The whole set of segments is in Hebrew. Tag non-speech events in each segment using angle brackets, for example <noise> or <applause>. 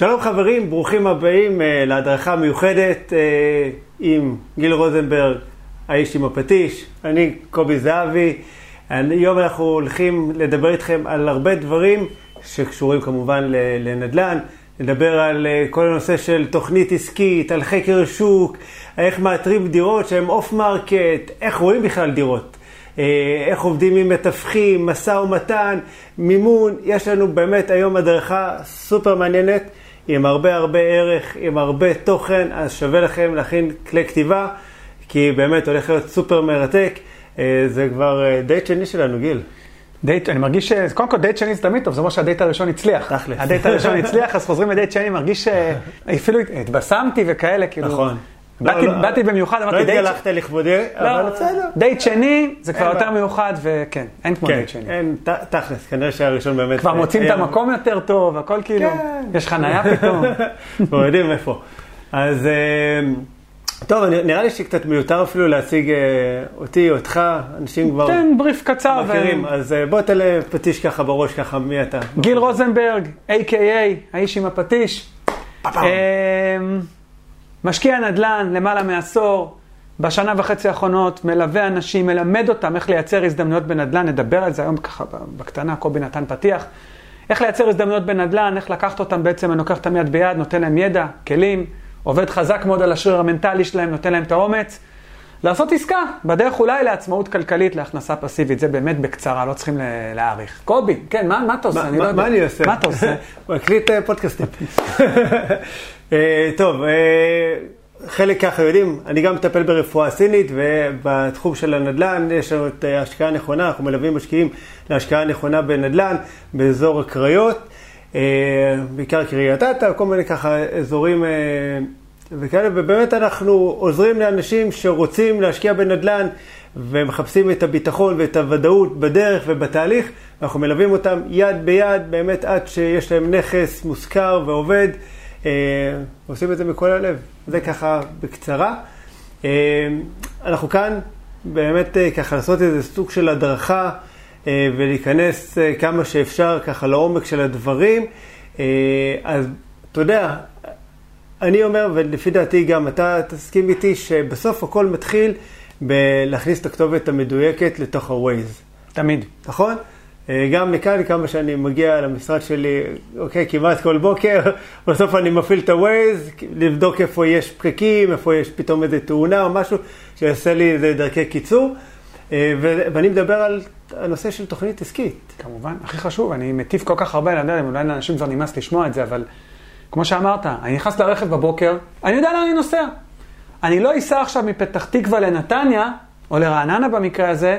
שלום חברים, ברוכים הבאים אה, להדרכה מיוחדת אה, עם גיל רוזנברג, האיש עם הפטיש, אני קובי זהבי. היום אנחנו הולכים לדבר איתכם על הרבה דברים שקשורים כמובן לנדל"ן. נדבר על אה, כל הנושא של תוכנית עסקית, על חקר שוק, איך מאתרים דירות שהן off market, איך רואים בכלל דירות. איך עובדים עם מתווכים, משא ומתן, מימון, יש לנו באמת היום הדרכה סופר מעניינת. עם הרבה הרבה ערך, עם הרבה תוכן, אז שווה לכם להכין כלי כתיבה, כי באמת הולך להיות סופר מרתק. אה, זה כבר אה, דייט שני שלנו, גיל. דייט, אני מרגיש ש... קודם כל דייט שני זה תמיד טוב, זה אומר שהדייט הראשון הצליח. תכל'ס. הדייט הראשון הצליח, אז חוזרים לדייט שני, מרגיש <laughs> שאפילו התבשמתי וכאלה, כאילו... נכון. באתי, לא, לא, באתי במיוחד, אמרתי לא דייט... התגלחת לכבודי, לא, אבל בסדר. דייט שני זה כבר יותר. מיוחד, וכן, אין כמו כן, דייט שני. אין, ת- תכלס, כנראה שהראשון באמת... כבר מוצאים את היה- המקום יותר טוב, הכל כאילו, כן. יש חנייה פתאום. <laughs> כבר יודעים איפה. אז אה, טוב, נראה לי שקצת מיותר אפילו להציג אה, אותי, אותך, אנשים כבר תן בריף קצר. ו- מכירים, אז אה, בוא תעלה פטיש ככה בראש, ככה, מי אתה? גיל רוזנברג, A.K.A, האיש עם הפטיש. משקיע נדל"ן למעלה מעשור, בשנה וחצי האחרונות מלווה אנשים, מלמד אותם איך לייצר הזדמנויות בנדל"ן, נדבר על זה היום ככה בקטנה, קובי ניתן פתיח. איך לייצר הזדמנויות בנדל"ן, איך לקחת אותם בעצם, אני לוקח אותם יד ביד, נותן להם ידע, כלים, עובד חזק מאוד על השריר המנטלי שלהם, נותן להם את האומץ. לעשות עסקה, בדרך אולי לעצמאות כלכלית, להכנסה פסיבית, זה באמת בקצרה, לא צריכים ל- להאריך. קובי, כן, מה, מה אתה עושה? מה- אני לא מה יודע. מה אני עושה? מה אתה עושה? <laughs> מקליט אה, פודקאסטים. <laughs> אה, טוב, אה, חלק ככה יודעים, אני גם מטפל ברפואה סינית, ובתחום של הנדל"ן יש לנו את אה, ההשקעה הנכונה, אנחנו מלווים משקיעים להשקעה נכונה בנדל"ן באזור הקריות, בעיקר קריית אתא, כל מיני ככה אזורים וכאלה, ובאמת אנחנו עוזרים לאנשים שרוצים להשקיע בנדל"ן ומחפשים את הביטחון ואת הוודאות בדרך ובתהליך, אנחנו מלווים אותם יד ביד, באמת עד שיש להם נכס מושכר ועובד, עושים את זה מכל הלב. זה ככה בקצרה. אה, אנחנו כאן באמת אה, ככה לעשות איזה סוג של הדרכה אה, ולהיכנס אה, כמה שאפשר ככה לעומק של הדברים. אה, אז אתה יודע, אני אומר, ולפי דעתי גם אתה תסכים איתי, שבסוף הכל מתחיל בלהכניס את הכתובת המדויקת לתוך ה-Waze, תמיד. נכון? אה, גם מכאן, כמה שאני מגיע למשרד שלי, אוקיי, כמעט כל בוקר, <laughs> בסוף אני מפעיל את ה-Waze, לבדוק איפה יש פקקים, איפה יש פתאום איזה תאונה או משהו, שיעשה לי איזה דרכי קיצור. אה, ואני מדבר על הנושא של תוכנית עסקית. כמובן, הכי חשוב, אני מטיף כל כך הרבה, אני יודע, אולי לאנשים כבר נמאס לשמוע את זה, אבל כמו שאמרת, אני נכנס לרכב בבוקר, אני יודע לאן אני נוסע. אני לא אסע עכשיו מפתח תקווה לנתניה, או לרעננה במקרה הזה,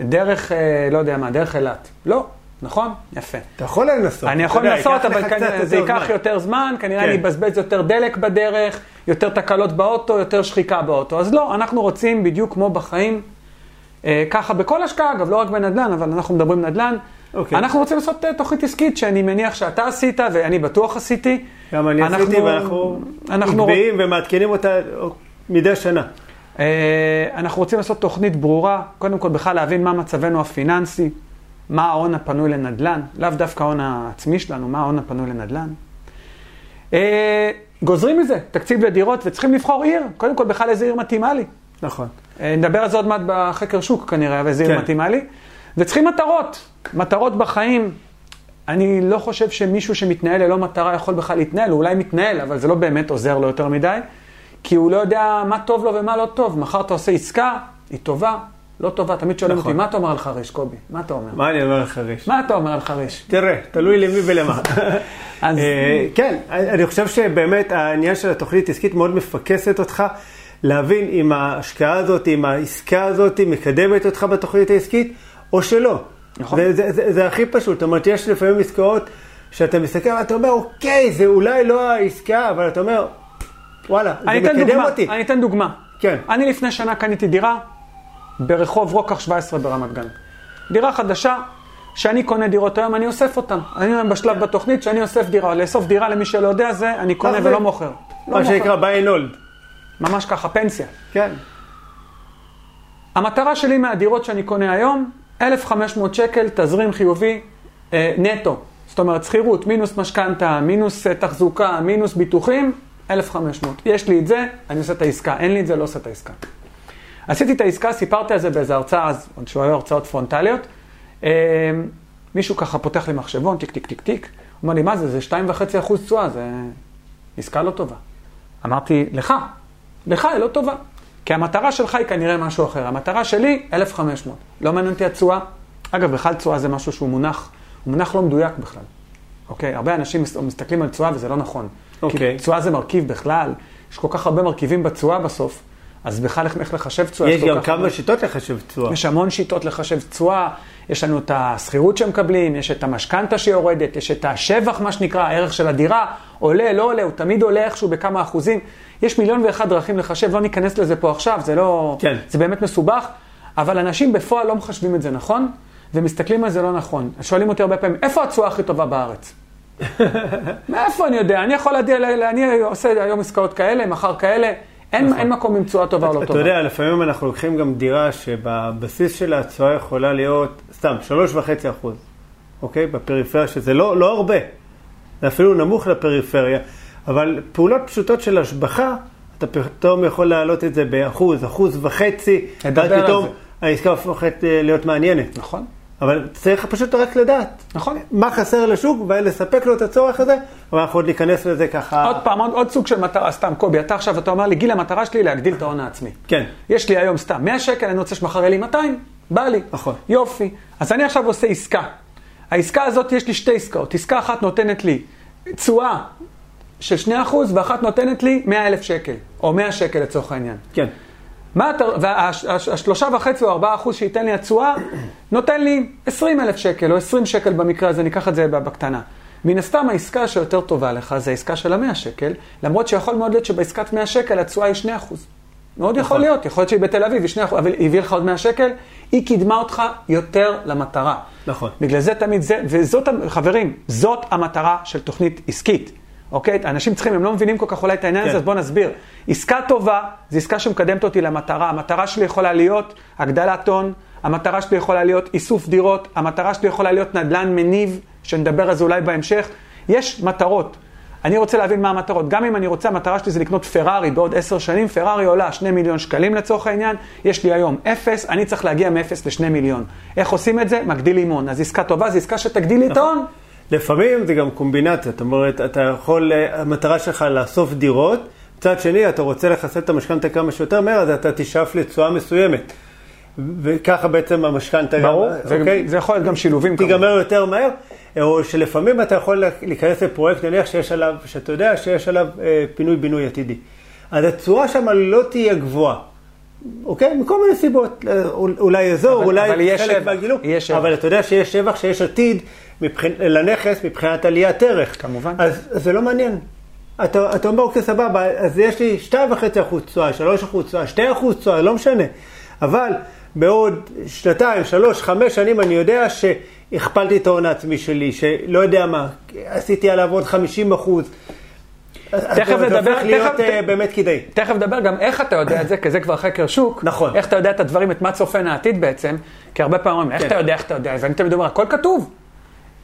דרך, אה, לא יודע מה, דרך אילת. לא, נכון? יפה. אתה יכול לנסות. אני יכול לנסות, אבל כנראה זה ייקח. יותר זמן, כנראה כן. אני אבזבז יותר דלק בדרך, יותר תקלות באוטו, יותר שחיקה באוטו. אז לא, אנחנו רוצים בדיוק כמו בחיים, אה, ככה בכל השקעה, אגב, לא רק בנדל"ן, אבל אנחנו מדברים נדל"ן. אוקיי. אנחנו רוצים לעשות אה, תוכנית עסקית שאני מניח שאתה עשית, ואני בטוח עשיתי. גם אני אנחנו- עשיתי, ואנחנו אנחנו עקביים ומעדכנים אותה מדי שנה. אה, אנחנו רוצים לעשות תוכנית ברורה, קודם כל בכלל להבין מה מצבנו הפיננסי, מה ההון הפנוי לנדל"ן, לאו דווקא ההון העצמי שלנו, מה ההון הפנוי לנדל"ן. אה, גוזרים מזה תקציב לדירות וצריכים לבחור עיר, קודם כל בכלל איזה עיר מתאימה לי. נכון. אה, נדבר על זה עוד מעט בחקר שוק כנראה, ואיזה עיר כן. מתאימה לי. וצריכים מטרות, מטרות בחיים. אני לא חושב שמישהו שמתנהל ללא מטרה יכול בכלל להתנהל, הוא אולי מתנהל, אבל זה לא באמת עוזר לו יותר מדי, כי הוא לא יודע מה טוב לו ומה לא טוב. מחר אתה עושה עסקה, היא טובה, לא טובה. תמיד שואלים נכון. אותי, מה אתה אומר על חריש, קובי? מה אתה אומר? מה אני אומר לך, ריש? מה אתה אומר על חריש? תראה, תלוי למי ולמה. <laughs> אז- אה, כן, אני חושב שבאמת העניין של התוכנית העסקית מאוד מפקסת אותך, להבין אם ההשקעה הזאת, אם העסקה הזאת מקדמת אותך בתוכנית העסקית, או שלא. נכון. זה, זה, זה, זה הכי פשוט, זאת אומרת, יש לפעמים עסקאות שאתה מסתכל ואתה אומר, אוקיי, זה אולי לא העסקה, אבל אתה אומר, וואלה, זה מקדם דוגמה, אותי. אני אתן דוגמה. כן. אני לפני שנה קניתי דירה ברחוב רוקח 17 ברמת גן. דירה חדשה, שאני קונה דירות היום, אני אוסף אותן. אני היום בשלב בתוכנית שאני אוסף דירה. לאסוף דירה, למי שלא יודע, זה אני קונה. ולא מוכר. לא מה. שנקרא buy and hold. ממש ככה, פנסיה. כן. המטרה שלי מהדירות שאני קונה היום, 1,500 שקל, תזרים חיובי, אה, נטו. זאת אומרת, שכירות, מינוס משכנתה, מינוס אה, תחזוקה, מינוס ביטוחים, 1,500. יש לי את זה, אני עושה את העסקה. אין לי את זה, לא עושה את העסקה. עשיתי את העסקה, סיפרתי על זה באיזה הרצאה, אז עוד שהיו הרצאות פרונטליות. אה, מישהו ככה פותח לי מחשבון, טיק, טיק, טיק, טיק. הוא אומר לי, מה זה, זה 2.5 אחוז תשואה, זה עסקה לא טובה. אמרתי, לך, לך היא לא טובה. כי המטרה שלך היא כנראה משהו אחר. המטרה שלי, 1,500. לא מעניין אותי התשואה. אגב, בכלל תשואה זה משהו שהוא מונח, הוא מונח לא מדויק בכלל. אוקיי? הרבה אנשים מסתכלים על תשואה וזה לא נכון. אוקיי. כי תשואה זה מרכיב בכלל, יש כל כך הרבה מרכיבים בתשואה בסוף, אז בכלל איך, לחשב תשואה. יש גם כמה שיטות לחשב תשואה. יש המון שיטות לחשב תשואה, יש לנו את השכירות שמקבלים, יש את המשכנתה שיורדת, יש את השבח, מה שנקרא, הערך של הדירה, עולה, לא עולה, הוא תמיד עולה איכשהו בכמה אחוזים. יש מיליון ואחד דרכים לחשב, לא ניכנס לזה פה עכשיו, זה לא... כן. זה באמת מסובך, אבל אנשים בפועל לא מחשבים את זה נכון, ומסתכלים על זה לא נכון. שואלים אותי הרבה פעמים, איפה התשואה הכי טובה בארץ? מאיפה אני יודע? אני יכול להדיע, אני עושה היום עסקאות כאלה, מחר כאלה, אין, אין מקום עם תשואה טובה או לא אתה טובה. יודע, לפעמים אנחנו לוקחים גם דירה שבבסיס שלה התשואה יכולה להיות, סתם, שלוש וחצי אחוז, אוקיי? בפריפריה, שזה לא, לא הרבה. זה אפילו נמוך לפריפריה, אבל פעולות פשוטות של השבחה, אתה פתאום יכול להעלות את זה באחוז, אחוז וחצי, ואז פתאום. העסקה הופכת אה, להיות מעניינת. נכון, אבל צריך פשוט רק לדעת נכון. מה חסר לשוק ולספק לו את הצורך הזה, אבל אנחנו עוד ניכנס לזה ככה. עוד פעם, עוד, עוד סוג של מטרה, סתם, קובי, אתה עכשיו, אתה אומר לי, גיל, המטרה שלי להגדיל את ההון העצמי. כן, יש לי היום סתם 100 שקל, אני רוצה שמחר יהיה לי 200, בא לי. נכון. יופי. אז אני עכשיו עושה עסקה. העסקה הזאת, יש לי שתי עסקאות. עסקה אחת נותנת לי תשואה של 2% ואחת נותנת לי 100,000 שקל, או 100 שקל לצורך העניין. כן. והשלושה וחצי או ארבעה אחוז שייתן לי התשואה, נותן לי 20 אלף שקל, או 20 שקל במקרה הזה, ניקח את זה בקטנה. מן הסתם העסקה שיותר טובה לך זה העסקה של המאה שקל, למרות שיכול מאוד להיות שבעסקת 100 שקל התשואה היא 2 אחוז. מאוד יכול להיות, יכול להיות שהיא בתל אביב היא 2 אחוז, אבל היא הביאה לך עוד 100 שקל, היא קידמה אותך יותר למטרה. נכון. בגלל זה תמיד זה, וזאת, חברים, זאת המטרה של תוכנית עסקית. אוקיי? אנשים צריכים, הם לא מבינים כל כך אולי את העניין כן. הזה, אז בואו נסביר. עסקה טובה זו עסקה שמקדמת אותי למטרה. המטרה שלי יכולה להיות הגדלת הון, המטרה שלי יכולה להיות איסוף דירות, המטרה שלי יכולה להיות נדל"ן מניב, שנדבר על זה אולי בהמשך. יש מטרות. אני רוצה להבין מה המטרות. גם אם אני רוצה, המטרה שלי זה לקנות פרארי בעוד עשר שנים, פרארי עולה 2 מיליון שקלים לצורך העניין, יש לי היום אפס, אני צריך להגיע מאפס לשני מיליון. איך עושים את זה? מגדילים הון. אז עסקה טובה זו עסקה שתגדיל לי את ההון. לפעמים זה גם קומבינציה, זאת אומרת, אתה יכול, המטרה שלך לאסוף דירות, מצד שני, אתה רוצה לחסל את המשכנתה כמה שיותר מהר, אז אתה תשאף לתשואה מסוימת. וככה בעצם המשכנתה גם, ברור, זה- אוקיי? זה יכול להיות גם שילובים כמובן. תיגמר יותר מהר, או שלפעמים אתה יכול להיכנס לפרויקט, נניח שיש עליו, שאתה יודע שיש עליו אה, פינוי-בינוי עתידי. אז התשואה שם לא תהיה גבוהה. אוקיי? מכל מיני סיבות. אה, אולי אזור, אבל- אולי אבל חלק שבח. אבל אתה יודע שיש שבח, שיש עתיד מבחינ... לנכס מבחינת עליית ערך. כמובן. אז אז זה לא מעניין. אתה, אתה אומר, אוקיי, סבבה, אז יש לי 2.5 אחוז תשואה, 3 אחוז תשואה, 2 אחוז תשואה, לא משנה. אבל בעוד שנתיים, שלוש, חמש שנים אני יודע שהכפלתי את ההון העצמי שלי, שלא יודע מה, עשיתי עליו עוד 50 אחוז. תכף זה נדבר- הופך להיות תכף- אה, באמת כדאי. תכף נדבר גם איך אתה יודע את זה, כי זה כבר חקר שוק. נכון. איך אתה יודע את הדברים, את מה צופן העתיד בעצם, כי הרבה פעמים איך כן. אתה יודע, איך אתה יודע, ואני תמיד אומר, הכל כתוב.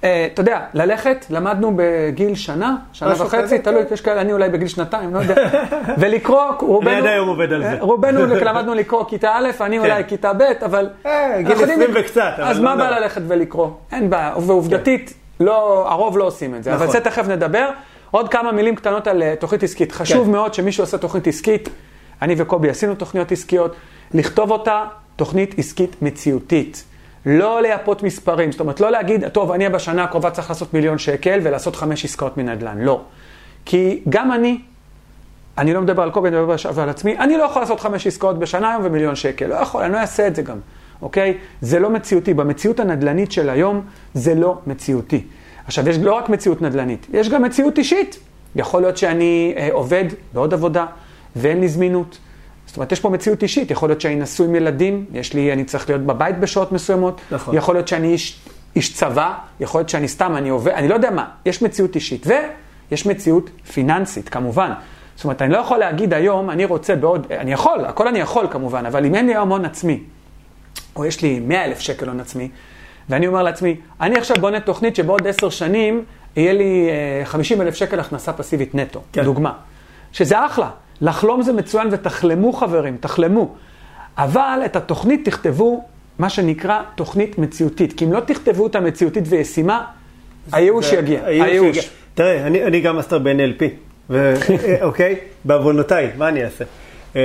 אה, אתה יודע, ללכת, למדנו בגיל שנה, שנה וחצי, תלוי, כן. יש כאלה, אני אולי בגיל שנתיים, לא יודע. <laughs> ולקרוא, רובנו... עד היום עובד על זה. רובנו <laughs> למדנו לקרוא כיתה א', אני אולי כיתה ב', אבל... אה, גיל אנחנו יודעים- 20 וקצת, אז לא מה נורא. בא ללכת ולקרוא? אין בעיה, ועובדתית, לא, הרוב לא עושים את זה, אבל נכון. זה תכף נדבר. עוד כמה מילים קטנות על אה, תוכנית עסקית. חשוב כן. מאוד שמי שעושה תוכנית עסקית, אני וקובי עשינו תוכניות עסקיות, לכתוב אותה תוכנית עסקית מציאותית. לא לייפות מספרים, זאת אומרת, לא להגיד, טוב, אני בשנה הקרובה צריך לעשות מיליון שקל ולעשות חמש עסקאות מנדל"ן. לא. כי גם אני, אני לא מדבר על קובי, אני מדבר על עצמי, אני לא יכול לעשות חמש עסקאות בשנה היום ומיליון שקל. לא יכול, אני לא אעשה את זה גם, אוקיי? זה לא מציאותי. במציאות הנדל"נית של היום, זה לא מציאותי. עכשיו, יש לא רק מציאות נדל"נית, יש גם מציאות אישית. יכול להיות שאני אה, עובד בעוד עבודה ואין לי זמינות. זאת אומרת, יש פה מציאות אישית, יכול להיות שאני נשוי עם ילדים, יש לי, אני צריך להיות בבית בשעות מסוימות, נכון. יכול להיות שאני איש, איש צבא, יכול להיות שאני סתם, אני עובד, אני לא יודע מה, יש מציאות אישית, ויש מציאות פיננסית, כמובן. זאת אומרת, אני לא יכול להגיד היום, אני רוצה בעוד, אני יכול, הכל אני יכול כמובן, אבל אם אין לי היום הון עצמי, או יש לי 100 אלף שקל הון עצמי, ואני אומר לעצמי, אני עכשיו בונה תוכנית שבעוד עשר שנים יהיה לי 50 אלף שקל הכנסה פסיבית נטו, כן. דוגמה. שזה אחלה, לחלום זה מצוין ותחלמו חברים, תחלמו. אבל את התוכנית תכתבו, מה שנקרא תוכנית מציאותית. כי אם לא תכתבו אותה מציאותית וישימה, הייאוש זה- יגיע. הייאוש. תראה, אני, אני גם מאסטר ב-NLP, ו- <laughs> אוקיי? בעוונותיי, מה אני אעשה? אה,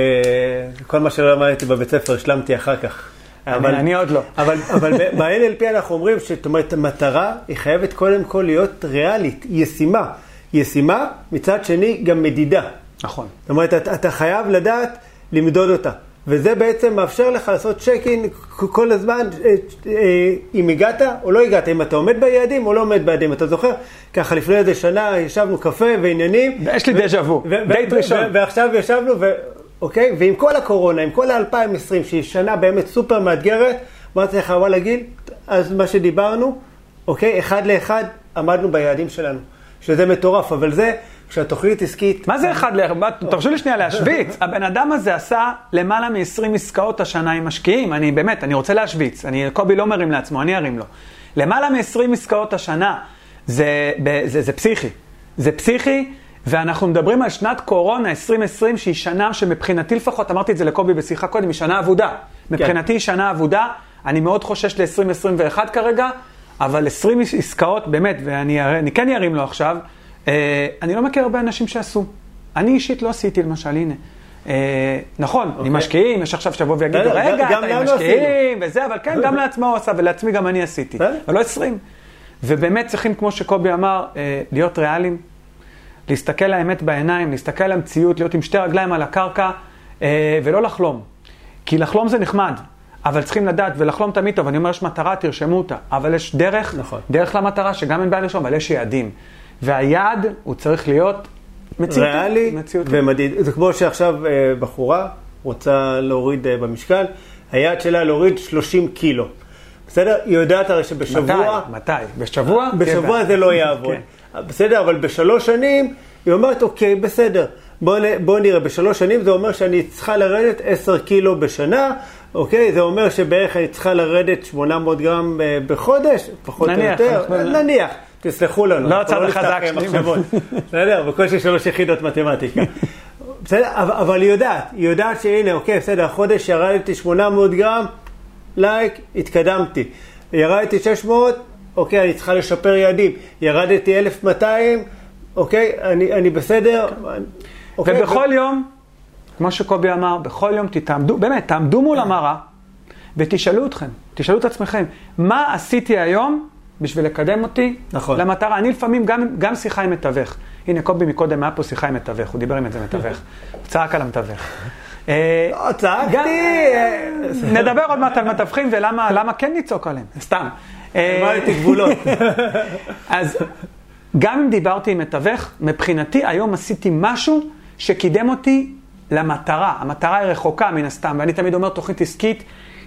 כל מה שלא למדתי בבית ספר השלמתי אחר כך. אני- אני עוד לא. אבל, <laughs> אבל ב-NLP אנחנו אומרים שאת אומרת, המטרה היא חייבת קודם כל להיות ריאלית, ישימה. ישימה, מצד שני גם מדידה. נכון. זאת אומרת, אתה, אתה חייב לדעת למדוד אותה. וזה בעצם מאפשר לך לעשות צ'ק אין כל הזמן, אה, אה, אם הגעת או לא הגעת, אם אתה עומד ביעדים או לא עומד ביעדים. אתה זוכר? ככה לפני איזה שנה ישבנו קפה ועניינים. יש לי דז'ה וו, דייט ראשון. ועכשיו ישבנו, אוקיי? ועם כל הקורונה, עם כל ה-2020, שהיא שנה באמת סופר מאתגרת, אמרתי לך, וואלה גיל, אז מה שדיברנו, אוקיי? אחד לאחד עמדנו ביעדים שלנו. שזה מטורף, אבל זה, כשהתוכנית עסקית... מה זה אחד ל... תרשו לי שנייה להשוויץ. <laughs> הבן אדם הזה עשה למעלה מ-20 עסקאות השנה עם משקיעים. אני באמת, אני רוצה להשוויץ. אני, קובי לא מרים לעצמו, אני ארים לו. למעלה מ-20 עסקאות השנה, זה, ב- זה, זה פסיכי. זה פסיכי, ואנחנו מדברים על שנת קורונה 2020, שהיא שנה שמבחינתי לפחות, אמרתי את זה לקובי בשיחה קודם, היא שנה אבודה. מבחינתי היא שנה אבודה. אני מאוד חושש ל-2021 כרגע, אבל 20 עסקאות, באמת, ואני אני כן ארים לו עכשיו, אני לא מכיר הרבה אנשים שעשו. אני אישית לא עשיתי למשל, הנה. אה, נכון, עם משקיעים, יש עכשיו שיבואו ויגידו, רגע, אתה עם משקיעים וזה, אבל כן, גם <laughs> לעצמו הוא עשה, ולעצמי גם אני עשיתי. אבל לא 20. ובאמת צריכים, כמו שקובי אמר, אה, להיות ריאליים, להסתכל לאמת בעיניים, להסתכל על המציאות, להיות עם שתי רגליים על הקרקע, אה, ולא לחלום. כי לחלום זה נחמד, אבל צריכים לדעת, ולחלום תמיד טוב, אני אומר, יש מטרה, תרשמו אותה. אבל יש דרך, נכון. דרך למטרה, שגם אין בעיה לרשום, אבל יש יעדים. והיעד, הוא צריך להיות מציאותי. ריאלי מציאותי. ומדיד. זה כמו שעכשיו אה, בחורה רוצה להוריד אה, במשקל, היעד שלה להוריד 30 קילו. בסדר? היא יודעת הרי שבשבוע... מתי? מתי? בשבוע? בשבוע כן. זה לא יעבוד. כן. בסדר, אבל בשלוש שנים, היא אומרת, אוקיי, בסדר. בוא, נ- בוא נראה, בשלוש שנים זה אומר שאני צריכה לרדת 10 קילו בשנה, אוקיי? זה אומר שבערך אני צריכה לרדת 800 גרם אה, בחודש, פחות או נניח, יותר. אנחנו- נניח, תסלחו לנו. לא אנחנו הצד החזק שלי. בסדר, בקושי שלוש יחידות מתמטיקה. בסדר, אבל, היא יודעת, היא יודעת שהנה, אוקיי, בסדר, החודש ירדתי 800 גרם, לייק, התקדמתי. ירדתי 600, אוקיי, אני צריכה לשפר יעדים. ירדתי 1200, אוקיי, אני, אני בסדר. אוקיי, ובכל יום, כמו שקובי אמר, בכל יום תתעמדו, באמת, תעמדו מול המראה ותשאלו אתכם, תשאלו את עצמכם, מה עשיתי היום בשביל לקדם אותי נכון. למטרה? אני לפעמים גם, גם שיחה עם מתווך. הנה, קובי מקודם היה פה שיחה עם מתווך, הוא דיבר עם איזה מתווך. הוא <laughs> צעק על המתווך. אה, לא, צעקתי. גם- אה, נדבר עוד מעט על מתווכים ולמה למה כן לצעוק עליהם, סתם. אה, אמרתי גבולות. <laughs> אז גם אם דיברתי עם מתווך, מבחינתי היום עשיתי משהו שקידם אותי למטרה. המטרה היא רחוקה מן הסתם, ואני תמיד אומר תוכנית עסקית,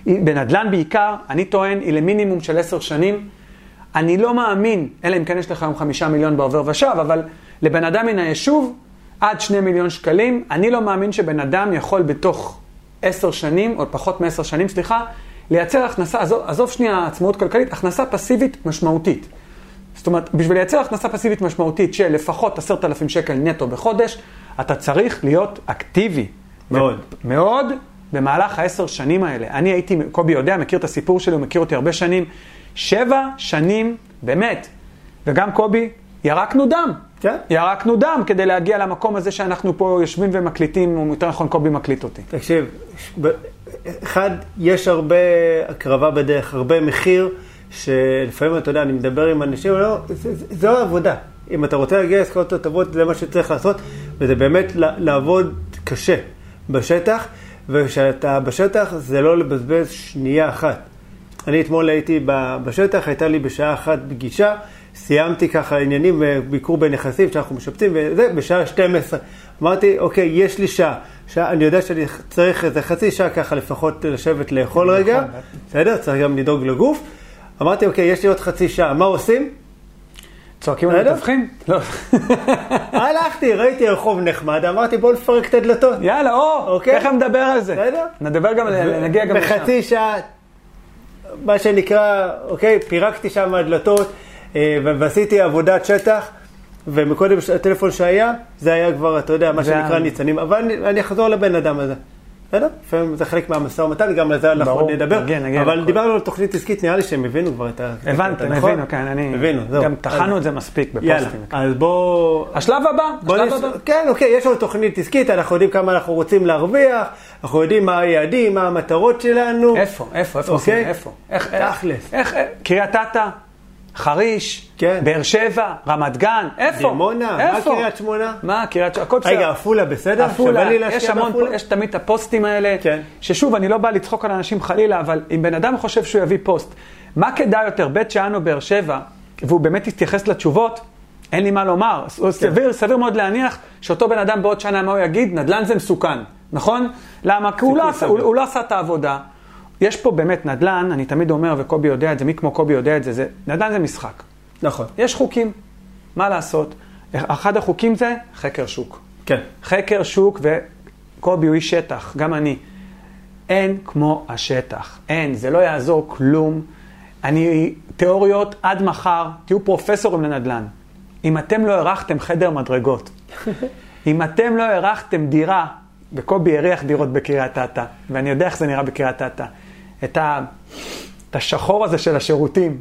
בנדל"ן בעיקר, אני טוען, היא למינימום של עשר שנים. אני לא מאמין, אלא אם כן יש לך היום חמישה מיליון בעובר ושב, אבל לבן אדם מן היישוב, עד שני מיליון שקלים, אני לא מאמין שבן אדם יכול בתוך עשר שנים, או פחות מעשר שנים, סליחה, לייצר הכנסה, עזוב, עזוב שנייה עצמאות כלכלית, הכנסה פסיבית משמעותית. זאת אומרת, בשביל לייצר הכנסה פסיבית משמעותית של לפחות עשרת אלפים שקל נטו בחודש, אתה צריך להיות אקטיבי. מאוד. מאוד במהלך העשר שנים האלה. אני הייתי, קובי יודע, מכיר את הסיפור שלי, הוא מכיר אותי הרבה שנים. שבע שנים, באמת. וגם קובי, ירקנו דם. כן. ירקנו דם כדי להגיע למקום הזה שאנחנו פה יושבים ומקליטים, או יותר נכון, קובי מקליט אותי. תקשיב, ב- אחד, יש הרבה הקרבה בדרך, הרבה מחיר, שלפעמים, אתה יודע, אני מדבר עם אנשים, לא, זו העבודה. אם אתה רוצה להגיע לעסקאות הטובות, זה מה שצריך לעשות, וזה באמת לעבוד קשה בשטח, וכשאתה בשטח, זה לא לבזבז שנייה אחת. אני אתמול הייתי בשטח, הייתה לי בשעה אחת פגישה, סיימתי ככה עניינים, ביקור בנכסים שאנחנו משפצים, וזה, בשעה 12. אמרתי, אוקיי, יש לי שעה. שעה, אני יודע שאני צריך איזה חצי שעה ככה לפחות לשבת לאכול רגע, בסדר? צריך גם לדאוג לגוף. אמרתי, אוקיי, יש לי עוד חצי שעה, מה עושים? צועקים על? מתווכים? לא. <laughs> הלכתי, ראיתי רחוב נחמד, אמרתי, בוא נפרק את הדלתות. יאללה, או, אוקיי. תכף נדבר על זה. נדבר גם, נגיע גם לשם. בחצי שעה, מה שנקרא, אוקיי, פירקתי שם הדלתות אה, ועשיתי עבודת שטח, ומקודם הטלפון שהיה, זה היה כבר, אתה יודע, מה שנקרא ניצנים, אבל אני אחזור לבן אדם הזה. בסדר? לפעמים זה חלק מהמשא ומתן, גם על זה אנחנו עוד נדבר. נגיע, נגיע אבל לכל. דיברנו על תוכנית עסקית, נראה לי שהם הבינו כבר את ה... הבנתם? הבינו, כן, אני... הבינו, זהו. גם טחנו את זה מספיק יאללה, בפוסטים. אז בואו... השלב הבא, השלב. הבא. כן, אוקיי, יש לנו תוכנית עסקית, אנחנו יודעים כמה אנחנו רוצים להרוויח, אנחנו יודעים מה היעדים, מה המטרות שלנו. איפה, איפה, איפה אוקיי. איפה? איך, תכלס. איך- קריית אתא, חריש, כן. באר שבע, רמת גן, איפה? דימונה, מה איפה? קריית שמונה? מה קריית שמונה? הכל בסדר. רגע, עפולה בסדר? עפולה, יש המון, בעפולה? יש תמיד את הפוסטים האלה, כן. ששוב, אני לא בא לצחוק על אנשים חלילה, אבל אם בן אדם חושב שהוא יביא פוסט, מה כדאי יותר, בית שאן או באר שבע, והוא באמת יתייחס לתשובות, אין לי מה לומר. כן. סביר, סביר מאוד להניח שאותו בן אדם בעוד שנה, מה הוא יגיד? נדל"ן זה מסוכן, נכון? למה? כי הוא לא, עשה, הוא. הוא לא עשה את העבודה. יש פה באמת נדל"ן, אני תמיד אומר, וקובי יודע את זה, מי כמו קובי יודע את זה, זה נדל"ן זה משחק. נכון, יש חוקים, מה לעשות? אחד החוקים זה חקר שוק. כן. חקר שוק, וקובי הוא איש שטח, גם אני. אין כמו השטח, אין, זה לא יעזור כלום. אני, תיאוריות עד מחר, תהיו פרופסורים לנדל"ן. אם אתם לא הרחתם חדר מדרגות, <laughs> אם אתם לא הרחתם דירה, וקובי הריח דירות בקריית אתא, ואני יודע איך זה נראה בקריית אתא, את, ה, את השחור הזה של השירותים.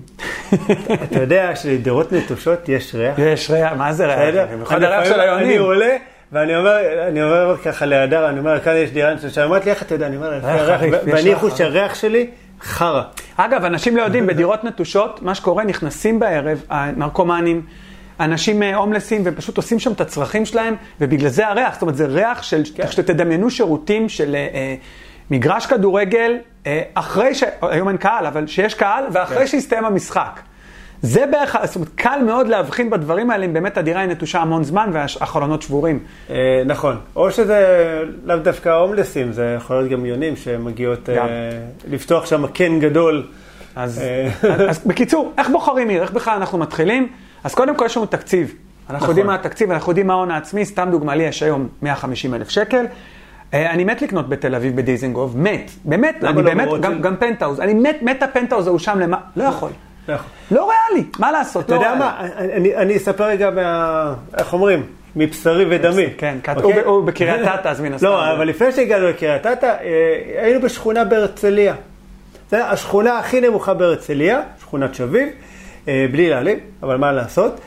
אתה יודע שלדירות נטושות יש ריח? יש ריח, מה זה ריח? במיוחד אני הריח של אני היונים. עולה, ואני אומר, אני אומר ככה להדר, אני אומר, כאן יש דירה נטושה, אמרת לי, איך אתה יודע? אני אומר, ואני חוש. שהריח שלי חרא. אגב, אנשים לא יודעים, בדירות נטושות, מה שקורה, נכנסים בערב, הנרקומנים, אנשים אה, הומלסים, והם פשוט עושים שם את הצרכים שלהם, ובגלל זה הריח, זאת אומרת, זה ריח של, כן. שתדמיינו שירותים של אה, אה, מגרש כדורגל, אחרי ש... היום אין קהל, אבל שיש קהל, ואחרי כן. שהסתיים המשחק. זה בערך, זאת אומרת, קל מאוד להבחין בדברים האלה, אם באמת הדירה היא נטושה המון זמן והחלונות שבורים. אה, נכון. או שזה לאו דווקא הומלסים, זה יכול להיות גם יונים שמגיעות אה, גם. לפתוח שם קן גדול. אז, אה. אז, אז <laughs> בקיצור, איך בוחרים עיר? איך בכלל אנחנו מתחילים? אז קודם כל יש לנו תקציב. אנחנו נכון. יודעים מה התקציב, אנחנו יודעים מה ההון העצמי, סתם דוגמה, לי יש היום 150 אלף שקל. אה, אני מת לקנות בתל אביב בדיזינגוף, מת, באמת, אני לא באמת? גם, פנטהאוז, אני מת, מת הפנטהאוז ההוא שם למה, לא יכול. לא יכול. לא ריאלי, מה לעשות, אתה לא יודע. מה, אני- אני אספר רגע מה... איך אומרים? מבשרי ודמי. כן, אוקיי? הוא הוא בקריית <laughs> אתא, אז מן הסתם. לא, אבל לפני שהגענו לקריית אתא, אה, היינו בשכונה בהרצליה. השכונה הכי נמוכה בהרצליה, שכונת שביב, אה, בלי להעליב, אבל מה לעשות.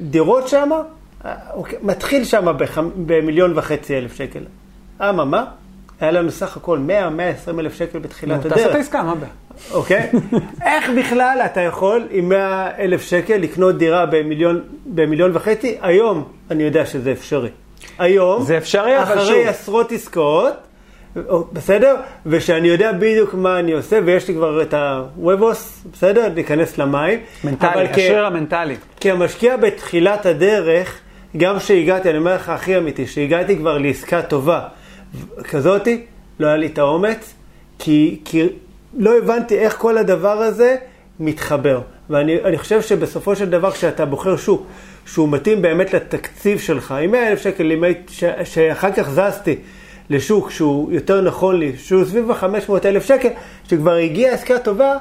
דירות שם, אה, אוקיי, מתחיל שם במיליון וחצי אלף שקל. אממה, היה לנו סך הכל 100-120 אלף שקל בתחילת תעשה את הדרך. העסקה, מה הבעיה? אוקיי? <laughs> איך בכלל אתה יכול עם 100 אלף שקל לקנות דירה במיליון, במיליון וחצי? היום אני יודע שזה אפשרי. היום, זה אפשרי, אבל אחרי שוב. עשרות עסקאות, או- בסדר? ושאני יודע בדיוק מה אני עושה, ויש לי כבר את הוובוס, בסדר? להיכנס למים. מנטלי, השריר המנטלי. כמשקיע בתחילת הדרך, גם כשהגעתי, אני אומר לך הכי אמיתי, שהגעתי כבר לעסקה טובה כזאתי, לא היה לי את האומץ, כי, כי לא הבנתי איך כל הדבר הזה מתחבר. ואני אני חושב שבסופו של דבר, כשאתה בוחר שוק שהוא מתאים באמת לתקציב שלך, עם 100 אלף שקל, היית- ש, שאחר כך זזתי לשוק שהוא יותר נכון לי, שהוא סביב ה-500 אלף שקל, שכבר הגיעה עסקה טובה,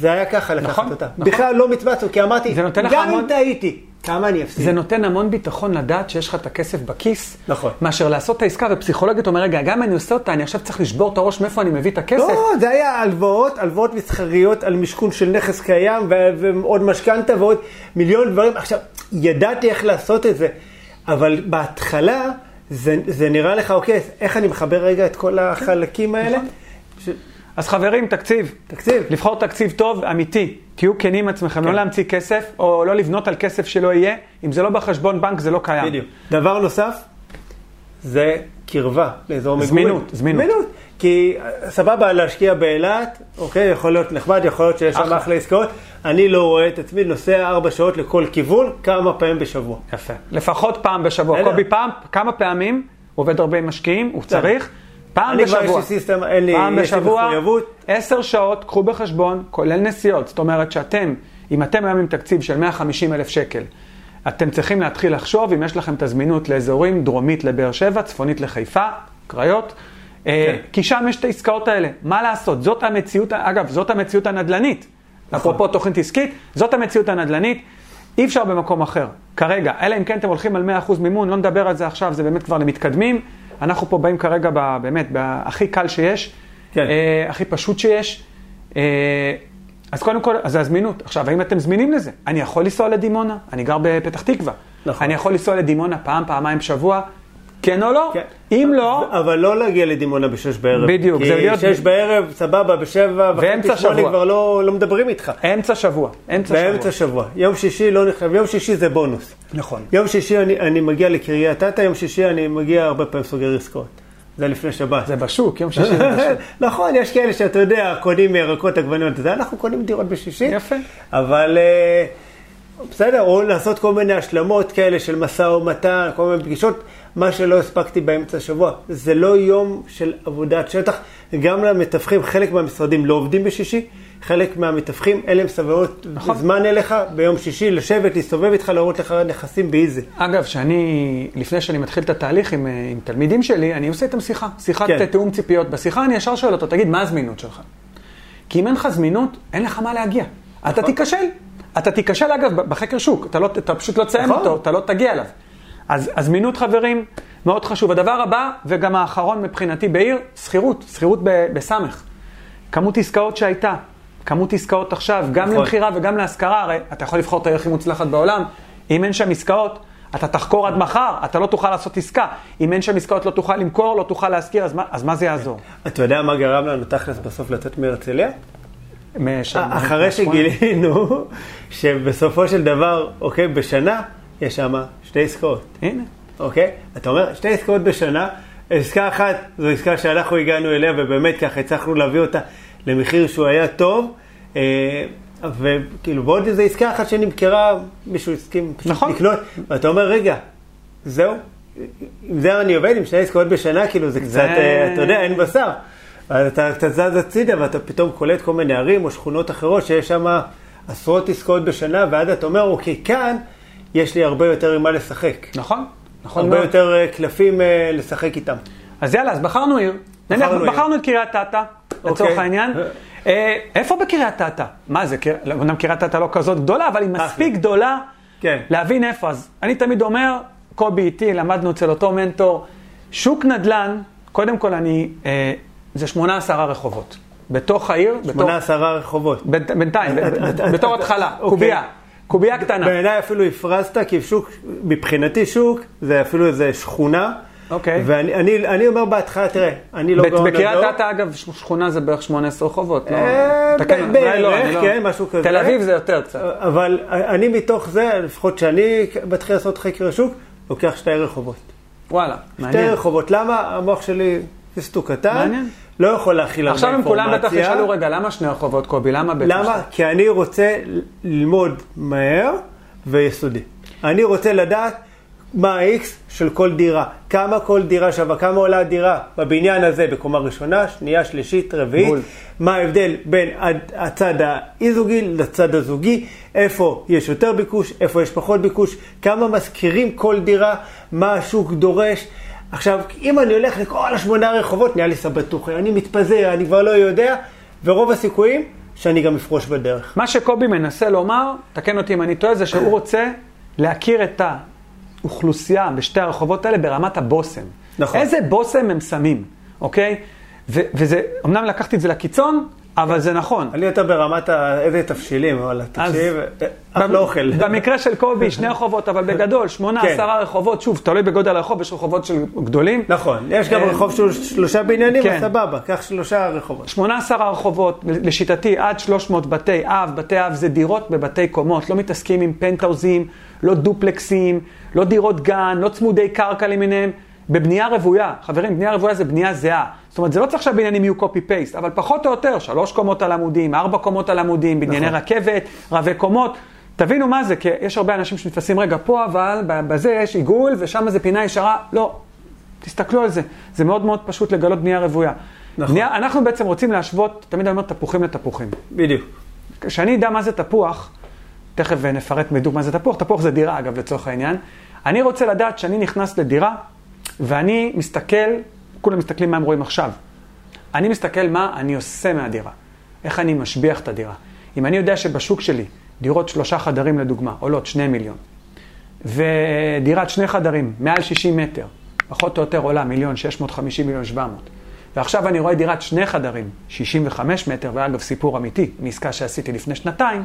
זה היה ככה לקחת נכון, אותה. נכון. בכלל לא מצמצנו, כי אמרתי, גם המון- אם טעיתי, כמה אני אפסיד? זה נותן המון ביטחון לדעת שיש לך את הכסף בכיס, נכון. מאשר לעשות את העסקה, ופסיכולוגית אומר, רגע, גם אני עושה אותה, אני עכשיו צריך לשבור את הראש מאיפה אני מביא את הכסף. לא, זה היה הלוואות, הלוואות מסחריות על משכון של נכס קיים, ועוד משכנתה ועוד מיליון דברים. עכשיו, ידעתי איך לעשות את זה, אבל בהתחלה זה, זה נראה לך, אוקיי, איך אני מחבר רגע את כל החלקים האלה? נכון. ש... אז חברים, תקציב. תקציב. לבחור תקציב טוב, אמיתי. תהיו כנים עם עצמכם, כן. לא להמציא כסף, או לא לבנות על כסף שלא יהיה. אם זה לא בחשבון בנק, זה לא קיים. בדיוק. דבר נוסף, זה קרבה לאזור מגורים. זמינות, זמינות. זמינות. כי אה, סבבה להשקיע באילת, אוקיי, יכול להיות נחמד, יכול להיות שיש שם אחלה. עסקאות. אני לא רואה את עצמי נוסע ארבע שעות לכל כיוון, כמה פעמים בשבוע. יפה. לפחות פעם בשבוע. קובי פעם, כמה פעמים, הוא עובד הרבה עם משקיעים, הוא צריך. פעם אני כבר יש בשבוע. לי סיסטם, אין לי, פעם יש לי בשבוע, מחויבות. עשר שעות, קחו בחשבון, כולל נסיעות. זאת אומרת שאתם, אם אתם היום עם תקציב של 150 אלף שקל, אתם צריכים להתחיל לחשוב אם יש לכם את הזמינות לאזורים דרומית לבאר שבע, צפונית לחיפה, קריות, אה, כי שם יש את העסקאות האלה. מה לעשות? זאת המציאות, אגב, זאת המציאות הנדל"נית. אפרופו תוכנית עסקית, זאת המציאות הנדל"נית. אי אפשר במקום אחר, כרגע. אלא אם כן אתם הולכים על 100% מימון, לא נדבר על זה עכשיו, זה באמת כבר למתקדמים. אנחנו פה באים כרגע ב- באמת, בהכי קל שיש, כן. אה, הכי פשוט שיש. אה, אז קודם כל, אז זה הזמינות. עכשיו, האם אתם זמינים לזה? אני יכול לנסוע לדימונה, אני גר בפתח תקווה. נכון. אני יכול לנסוע לדימונה פעם, פעמיים בשבוע, כן או לא? כן. אם לא, אבל לא להגיע לדימונה בשש בערב. בדיוק, כי זה להיות- שש בערב, סבבה, בשבע וחצי שמונה. כבר לא, לא מדברים איתך. אמצע שבוע, אמצע שבוע. באמצע שבוע. יום שישי לא נחשב, יום שישי זה בונוס. נכון. יום שישי אני, אני מגיע לקריית אתא, יום שישי אני מגיע הרבה פעמים סוגר עסקאות. זה לפני שבת. זה בשוק, יום שישי זה <laughs> בשוק. נכון, יש כאלה שאתה יודע, קונים ירקות, עגבניות, אנחנו קונים דירות בשישי. יפה. אבל אה, בסדר, או לעשות כל מיני השלמות כאלה של משא ומתן, כל מיני פגישות, מה שלא הספקתי באמצע השבוע. זה לא יום של עבודת שטח. גם למתווכים, חלק מהמשרדים לא עובדים בשישי, חלק מהמתווכים, אין להם סבלנות נכון. זמן אליך ביום שישי, לשבת, להסתובב איתך, להראות לך נכסים באיזי. אגב, שאני, לפני שאני מתחיל את התהליך עם, אה, עם תלמידים שלי, אני עושה איתם שיחה, שיחת כן. תיאום ציפיות. בשיחה אני ישר שואל אותו, תגיד, מה הזמינות שלך? כי אם אין לך זמינות, אין לך מה להגיע. אתה נכון. תיכשל. אתה תיכשל, אגב, בחקר שוק, אתה, לא, אתה פשוט לא תסיים נכון. אותו, אתה לא תגיע אליו. אז הזמינות, חברים, מאוד חשוב. הדבר הבא, וגם האחרון מבחינתי בעיר, שכירות, שכירות בסמך. כמות עסקאות שהייתה, כמות עסקאות עכשיו, גם נכון. למכירה וגם להשכרה, הרי אתה יכול לבחור את העיר הכי מוצלחת בעולם, אם אין שם עסקאות, אתה תחקור עד מחר, אתה לא תוכל לעשות עסקה. אם אין שם עסקאות, לא תוכל למכור, לא תוכל להשכיר, אז מה, אז מה זה יעזור? אתה יודע מה גרם לנו תכלס בסוף לצאת מהרצליה? משם- אחרי שגילינו שבסופו של דבר, אוקיי, בשנה יש שם שתי עסקאות. הנה. אוקיי? אתה אומר, שתי עסקאות בשנה, עסקה אחת זו עסקה שאנחנו הגענו אליה, ובאמת ככה הצלחנו להביא אותה למחיר שהוא היה טוב, אה, וכאילו, ועוד איזו עסקה אחת שנמכרה, מישהו הסכים נכון. לקנות, ואתה אומר, רגע, זהו? עם זה אני עובד, עם שתי עסקאות בשנה, כאילו זה קצת, אה, אתה יודע, אין בשר. אז אתה קצת זז הצידה, ואתה פתאום קולט כל מיני ערים או שכונות אחרות שיש שם עשרות עסקאות בשנה, ואז אתה אומר, אוקיי, כאן יש לי הרבה יותר עם מה לשחק. נכון, נכון הרבה מאוד. יותר אה, קלפים אה, לשחק איתם. אז יאללה, אז בחרנו עיר. נניח, בחרנו. בחרנו את קריית אתא, לצורך אוקיי. העניין. <laughs> אה, איפה בקריית אתא? מה זה, אומנם קריית אתא לא כזאת גדולה, אבל היא מספיק גדולה כן. להבין איפה. אז אני תמיד אומר, קובי איתי, למדנו אצל אותו מנטור, שוק נדל"ן, קודם כל אני, אה, זה 18 רחובות. בתוך העיר, בתור, שמונה עשרה רחובות. ב- בינתיים, בתור התחלה, <laughs> אוקיי. קובייה, קובייה קטנה. בעיניי אפילו הפרזת, כי שוק, מבחינתי שוק, זה אפילו איזה שכונה. אוקיי. ואני אני, אני אומר בהתחלה, תראה, אני לא גאון בקריית הדור. אתא, אגב, שכונה זה בערך 18 רחובות, לא? אה, לא, בערך, לא- כן, משהו כזה. תל אביב זה יותר קצת. אבל אני מתוך זה, לפחות שאני מתחיל לעשות חקר השוק, לוקח שתי רחובות. וואלה, שתי מעניין. רחובות. למה? המוח שלי פיסטוק קטן, מעניין. לא יכול להכיל הרבה עכשיו הם אינפורמציה. כולם בטח ישאלו, רגע, למה שני רחובות, קובי? למה בעצם? למה? שני? כי אני רוצה ללמוד מהר ויסודי. אני רוצה לדעת מה ה-X של כל דירה. כמה כל דירה שווה, כמה עולה הדירה בבניין הזה בקומה ראשונה, שנייה, שלישית, רביעית. בול. מה ההבדל בין הצ- הצד האי-זוגי לצד הזוגי, איפה יש יותר ביקוש, איפה יש פחות ביקוש, כמה משכירים כל דירה, מה השוק דורש. עכשיו, אם אני הולך לכל השמונה רחובות, נהיה לי סבתוכי, אני מתפזר, אני כבר לא יודע, ורוב הסיכויים שאני גם אפרוש בדרך. מה שקובי מנסה לומר, תקן אותי אם אני טועה, זה שהוא רוצה להכיר את האוכלוסייה בשתי הרחובות האלה ברמת הבושם. נכון. איזה בושם הם שמים, אוקיי? ו- וזה, אמנם לקחתי את זה לקיצון, אבל זה נכון. אני יותר ברמת. איזה תבשילים, וואלה, תקשיב, אף לא אוכל. <laughs> במקרה של קובי, שני רחובות, אבל בגדול, שמונה, כן. עשרה רחובות, שוב, תלוי בגודל הרחוב, יש רחובות של גדולים. נכון, יש גם אה, רחוב של שלושה בניינים, כן. אז סבבה, קח שלושה רחובות. 18 רחובות, לשיטתי עד 300 בתי אב, בתי אב זה דירות בבתי קומות, לא מתעסקים עם פנטהאוזים, לא דופלקסים, לא דירות גן, לא צמודי קרקע למיניהם, בבנייה רוויה. חברים, בנייה רוויה זה בנייה זהה. זאת אומרת, זה לא צריך שהבניינים יהיו פייסט, אבל פחות או יותר, שלוש קומות על עמודים, ארבע קומות על עמודים, בנייני נכון. רכבת, רבי קומות. תבינו מה זה, כי יש הרבה אנשים שנתפסים, רגע, פה אבל, בזה יש עיגול, ושם זה פינה ישרה. לא, תסתכלו על זה. זה מאוד מאוד פשוט לגלות בנייה רוויה. נכון. בנייה, אנחנו בעצם רוצים להשוות, תמיד אני אומר תפוחים לתפוחים. בדיוק. כשאני אדע מה זה תפוח, תכף נפרט בדיוק מה זה תפוח, תפוח זה דירה אגב לצורך העניין, אני רוצה לדעת שאני נכנס לדירה ואני מסתכל כולם מסתכלים מה הם רואים עכשיו. אני מסתכל מה אני עושה מהדירה, איך אני משביח את הדירה. אם אני יודע שבשוק שלי דירות שלושה חדרים לדוגמה עולות שני מיליון, ודירת שני חדרים מעל 60 מטר, פחות או יותר עולה מיליון 650 מיליון 700, ועכשיו אני רואה דירת שני חדרים, 65 מטר, ואגב סיפור אמיתי, מעסקה שעשיתי לפני שנתיים,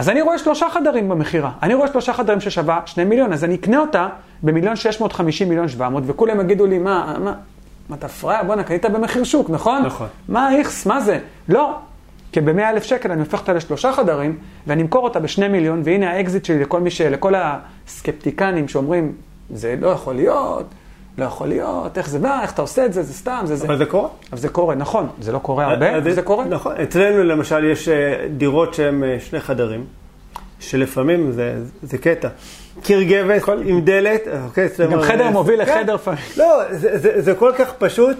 אז אני רואה שלושה חדרים במכירה. אני רואה שלושה חדרים ששווה שני מיליון, אז אני אקנה אותה במיליון 650 מיליון 700, וכולם יגידו לי, מה, מה, מה אתה פראייר? בואנה, קנית במחיר שוק, נכון? נכון. מה איכס, מה זה? לא. כי ב-100 אלף שקל אני הופך אותה לשלושה חדרים, ואני אמכור אותה בשני מיליון, והנה האקזיט שלי לכל מי ש... לכל הסקפטיקנים שאומרים, זה לא יכול להיות, לא יכול להיות, איך זה בא, איך אתה עושה את זה, זה סתם, זה זה. אבל זה קורה. אבל זה קורה, נכון. זה לא קורה הרבה, אז אבל זה קורה. נכון. אצלנו למשל יש אה, דירות שהן אה, שני חדרים, שלפעמים זה, זה קטע. קיר גבס עם דלת, אוקיי, אצלנו... גם חדר אה, מוביל כן. לחדר לפעמים. לא, זה, זה, זה כל כך פשוט,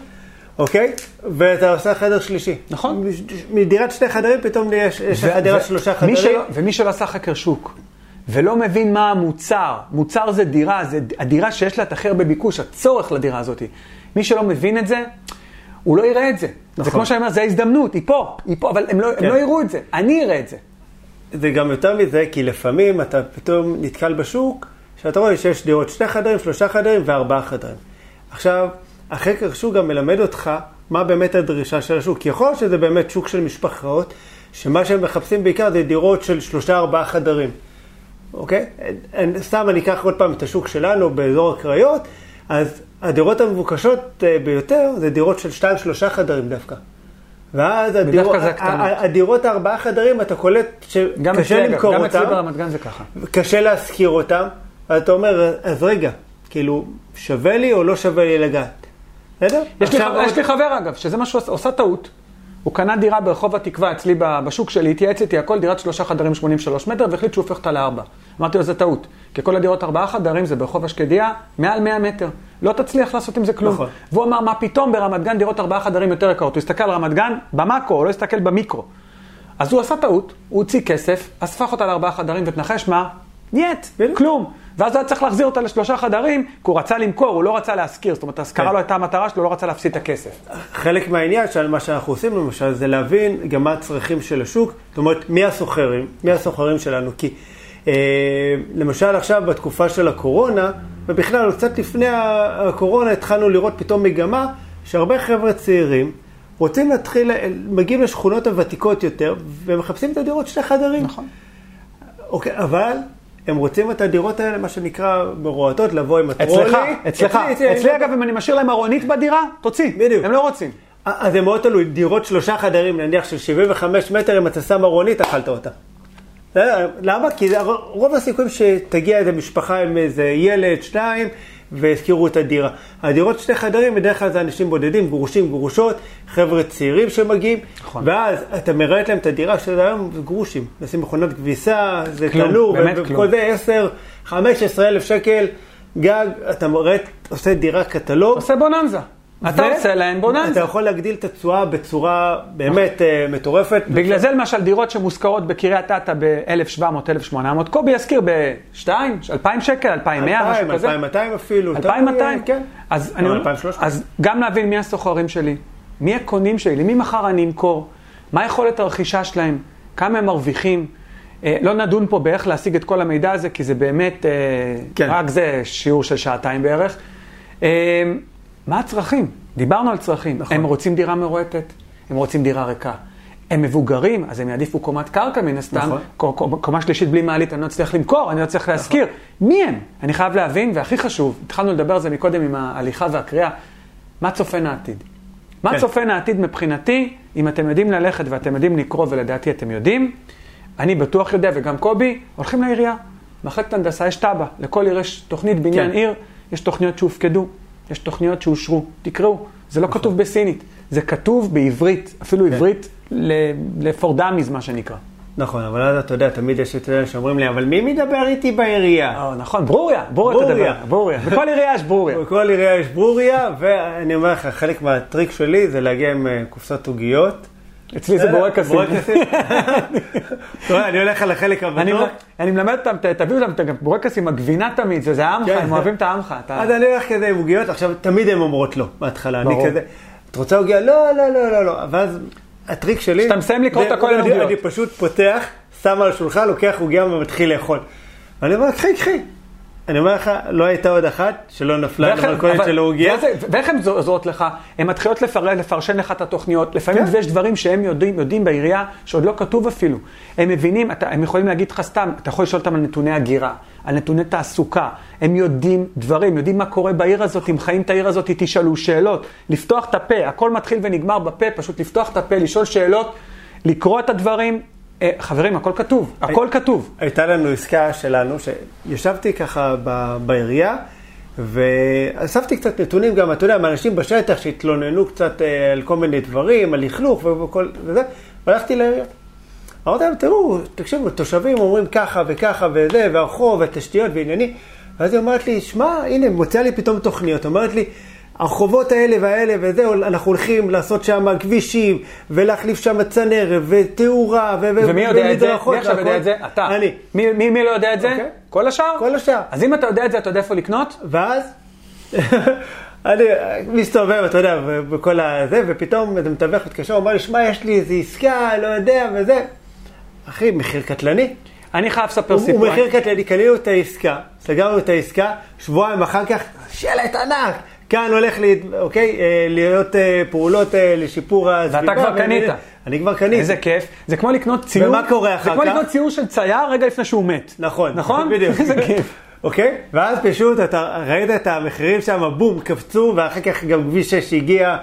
אוקיי? ואתה עושה חדר שלישי. נכון. מדירת שני חדרים פתאום יש, לך דירת שלושה חדרים. ומי שלא עשה חקר שוק, ולא מבין מה המוצר, מוצר זה דירה, זה הדירה שיש לה את הכי הרבה ביקוש, הצורך לדירה הזאת. מי שלא מבין את זה, הוא לא יראה את זה. זה נכון. כמו שאני אומר, זה ההזדמנות, היא פה, היא פה, אבל הם לא, כן. הם לא יראו את זה, אני אראה את זה. זה גם יותר מזה, כי לפעמים אתה פתאום נתקל בשוק, שאתה רואה שיש דירות שני חדרים, שלושה חדרים וארבעה חדרים. עכשיו, החקר שוק גם מלמד אותך מה באמת הדרישה של השוק. כי יכול להיות שזה באמת שוק של משפחות, שמה שהם מחפשים בעיקר זה דירות של שלושה ארבעה חדרים. אוקיי? סתם אני אקח עוד פעם את השוק שלנו באזור הקריות, אז הדירות המבוקשות אה, ביותר זה דירות של שתיים שלושה חדרים דווקא. ואז הדירות, הדירות הארבעה חדרים, אתה קולט שקשה למכור גם אצלי אותם, ברמת גן זה ככה. קשה להשכיר אותם, ואתה אומר, אז רגע, כאילו, שווה לי או לא שווה לי לגעת? בסדר? יש לי, חבר, יש עוד- לי חבר אגב, שזה מה שהוא עשה, עושה טעות. הוא קנה דירה ברחוב התקווה אצלי בשוק שלי, התייעץ איתי הכל, דירת שלושה חדרים 83 מטר, והחליט שהוא הופך אותה לארבע. אמרתי לו, זה טעות. כי כל הדירות ארבעה חדרים זה ברחוב השקדיה, מעל 100 מטר. לא תצליח לעשות עם זה כלום. נכון. והוא אמר, מה פתאום ברמת גן דירות ארבעה חדרים יותר יקרות. הוא הסתכל על רמת גן במאקרו, הוא לא הסתכל במיקרו. אז הוא עשה טעות, הוא הוציא כסף, אז הפך אותה לארבעה חדרים, ותנחש מה? נייט. כלום. ואז היה צריך להחזיר אותה לשלושה חדרים, כי הוא רצה למכור, הוא לא רצה להשכיר. זאת אומרת, ההשכרה כן. לא הייתה המטרה שלו, לא רצה להפסיד את הכסף. חלק מהעניין של מה שאנחנו עושים למשל, זה להבין גם מה הצרכים של השוק, זאת אומרת, מי השוכרים, מי השוכרים שלנו, כי אה, למשל עכשיו בתקופה של הקורונה, ובכלל קצת לפני הקורונה התחלנו לראות פתאום מגמה שהרבה חבר'ה צעירים רוצים להתחיל, מגיעים לשכונות הוותיקות יותר, ומחפשים את הדירות שני חדרים. נכון. אוקיי, אבל הם רוצים את הדירות האלה, מה שנקרא, מרועטות, לבוא עם הטרולי. אצלך, אצלך. אצלי, אצלי, אני- אגב, אם אני משאיר להם ארונית בדירה, תוציא. בדיוק. הם לא רוצים. אז זה מאוד תלוי, דירות שלושה חדרים, נניח של 75 מטר, אם אתה שם ארונית, אכלת אותה. למה? כי רוב הסיכויים שתגיע איזה משפחה עם איזה ילד, שניים, והזכירו את הדירה. הדירות שני חדרים, בדרך כלל זה אנשים בודדים, גרושים, גרושות, חבר'ה צעירים שמגיעים, נכון. ואז אתה מראית להם את הדירה שזה היום זה גרושים. לשים מכונת כביסה, זה תנור, כלום. וכל זה 10, 15 אלף שקל גג, אתה מראה, עושה דירה קטלוג. עושה בוננזה. אתה עושה להם אתה בוננזה. יכול להגדיל את התשואה בצורה באמת אה, מטורפת. בגלל זה למשל דירות שמושכרות בקריית אתא ב-1,700-1,800, קובי יזכיר ב-2, 2,000 שקל, 2,100, משהו 2,000, כזה. 2,200 אפילו. 2,200? כן. אז, אבל אני, אומר- 2,300. אז גם להבין מי הסוחרים שלי, מי הקונים שלי, למי מחר אני אמכור, מה יכולת הרכישה שלהם, כמה הם מרוויחים. אה, לא נדון פה באיך להשיג את כל המידע הזה, כי זה באמת, אה, כן. רק זה שיעור של שעתיים בערך. מה הצרכים? דיברנו על צרכים. נכון. הם רוצים דירה מרועטת, הם רוצים דירה ריקה. הם מבוגרים, אז הם יעדיפו קומת קרקע מן הסתם. נכון. קו- קו- קומה שלישית בלי מעלית, אני לא אצליח למכור, אני לא אצליח להשכיר. מי הם? אני חייב להבין, והכי חשוב, התחלנו לדבר על זה מקודם עם ההליכה והקריאה, מה צופן העתיד? מה כן. צופן העתיד מבחינתי, אם אתם יודעים ללכת ואתם יודעים לקרוא, ולדעתי אתם יודעים, אני בטוח יודע, וגם קובי, הולכים לעירייה. מחלקת הנדסה, יש תב"ע, לכל עיר יש תוכנית בניין כן. עיר, יש תוכניות שהופקדו, יש תוכניות שאושרו, תקראו, זה לא נכון. כתוב בסינית, זה כתוב בעברית, אפילו עברית לפורדמיז, מה שנקרא. נכון, אבל אז אתה יודע, תמיד יש את אלה שאומרים לי, אבל מי מדבר איתי בעירייה? אה, נכון, ברוריה, ברוריה ברוריה. תדבר, ברוריה. בכל עירייה יש ברוריה. <laughs> בכל עירייה יש ברוריה, ואני אומר לך, חלק מהטריק שלי זה להגיע עם אה, קופסת עוגיות, אצלי זה בורקסים. בורקסים. <laughs> אני הולך על החלק הבטוח. אני מלמד אותם, תביאו אותם, גם בורקס עם הגבינה תמיד, זה עמך, כן. הם אוהבים את העמך. <laughs> אז אני הולך כזה עם עוגיות, עכשיו תמיד הן אומרות לא, בהתחלה. אני. כזה, את רוצה עוגיה? לא, לא, לא, לא, לא. ואז הטריק שלי... כשאתה מסיים לקרוא את הכל אני- עוגיות. אני פשוט פותח, שם על השולחן, לוקח עוגיה ומתחיל לאכול. ואני אומר, קחי, קחי. אני אומר לך, לא הייתה עוד אחת שלא נפלה אבל- של העוגיה. ואיך הן עוזרות לך? הן מתחילות לפר- לפרשן לך את התוכניות. לפעמים כן. יש דברים שהם יודעים, יודעים בעירייה, שעוד לא כתוב אפילו. הם מבינים, אתה, הם יכולים להגיד לך סתם, אתה יכול לשאול אותם על נתוני הגירה, על נתוני תעסוקה. הם יודעים דברים, יודעים מה קורה בעיר הזאת, אם חיים את העיר הזאת, תשאלו שאלות. לפתוח את הפה, הכל מתחיל ונגמר בפה, פשוט לפתוח את הפה, לשאול שאלות, לקרוא את הדברים. אה, חברים, הכל כתוב, הכל כתוב. הייתה לנו עסקה שלנו, שישבתי ככה ב- בעירייה, ואספתי קצת נתונים גם, אתה יודע, מאנשים בשטח שהתלוננו קצת אה, על כל מיני דברים, על לכלוך וכל וזה, והלכתי לעירייה. אמרתי להם, תראו, תקשיבו, תושבים אומרים ככה וככה וזה, והרחוב, והתשתיות ועניינים. ואז היא אומרת לי, שמע, הנה, מוציאה לי פתאום תוכניות, אומרת לי, הרחובות האלה והאלה וזה, אנחנו הולכים לעשות שם כבישים, ולהחליף שם צנרת, ותאורה, ו- ומי יודע את זה? מי עכשיו יודע. את זה? אתה. אני. מי, מי, מי לא יודע את זה? אוקיי. כל השאר? כל השאר. אז אם אתה יודע את זה, אתה יודע איפה לקנות? ואז <laughs> אני מסתובב, אתה יודע, בכל הזה, ופתאום איזה מתווך מתקשר, הוא אומר לי, שמע, יש לי איזו עסקה, לא יודע, וזה. אחי, מחיר קטלני. אני חייב לספר הוא הוא סיפור. מחיר קטלני, קנינו את העסקה, סגרנו את העסקה, שבועיים אחר כך, שלט ענק. כאן הולך לי, אוקיי, אה, להיות אה, פעולות אה, לשיפור הסביבה. כבר ו- קנית. אני כבר קניתי. איזה כיף. זה כמו לקנות ציור. ומה קורה אחר זה כמו כך? לקנות ציור של צייר רגע לפני שהוא מת. נכון, נכון? בדיוק. <laughs> איזה כיף. אוקיי? ואז פשוט אתה ראית את המחירים שם, בום, קפצו, ואחר כך גם כביש 6 הגיע,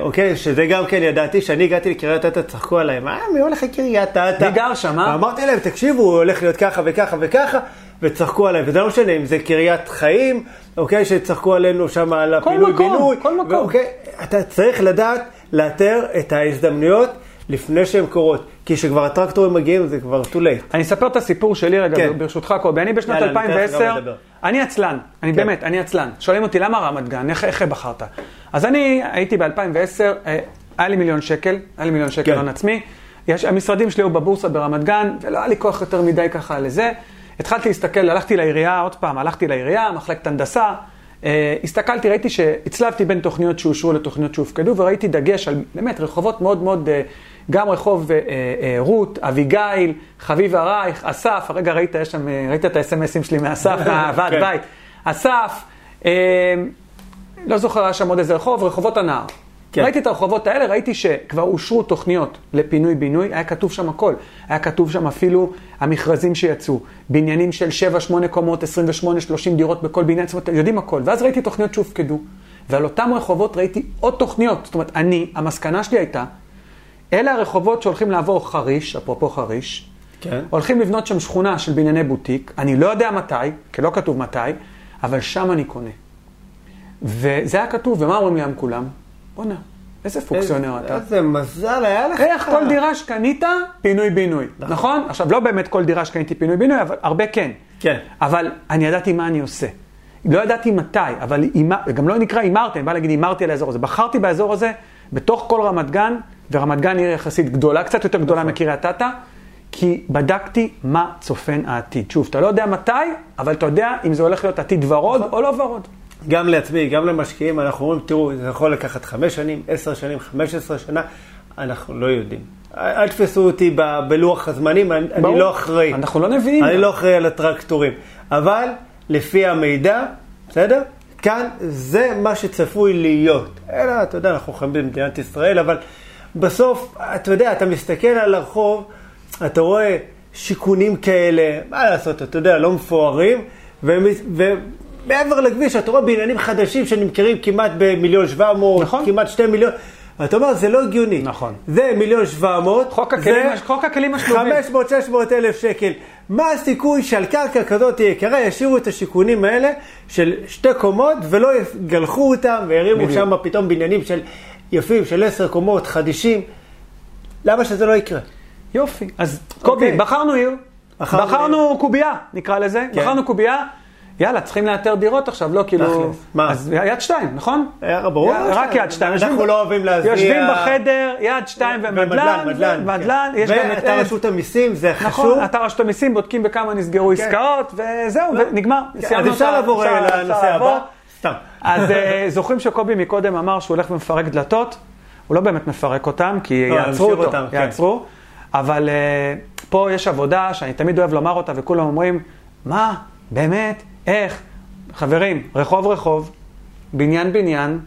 אוקיי? שזה גם כן ידעתי, שאני הגעתי לקריית אתא, צחקו עליי, מה, מי הולך לקריית אתא? מי גר שם, אה? ואמרתי להם, תקשיבו, הוא הולך להיות ככה וככה וככה, וצחקו עליי, וזה לא משנה אם זה קריית חיים, אוקיי? שצחקו עלינו שם על הפינוי מקום, בינוי. כל מקום. אתה צריך לדעת לאתר את ההזדמנויות לפני שהן קורות, כי כשכבר הטרקטורים מגיעים זה כבר too late. אני אספר את הסיפור שלי רגע, כן. ברשותך קובי. אני בשנת יאללה, אני אתן לך גם 2010, לדבר. אני עצלן, אני כן. באמת, אני עצלן. שואלים אותי, למה רמת גן? איך- איך בחרת? אז אני הייתי ב-2010, היה לי מיליון שקל, היה לי מיליון שקל כן. הון עצמי. יש, המשרדים שלי היו בבורסה ברמת גן, ולא היה לי כוח יותר מדי ככה לזה. התחלתי להסתכל, הלכתי לעירייה, עוד פעם, הלכתי לעירייה, מחלקת הנדסה. אה, הסתכלתי, ראיתי שהצלבתי בין תוכניות שאושרו לתוכניות שהופקדו, וראיתי דגש על באמת רחובות מאוד מאוד, אה, גם רחוב אה, אה, רות, אביגיל, חביבה רייך, אסף, הרגע ראית, יש שם, אה, ראית את האס.אם.אסים שלי מאסף, <laughs> מהוועד כן. בית. אסף, אה, לא זוכר, היה שם עוד איזה רחוב, רחובות הנהר. כן. ראיתי את הרחובות האלה, ראיתי שכבר אושרו תוכניות לפינוי-בינוי, היה כתוב שם הכל. היה כתוב שם אפילו המכרזים שיצאו, בניינים של 7-8 קומות, 28-30 דירות בכל בניין, זאת אומרת, יודעים הכל. ואז ראיתי תוכניות שהופקדו, ועל אותם רחובות ראיתי עוד תוכניות. זאת אומרת, אני, המסקנה שלי הייתה, אלה הרחובות שהולכים לעבור חריש, אפרופו חריש, כן. הולכים לבנות שם שכונה של בנייני בוטיק, אני לא יודע מתי, כי לא כתוב מתי, אבל שם אני קונה. וזה היה כתוב, ומה אומרים לי היום כולם? בואנה, איזה פוקסיונר אתה. איזה מזל היה לך. איך כל דירה שקנית, פינוי-בינוי, נכון? עכשיו, לא באמת כל דירה שקניתי פינוי-בינוי, אבל הרבה כן. כן. אבל אני ידעתי מה אני עושה. לא ידעתי מתי, אבל גם לא נקרא הימרתי, אני בא להגיד הימרתי על האזור הזה. בחרתי באזור הזה, בתוך כל רמת גן, ורמת גן עיר יחסית גדולה, קצת יותר גדולה מקריית אתא, כי בדקתי מה צופן העתיד. שוב, אתה לא יודע מתי, אבל אתה יודע אם זה הולך להיות עתיד ורוד או לא ורוד. גם לעצמי, גם למשקיעים, אנחנו אומרים, תראו, זה יכול לקחת חמש שנים, עשר שנים, חמש עשרה שנה, אנחנו לא יודעים. אל תתפסו אותי ב- בלוח הזמנים, אני, אני. לא אחראי. אנחנו לא נביאים. אני. לא אחראי על הטרקטורים. אבל, לפי המידע, בסדר? כאן זה מה שצפוי להיות. אלא, אתה יודע, אנחנו חיים במדינת ישראל, אבל בסוף, אתה יודע, אתה מסתכל על הרחוב, אתה רואה שיכונים כאלה, מה לעשות, אתה יודע, לא מפוארים, ומ- ומעבר לכביש, אתה רואה בניינים חדשים שנמכרים כמעט במיליון שבע מאות, נכון. כמעט שתי מיליון. ואתה אומר, זה לא הגיוני. נכון. זה מיליון שבע מאות. חוק הכלים הש- חוק הכלים השלובים. 500-600 אלף שקל. מה הסיכוי שעל קרקע כזאת יקרה ישאירו את השיכונים האלה של שתי קומות ולא יגלחו אותם וירימו. שם פתאום בניינים של יפים של עשר קומות חדישים? למה שזה לא יקרה? יופי. אז קובי, אוקיי. בחרנו עיר, בחרנו בחרנו קובייה, נקרא לזה. כן. בחרנו קובייה. יאללה, צריכים לאתר דירות עכשיו, לא כאילו... מה? אז יד שתיים, נכון? ברור. יא- רק יד שתיים. אנחנו לא אוהבים להזיע. יושבים בחדר, יד שתיים ומדלן, מדלן, מדלן, כן. את... ואתה רשות המיסים, זה חשוב. נכון, אתר רשות המיסים, בודקים בכמה נסגרו עסקאות, וזהו, ונגמר. אז סיימנו אפשר לעבור אפשר לנושא. הבא. סתם. אז אה, זוכרים שקובי מקודם אמר שהוא הולך ומפרק דלתות? הוא לא באמת מפרק אותם, כי לא, יעצרו אותו, אותם, כן. יעצרו. אבל אה, פה יש עבודה שאני תמיד אוהב לומר אותה, וכולם אומרים, מה, באמת, איך? חברים, רחוב רחוב, בניין בניין,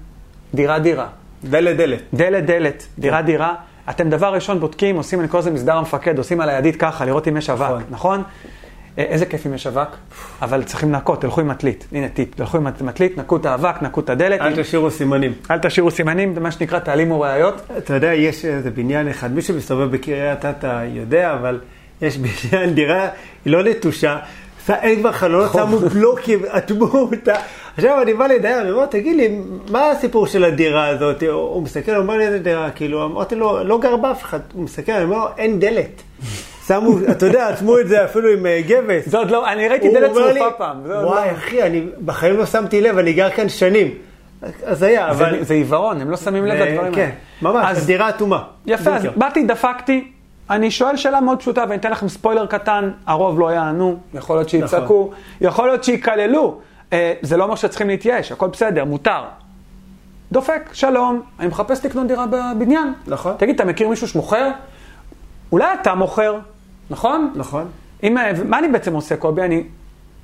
דירה דירה. דלת דלת. דלת דלת, כן. דירה דירה. אתם דבר ראשון בודקים, עושים, אני קורא לזה מסדר המפקד, עושים על הידית ככה, לראות אם יש אבק, נכון. נכון? איזה כיף אם יש אבק, אבל צריכים לנקות, תלכו עם מטלית. הנה טיפ, תלכו עם מטלית, נקו את האבק, נקו את הדלת. אל תשאירו סימנים. אל תשאירו סימנים, זה מה שנקרא תעלימו ראיות. אתה יודע, יש איזה בניין אחד, מי שמסתובב בקריית אתא יודע, אבל יש <laughs> בניין, דירה, היא לא נטושה, אין כבר חלונות, שמו בלוקים, אטמו אותה. עכשיו אני בא לדייר, אני אומר, תגיד לי, מה הסיפור של הדירה הזאת? הוא מסתכל, הוא אומר לי, איזה דירה, כאילו, אמרתי לו, לא גר באף אחד. הוא מסתכל, אני אומר לו, אין דלת. שמו, אתה יודע, עצמו את זה אפילו עם אה, גבס. זה עוד לא, אני ראיתי הוא דלת אומר לי, צרופה פעם. זה וואי, לא- אחי, אני בחיים לא שמתי לב, אני גר כאן שנים. אז היה, זה- אבל... זה עיוורון, הם לא שמים לב אה, לדברים כן, האלה. ממש, אז- הדירה אטומה. יפה, אז. באתי, דפקתי. אני שואל שאלה מאוד פשוטה, ואני אתן לכם ספוילר קטן, הרוב לא יענו, יכול להיות שיצעקו, יכול להיות שיקללו. אה, זה לא אומר שצריכים להתייאש, הכל בסדר, מותר. דופק, שלום, אני מחפש לקנות דירה בבניין. נכון. תגיד, אתה מכיר מישהו שמוכר? אולי אתה מוכר, נכון? נכון. אם, אה, מה אני בעצם עושה, קובי? אני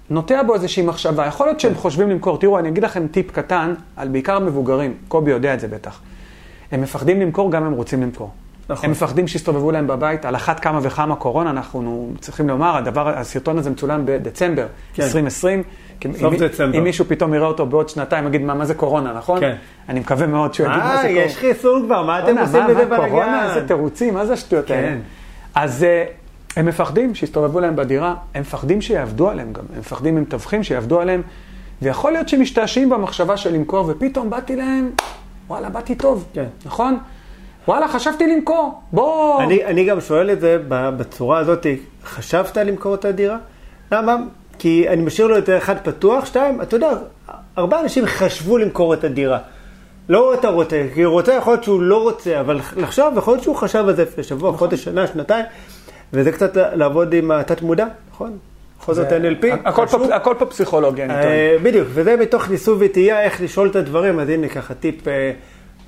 נוטע בו איזושהי מחשבה. יכול להיות שהם חושבים למכור. תראו, אני אגיד לכם טיפ קטן, על בעיקר מבוגרים. קובי יודע את זה בטח. הם מפחדים למכור גם הם רוצים למכור. נכון. הם מפחדים שיסתובבו להם בבית, על אחת כמה וכמה קורונה, אנחנו צריכים לומר, הדבר, הסרטון הזה מצולם בדצמבר כן. 2020. כי סוף אם- דצמבר. אם מישהו פתאום יראה אותו בעוד שנתיים, יגיד, מה, מה זה קורונה, נכון? כן. אני מקווה מאוד שהוא יגיד מה זה אה, קורונה. יש חיסון כבר, מה אתם עושים מה- בזה מה, קורונה, בלאגן? איזה תירוצים, מה זה השטויות האלה? כן. אז אה, הם מפחדים שיסתובבו להם בדירה, הם מפחדים שיעבדו עליהם גם, הם מפחדים ממתווכים שיעבדו עליהם, ויכול להיות שהם משתעשעים במחשבה של למכור, ופתאום באתי להם, וואלה, באתי טוב, כן. נכון? וואלה, חשבתי למכור, בוא... אני, אני גם שואל את זה בצורה הזאת, חשבת למכור את הדירה? למה? כי אני משאיר לו את זה אחד פתוח, שתיים, אתה יודע, הרבה אנשים חשבו למכור את הדירה. לא אתה רוצה, כי הוא רוצה, יכול להיות שהוא לא רוצה, אבל לחשוב, יכול להיות שהוא חשב על זה לפני שבוע, נכון. חודש, שנה, שנתיים, וזה קצת לעבוד עם התת מודע, נכון? בכל זאת NLP, הכל. פה- הכל פה פסיכולוגיה, אני טוען. אה, בדיוק, וזה מתוך ניסוי וטעייה, איך לשאול את הדברים, אז הנה ככה טיפ, אה,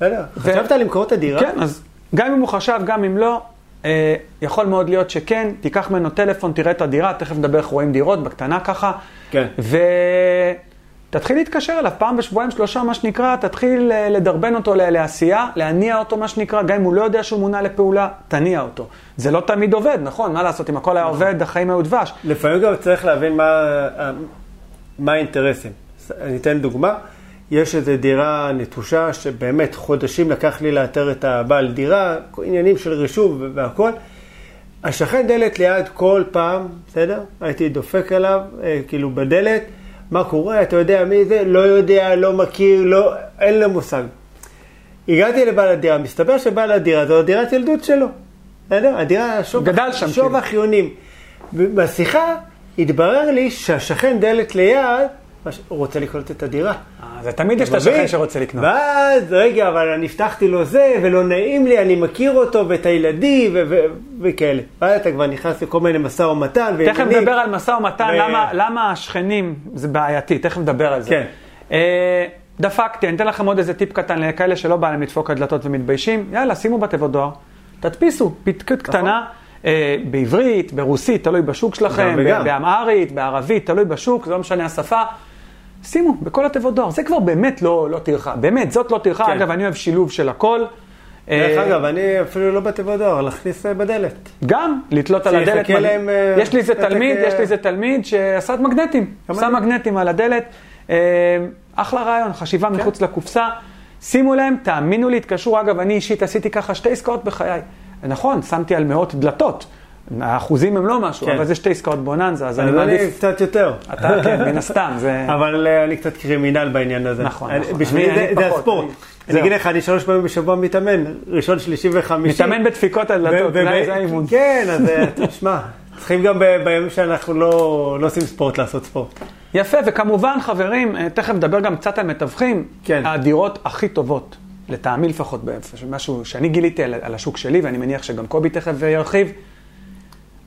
לא חשבת למכור את הדירה? כן, אז גם אם הוא חשב, גם אם לא, אה, יכול מאוד להיות שכן, תיקח ממנו טלפון, תראה את הדירה, תכף נדבר איך רואים דירות, בקטנה ככה. כן. ותתחיל להתקשר אליו פעם בשבועיים, שלושה, מה שנקרא, תתחיל אה, לדרבן אותו לעשייה, להניע אותו, מה שנקרא, גם אם הוא לא יודע שהוא מונה לפעולה, תניע אותו. זה לא תמיד עובד, נכון? מה לעשות, אם הכל היה עובד, החיים היו דבש. לפעמים גם צריך להבין מה, מה האינטרסים. אני אתן דוגמה, יש איזו דירה נטושה שבאמת חודשים לקח לי לאתר את הבעל דירה, עניינים של רישום והכל. השכן דלת ליד כל פעם, בסדר? הייתי דופק עליו, אה, כאילו בדלת, מה קורה, אתה יודע מי זה? לא יודע, לא מכיר, לא, אין לו מושג. הגעתי לבעל הדירה, מסתבר שבעל הדירה זו דירת ילדות שלו. בסדר? הדירה, שוב, גדל שם, שוב כאילו. החיונים. בשיחה התברר לי שהשכן דלת ליד, הוא רוצה לקנות את הדירה. אה, זה תמיד יש את? השכן שרוצה לקנות. ואז, רגע, אבל אני הבטחתי לו זה, ולא נעים לי, אני מכיר אותו ואת הילדים וכאלה. ואז אתה כבר נכנס לכל מיני משא ומתן. תכף. נדבר על משא ומתן, למה, השכנים זה בעייתי, תכף נדבר על זה. כן. אה, דפקתי, אני אתן לכם עוד איזה טיפ קטן לכאלה שלא בא להם לדפוק על דלתות ומתביישים, יאללה, שימו בתיבות דואר, תדפיסו, פתקית קטנה, אה, בעברית, ברוסית, תלוי בשוק שלכם, באמהרית, בערבית, תלוי בשוק, זה לא משנה השפה. שימו בכל התיבות דואר, זה כבר באמת לא, לא טרחה, באמת, זאת לא טרחה, כן. אגב, אני אוהב שילוב של הכל. דרך אה, אגב, אני אפילו לא בתיבות דואר, להכניס אה, בדלת. גם, לתלות על הדלת. להם, אה, יש לי איזה תלמיד, יש לי איזה תלמיד שעשה את מגנטים. שם. מגנטים על הדלת. אחלה רעיון, חשיבה מחוץ לקופסה. שימו להם, תאמינו לי, התקשרו. אגב, אני אישית עשיתי ככה שתי עסקאות בחיי. נכון, שמתי על מאות דלתות. האחוזים הם לא משהו, כן. אבל זה שתי עסקאות בוננזה, אז אני אז אני מעדיף... קצת יותר. אתה, כן, מן הסתם, זה... <laughs> אבל אה, אני קצת קרימינל בעניין הזה. נכון, אני- נכון. בשבילי אני- זה- אני זה פחות, הספורט. אני- אני. אגיד לך, אני שלוש פעמים בשבוע מתאמן, ראשון, שלישי וחמישי. מתאמן בדפיקות על דלתות, זה האימון. כן, אז אה, <laughs> תשמע, צריכים גם בימים שאנחנו לא לא עושים ספורט לעשות ספורט. יפה, וכמובן, חברים, אה, תכף נדבר גם קצת על מתווכים. כן. הדירות הכי טובות, לטעמי לפחות, משהו שאני גיליתי על, על השוק שלי, ואני מניח שגם קובי תכף ירחיב,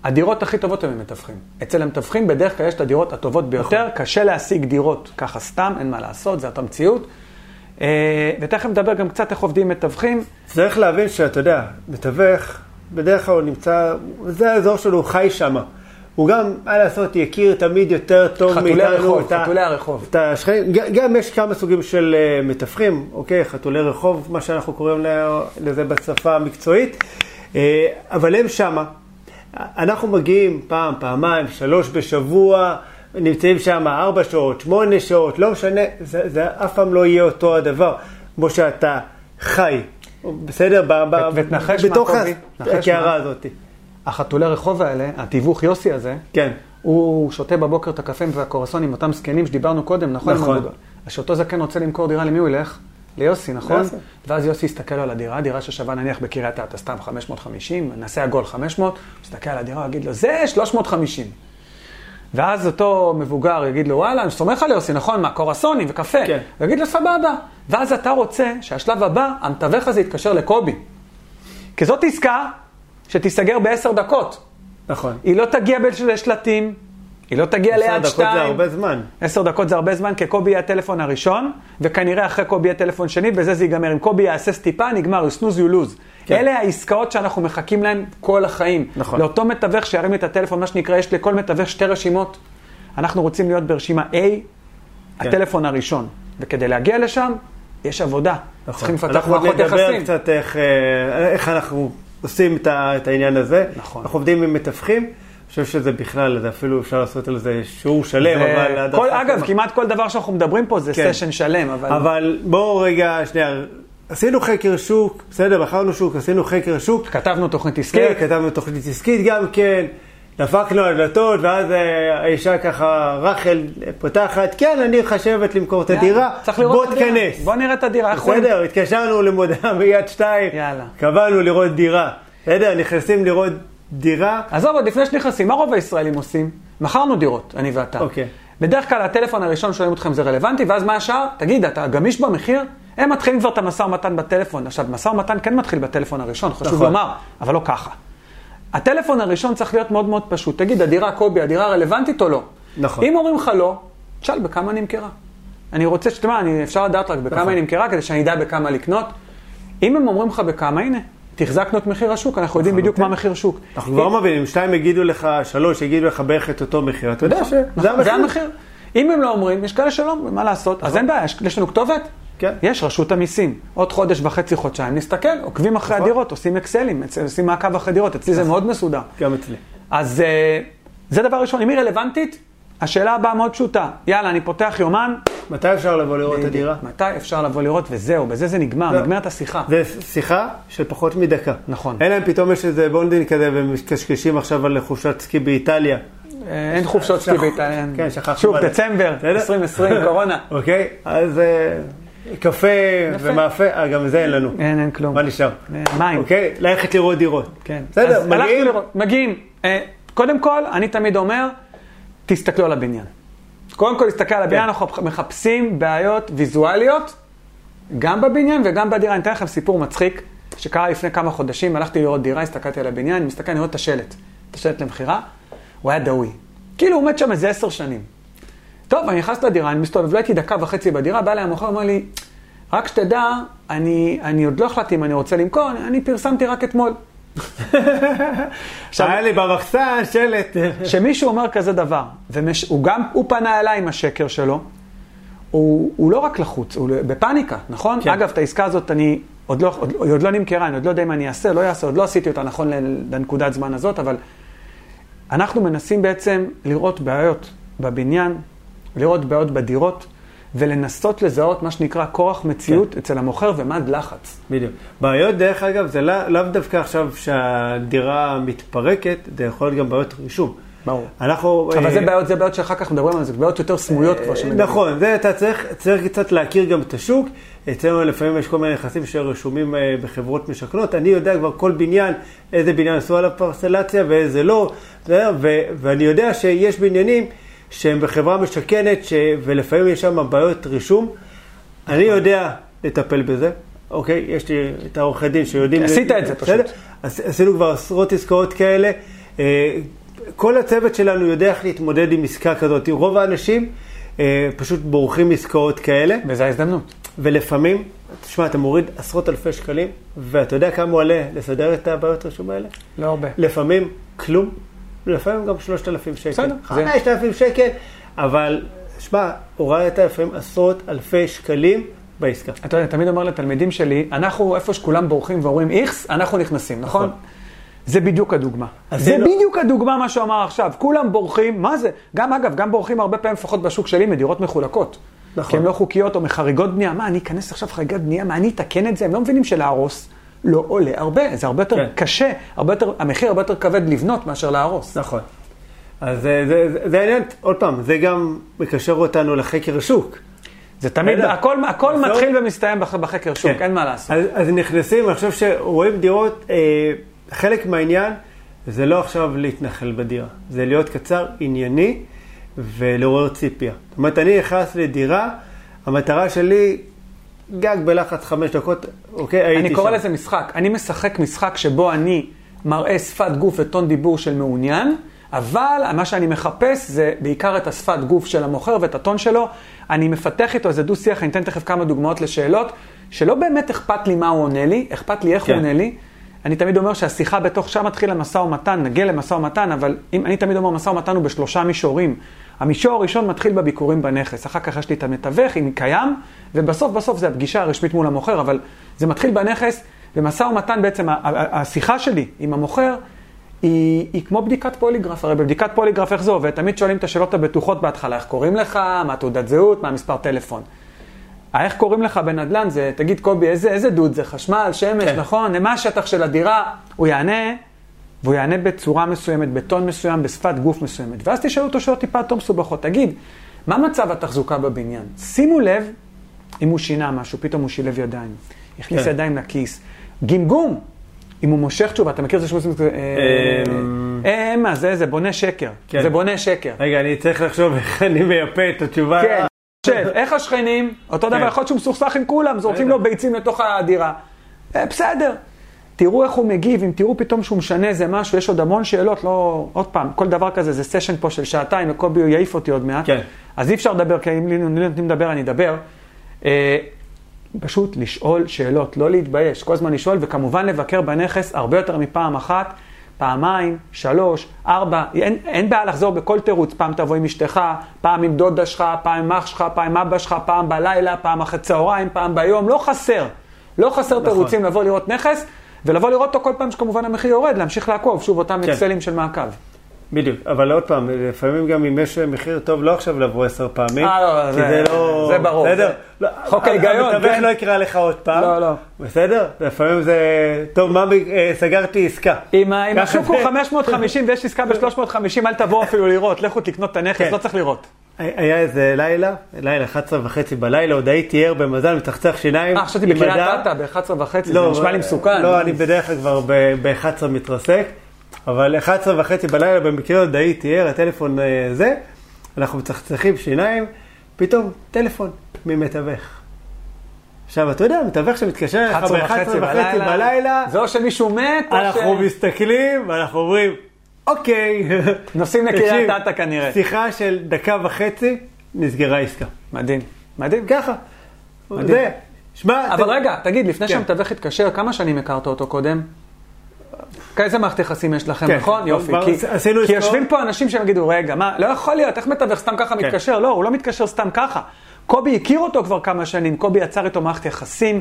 הדירות הכי טובות הן מתווכים. אצל המתווכים בדרך כלל יש את הדירות הטובות ביותר, נכון. קשה להשיג דירות ככה סתם, אין מה לעשות, זאת המציאות. אה, ותכף נדבר גם קצת איך עובדים מתווכים. צריך להבין שאתה יודע, מתווך, בדרך כלל הוא נמצא, זה האזור שלו, הוא חי שם. הוא גם, מה לעשות, יכיר תמיד יותר טוב מאיתנו. חתולי הרחוב, חתולי הרחוב. את השכנים. גם יש כמה סוגים של uh, מתווכים, אוקיי? חתולי רחוב, מה שאנחנו קוראים לזה בשפה המקצועית. Uh, אבל הם שמה. אנחנו מגיעים פעם, פעמיים, שלוש בשבוע, נמצאים שם ארבע שעות, שמונה שעות, לא משנה, זה, זה אף פעם לא יהיה אותו הדבר, כמו שאתה חי, בסדר? ותנחש מה, קובי? בתוך הקערה הזאת. החתולי רחוב האלה, התיווך יוסי הזה, כן. הוא שותה בבוקר את הקפה והקורסון עם אותם זקנים שדיברנו קודם, נכון? נכון. שאותו זקן רוצה למכור דירה, למי הוא ילך? ליוסי, נכון? ליוסי. ואז יוסי יסתכל על הדירה, דירה ששווה נניח בקריית אתא, סתם 550, נעשה עגול 500, הוא יסתכל על הדירה, יגיד לו, זה 350. ואז אותו מבוגר יגיד לו, וואלה, אני סומך על יוסי, נכון? מה, קורסונים וקפה. כן. ויגיד לו, סבבה. ואז אתה רוצה שהשלב הבא, המתווך הזה יתקשר לקובי. כי זאת עסקה שתיסגר בעשר דקות. נכון. היא לא תגיע בשלטים, היא לא תגיע ליד שתיים. עשר דקות זה הרבה זמן. עשר דקות זה הרבה זמן, כי קובי יהיה הטלפון הראשון, וכנראה אחרי קובי יהיה טלפון שני, וזה זה ייגמר. אם קובי יעשה סטיפה, נגמר, you snooze you lose. כן. אלה העסקאות שאנחנו מחכים להן כל החיים. נכון. לאותו מתווך שירים לי את הטלפון, מה שנקרא, יש לכל מתווך שתי רשימות. אנחנו רוצים להיות ברשימה A, כן. הטלפון הראשון. וכדי להגיע לשם, יש עבודה. נכון. צריכים לפתח מערכות יחסים. אנחנו נדבר קצת איך, אה, איך אנחנו עושים את העניין הזה. נכון. אנחנו עובדים עם מתווכים. חושב שזה בכלל, זה אפילו אפשר לעשות על זה שיעור שלם, זה... אבל... כל, אגב, כמעט כל דבר שאנחנו מדברים פה זה כן. סשן שלם, אבל... אבל בואו רגע, שנייה, עשינו חקר שוק, בסדר, בחרנו שוק, עשינו חקר שוק. כתבנו תוכנית עסקית. כן, כתבנו תוכנית עסקית גם כן. דפקנו על דלתות, ואז אה, האישה ככה, רחל פותחת, כן, אני חשבת למכור את הדירה, בוא תכנס. בוא נראה את הדירה, בסדר, התקשרנו למודעה ביד שתיים, קבענו לראות דירה. בסדר, נכנסים לראות דירה. עזוב, עוד לפני שנכנסים, מה רוב הישראלים עושים? מכרנו דירות, אני ואתה. אוקיי. בדרך כלל הטלפון הראשון שואלים אתכם זה רלוונטי, ואז מה השאר? תגיד, אתה גמיש במחיר? הם מתחילים כבר את המשא ומתן בטלפון. עכשיו, משא ומתן כן מתחיל בטלפון הראשון, חשוב נכון. לומר, אבל לא ככה. הטלפון הראשון צריך להיות מאוד מאוד פשוט. תגיד, הדירה קובי, הדירה רלוונטית או לא? נכון. אם אומרים לך לא, תשאל בכמה נמכרה. אני רוצה שתשמע, אפשר לדעת רק בכמה נכון. היא נמכרה, כדי שאני אדע בכמה לקנות. אם הם אומרים לך בכמה, הנה, תחזקנו את מחיר השוק, אנחנו יודעים בדיוק מה מחיר שוק. אנחנו כבר מבינים, שתיים יגידו לך, שלוש יגידו לך בערך את אותו מחיר, אתה יודע שזה המחיר. זה המחיר. אם הם לא אומרים, יש כאלה שלא מה לעשות? אז אין בעיה, יש לנו כתובת? כן. יש רשות המיסים. עוד חודש וחצי, חודשיים, נסתכל, עוקבים אחרי נכון. הדירות, עושים אקסלים, עושים מעקב אחרי דירות, אצלי זה נכון. מאוד מסודר. גם אצלי. אז אה, זה דבר ראשון, אם היא רלוונטית, השאלה הבאה מאוד פשוטה. יאללה, אני פותח יומן. מתי אפשר לבוא לראות את הדירה? מתי אפשר לבוא לראות, וזהו, בזה זה נגמר, לא. נגמרת השיחה. זה שיחה של פחות מדקה. נכון. אלא אם פתאום יש איזה בונדין כזה, ומקשקשים עכשיו על חופשת סקי באיטליה. אה, אין חופשות סקי באיטליה. כן, שכחנו. שוב, דצמבר, 2020, <laughs> קורונה. אוקיי, אז אה, קפה ומאפה, אה, גם זה אין לנו. אין, אין כלום. מה נשאר? מים. אוקיי, ללכת לראות דירות. כן. בסדר, מגיעים? מגיעים. קודם כל, אני תמיד אומר, תסתכלו על הבניין. קודם כל, להסתכל על הבניין, כן. אנחנו מחפשים בעיות ויזואליות, גם בבניין וגם בדירה. אני אתן לכם סיפור מצחיק, שקרה לפני כמה חודשים, הלכתי לראות דירה, הסתכלתי על הבניין, אני מסתכל, אני רואה את השלט, את השלט למכירה, הוא היה דאוי. כאילו הוא עומד שם איזה עשר שנים. טוב, אני נכנס לדירה, אני מסתובב, לא הייתי דקה וחצי בדירה, בא אליי המוכר, אומר לי, רק שתדע, אני, אני עוד לא החלטתי אם אני רוצה למכור, אני, אני פרסמתי רק אתמול. היה לי במחסן שלט. שמישהו אומר כזה דבר, והוא גם, הוא פנה אליי עם השקר שלו, הוא, הוא לא רק לחוץ, הוא בפאניקה, נכון? כן. אגב, את העסקה הזאת אני, עוד לא, עוד, היא עוד לא נמכרה, אני עוד לא יודע אם אני אעשה, לא אעשה, עוד לא עשיתי אותה נכון לנקודת זמן הזאת, אבל אנחנו מנסים בעצם לראות בעיות בבניין, לראות בעיות בדירות. ולנסות לזהות מה שנקרא כורח מציאות כן. אצל המוכר ומד לחץ. בדיוק. בעיות, דרך אגב, זה לא, לאו דווקא עכשיו שהדירה מתפרקת, זה יכול להיות גם בעיות רישום. ברור. אנחנו... אבל אה, זה בעיות, זה בעיות שאחר כך מדברים על זה, בעיות יותר סמויות כבר שמדברים. נכון, זה אתה צריך, צריך קצת להכיר גם את השוק. אצלנו לפעמים יש כל מיני נכסים שרשומים אה, בחברות משכנות. אני יודע כבר כל בניין, איזה בניין עשו עליו פרסלציה ואיזה לא. ו- ואני יודע שיש בניינים שהם בחברה משכנת, ש... ולפעמים יש שם בעיות רישום. אני יודע לטפל בזה, אוקיי? יש לי את העורכי דין שיודעים... עשית את זה פשוט. עשינו כבר עשרות עסקאות כאלה. אה, כל הצוות שלנו יודע איך להתמודד עם עסקה כזאת. רוב האנשים אה, פשוט בורחים מעסקאות כאלה, וזו ההזדמנות. ולפעמים, תשמע, אתה מוריד עשרות אלפי שקלים, ואתה יודע כמה עולה לסדר את הבעיות רישום האלה? לא הרבה. לפעמים כלום, לפעמים גם 3,000 שקל. בסדר, זה- 5,000 שקל, אבל שמע, הורדת לפעמים עשרות אלפי שקלים בעסקה. אתה יודע, תמיד אומר לתלמידים שלי, אנחנו, איפה שכולם בורחים ואומרים איכס, אנחנו נכנסים, נכון? נכון. זה בדיוק הדוגמה. זה לא- בדיוק הדוגמה מה שהוא אמר עכשיו. כולם בורחים, מה זה? גם אגב, גם בורחים הרבה פעמים, לפחות בשוק שלי, מדירות מחולקות. נכון. כי הן לא חוקיות או מחריגות בנייה. מה, אני אכנס עכשיו חריגת בנייה, מה, אני אתקן את זה? הם לא מבינים שלהרוס לא עולה הרבה. זה הרבה יותר כן. קשה, הרבה יותר, המחיר הרבה יותר כבד לבנות מאשר להרוס. נכון. אז זה, זה, זה, העניין, עוד פעם, זה גם מקשר אותנו לחקר השוק. זה תמיד. הכל, הכל בסוף- מתחיל ומסתיים בח- בחקר שוק, כן. אין מה לעשות. אז, אז נכנסים, אני חושב שרואים דירות, אה, חלק מהעניין זה לא עכשיו להתנחל בדירה, זה להיות קצר, ענייני ולעורר ציפייה. זאת אומרת, אני נכנס לדירה, המטרה שלי, גג בלחץ חמש דקות, אוקיי, הייתי שם. אני קורא לזה משחק. אני משחק משחק שבו אני מראה שפת גוף וטון דיבור של מעוניין, אבל מה שאני מחפש זה בעיקר את השפת גוף של המוכר ואת הטון שלו. אני מפתח איתו איזה דו-שיח, אני אתן תכף כמה דוגמאות לשאלות, שלא באמת אכפת לי מה הוא עונה לי, אכפת לי איך כן. הוא עונה לי. אני תמיד אומר שהשיחה בתוך שם מתחיל המשא ומתן, נגיע למשא ומתן, אבל אם, אני תמיד אומר, משא ומתן הוא בשלושה מישורים. המישור הראשון מתחיל בביקורים בנכס, אחר כך יש לי את המתווך, אם קיים, ובסוף בסוף זה הפגישה הרשמית מול המוכר, אבל זה מתחיל בנכס, ומשא ומתן בעצם, השיחה שלי עם המוכר, היא, היא כמו בדיקת פוליגרף, הרי בבדיקת פוליגרף איך זה עובד? תמיד שואלים את השאלות הבטוחות בהתחלה, איך קוראים לך, מה תעודת זהות, מה המספר טלפון. איך קוראים לך בנדל"ן זה, תגיד קובי, איזה, איזה דוד זה? חשמל, שמש, כן. נכון? מה השטח של הדירה? הוא יענה, והוא יענה בצורה מסוימת, בטון מסוים, בשפת גוף מסוימת. ואז תשאלו אותו שאלות טיפה יותר מסובכות. תגיד, מה מצב התחזוקה בבניין? שימו לב אם הוא שינה משהו, פתאום הוא שילב ידיים, הכניס כן. ידיים לכיס. גמגום, אם הוא מושך תשובה, אתה מכיר את זה שמושים כזה, אה, אמ. אה, מה זה, זה בונה שקר. כן. זה בונה שקר. רגע, אני צריך לחשוב איך <laughs> אני מייפה את התשובה. כן, שב, איך השכנים? אותו דבר, כן. יכול להיות שהוא מסוכסך עם כולם, זורקים. לו ביצים לתוך הדירה. אה, בסדר. תראו איך הוא מגיב, אם תראו פתאום שהוא משנה איזה משהו, יש עוד המון שאלות, לא... עוד פעם, כל דבר כזה זה סשן פה של שעתיים, וקובי יעיף אותי עוד מעט. כן. אז אי אפשר לדבר, כי אם לי נותנים לדבר, אני אדבר. אה, פשוט לשאול שאלות, לא להתבייש, כל הזמן לשאול, וכמובן לבקר בנכס הרבה יותר מפעם אחת, פעמיים, שלוש, ארבע, אין, אין בעיה לחזור בכל תירוץ, פעם תבוא עם אשתך, פעם עם דודה שלך, פעם עם אח שלך, פעם עם אבא שלך, פעם בלילה, פעם אחרי צהריים, פעם ביום, לא חסר. לא חסר נכון. תירוצים לבוא לראות נכס, ולבוא לראות אותו כל פעם שכמובן המחיר יורד, להמשיך לעקוב, שוב אותם כן. אקסלים של מעקב. בדיוק, אבל עוד פעם, לפעמים גם אם יש מחיר טוב, לא עכשיו לבוא עשר פעמים. אה, לא, כי זה- זה לא... זה ברור, בסדר? זה- לא, חוק ההיגיון, המתווך כן. לא יקרא לך עוד פעם. לא, לא. בסדר? לפעמים זה... טוב, מה, אה, סגרתי עסקה. אם השוק הוא זה- 550 ויש עסקה ב-350, אל תבואו אפילו לראות, לכו תקנות את הנכס, כן. לא צריך לראות. היה איזה לילה, לילה 11 וחצי בלילה, עוד הייתי ער במזל, מצחצח שיניים. אה, חשבתי בקריית. אתא ב-11 וחצי, זה נשמע לי מסוכן. לא, אני בדרך כלל כבר ב-11 מתרסק, אבל 11 וחצי בלילה במקרה עוד הייתי ער, הטלפון אה, זה, אנחנו מצחצחים שיניים, פתאום טלפון ממתווך. עכשיו, אתה יודע, מתווך שמתקשר אליך 11 ב-11 וחצי וחצי בלילה, זה או שמישהו מת, או ש... אנחנו מסתכלים ואנחנו אומרים, אוקיי. <laughs> נוסעים לקריית אתא כנראה. שיחה של דקה וחצי, נסגרה עסקה. מדהים, מדהים. ככה. מדהים. זה, שמע, אבל רגע, תגיד, לפני כן. שהמתווך התקשר, כמה שנים הכרת אותו קודם? איזה מערכת יחסים יש לכם, כן, נכון? יופי. כי- כי. יושבים פה אנשים שהם יגידו, רגע, מה, לא יכול להיות, איך מתווך סתם ככה כן. מתקשר? לא, הוא לא מתקשר סתם ככה. קובי הכיר אותו כבר כמה שנים, קובי יצר איתו מערכת יחסים.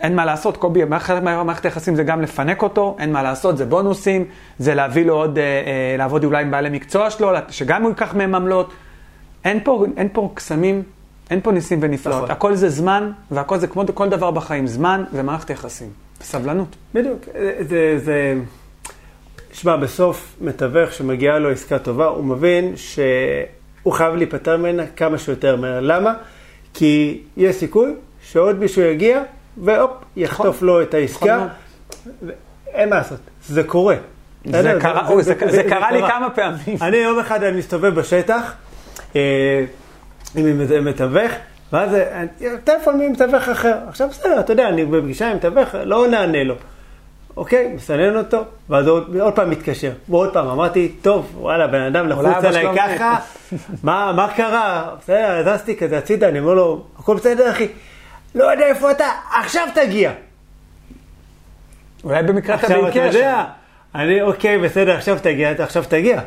אין מה לעשות, קובי, מערכת היחסים זה גם לפנק אותו, אין מה לעשות, זה בונוסים, זה להביא לו עוד, אה, אה, לעבוד אולי עם בעלי מקצוע שלו, שגם הוא ייקח מהם עמלות. אין פה, אין פה קסמים, אין פה ניסים ונפלאות. נכון. הכל זה זמן, והכל זה כמו כל דבר בחיים, זמן ומערכת יחסים. סבלנות. בדיוק, זה, זה, שמע, בסוף מתווך שמגיעה לו עסקה טובה, הוא מבין שהוא חייב להיפטר ממנה כמה שיותר מהר. למה? כי יש סיכוי שעוד מישהו יגיע, והופ, יחטוף לו את העסקה. מאוד. אין מה לעשות, זה קורה. זה? קרה- לי כמה פעמים. אני יום אחד אני מסתובב בשטח, אה, עם איזה מתווך, ואז אה, טלפון ממתווך אחר. עכשיו בסדר, אתה יודע, אני בפגישה עם מתווך, לא נענה לו. אוקיי, מסנן אותו, ואז עוד, עוד פעם מתקשר. ועוד פעם, אמרתי, טוב, וואלה, בן אדם לחוץ עליי שלו מת." ככה, מה, מה קרה? בסדר, זזתי כזה הצידה, אני אומר לו, הכל בסדר, אחי? לא יודע איפה אתה, עכשיו תגיע. אולי במקרה אתה עכשיו אתה בעיקר. יודע, אני, אוקיי, בסדר, עכשיו תגיע, אתה עכשיו תגיע.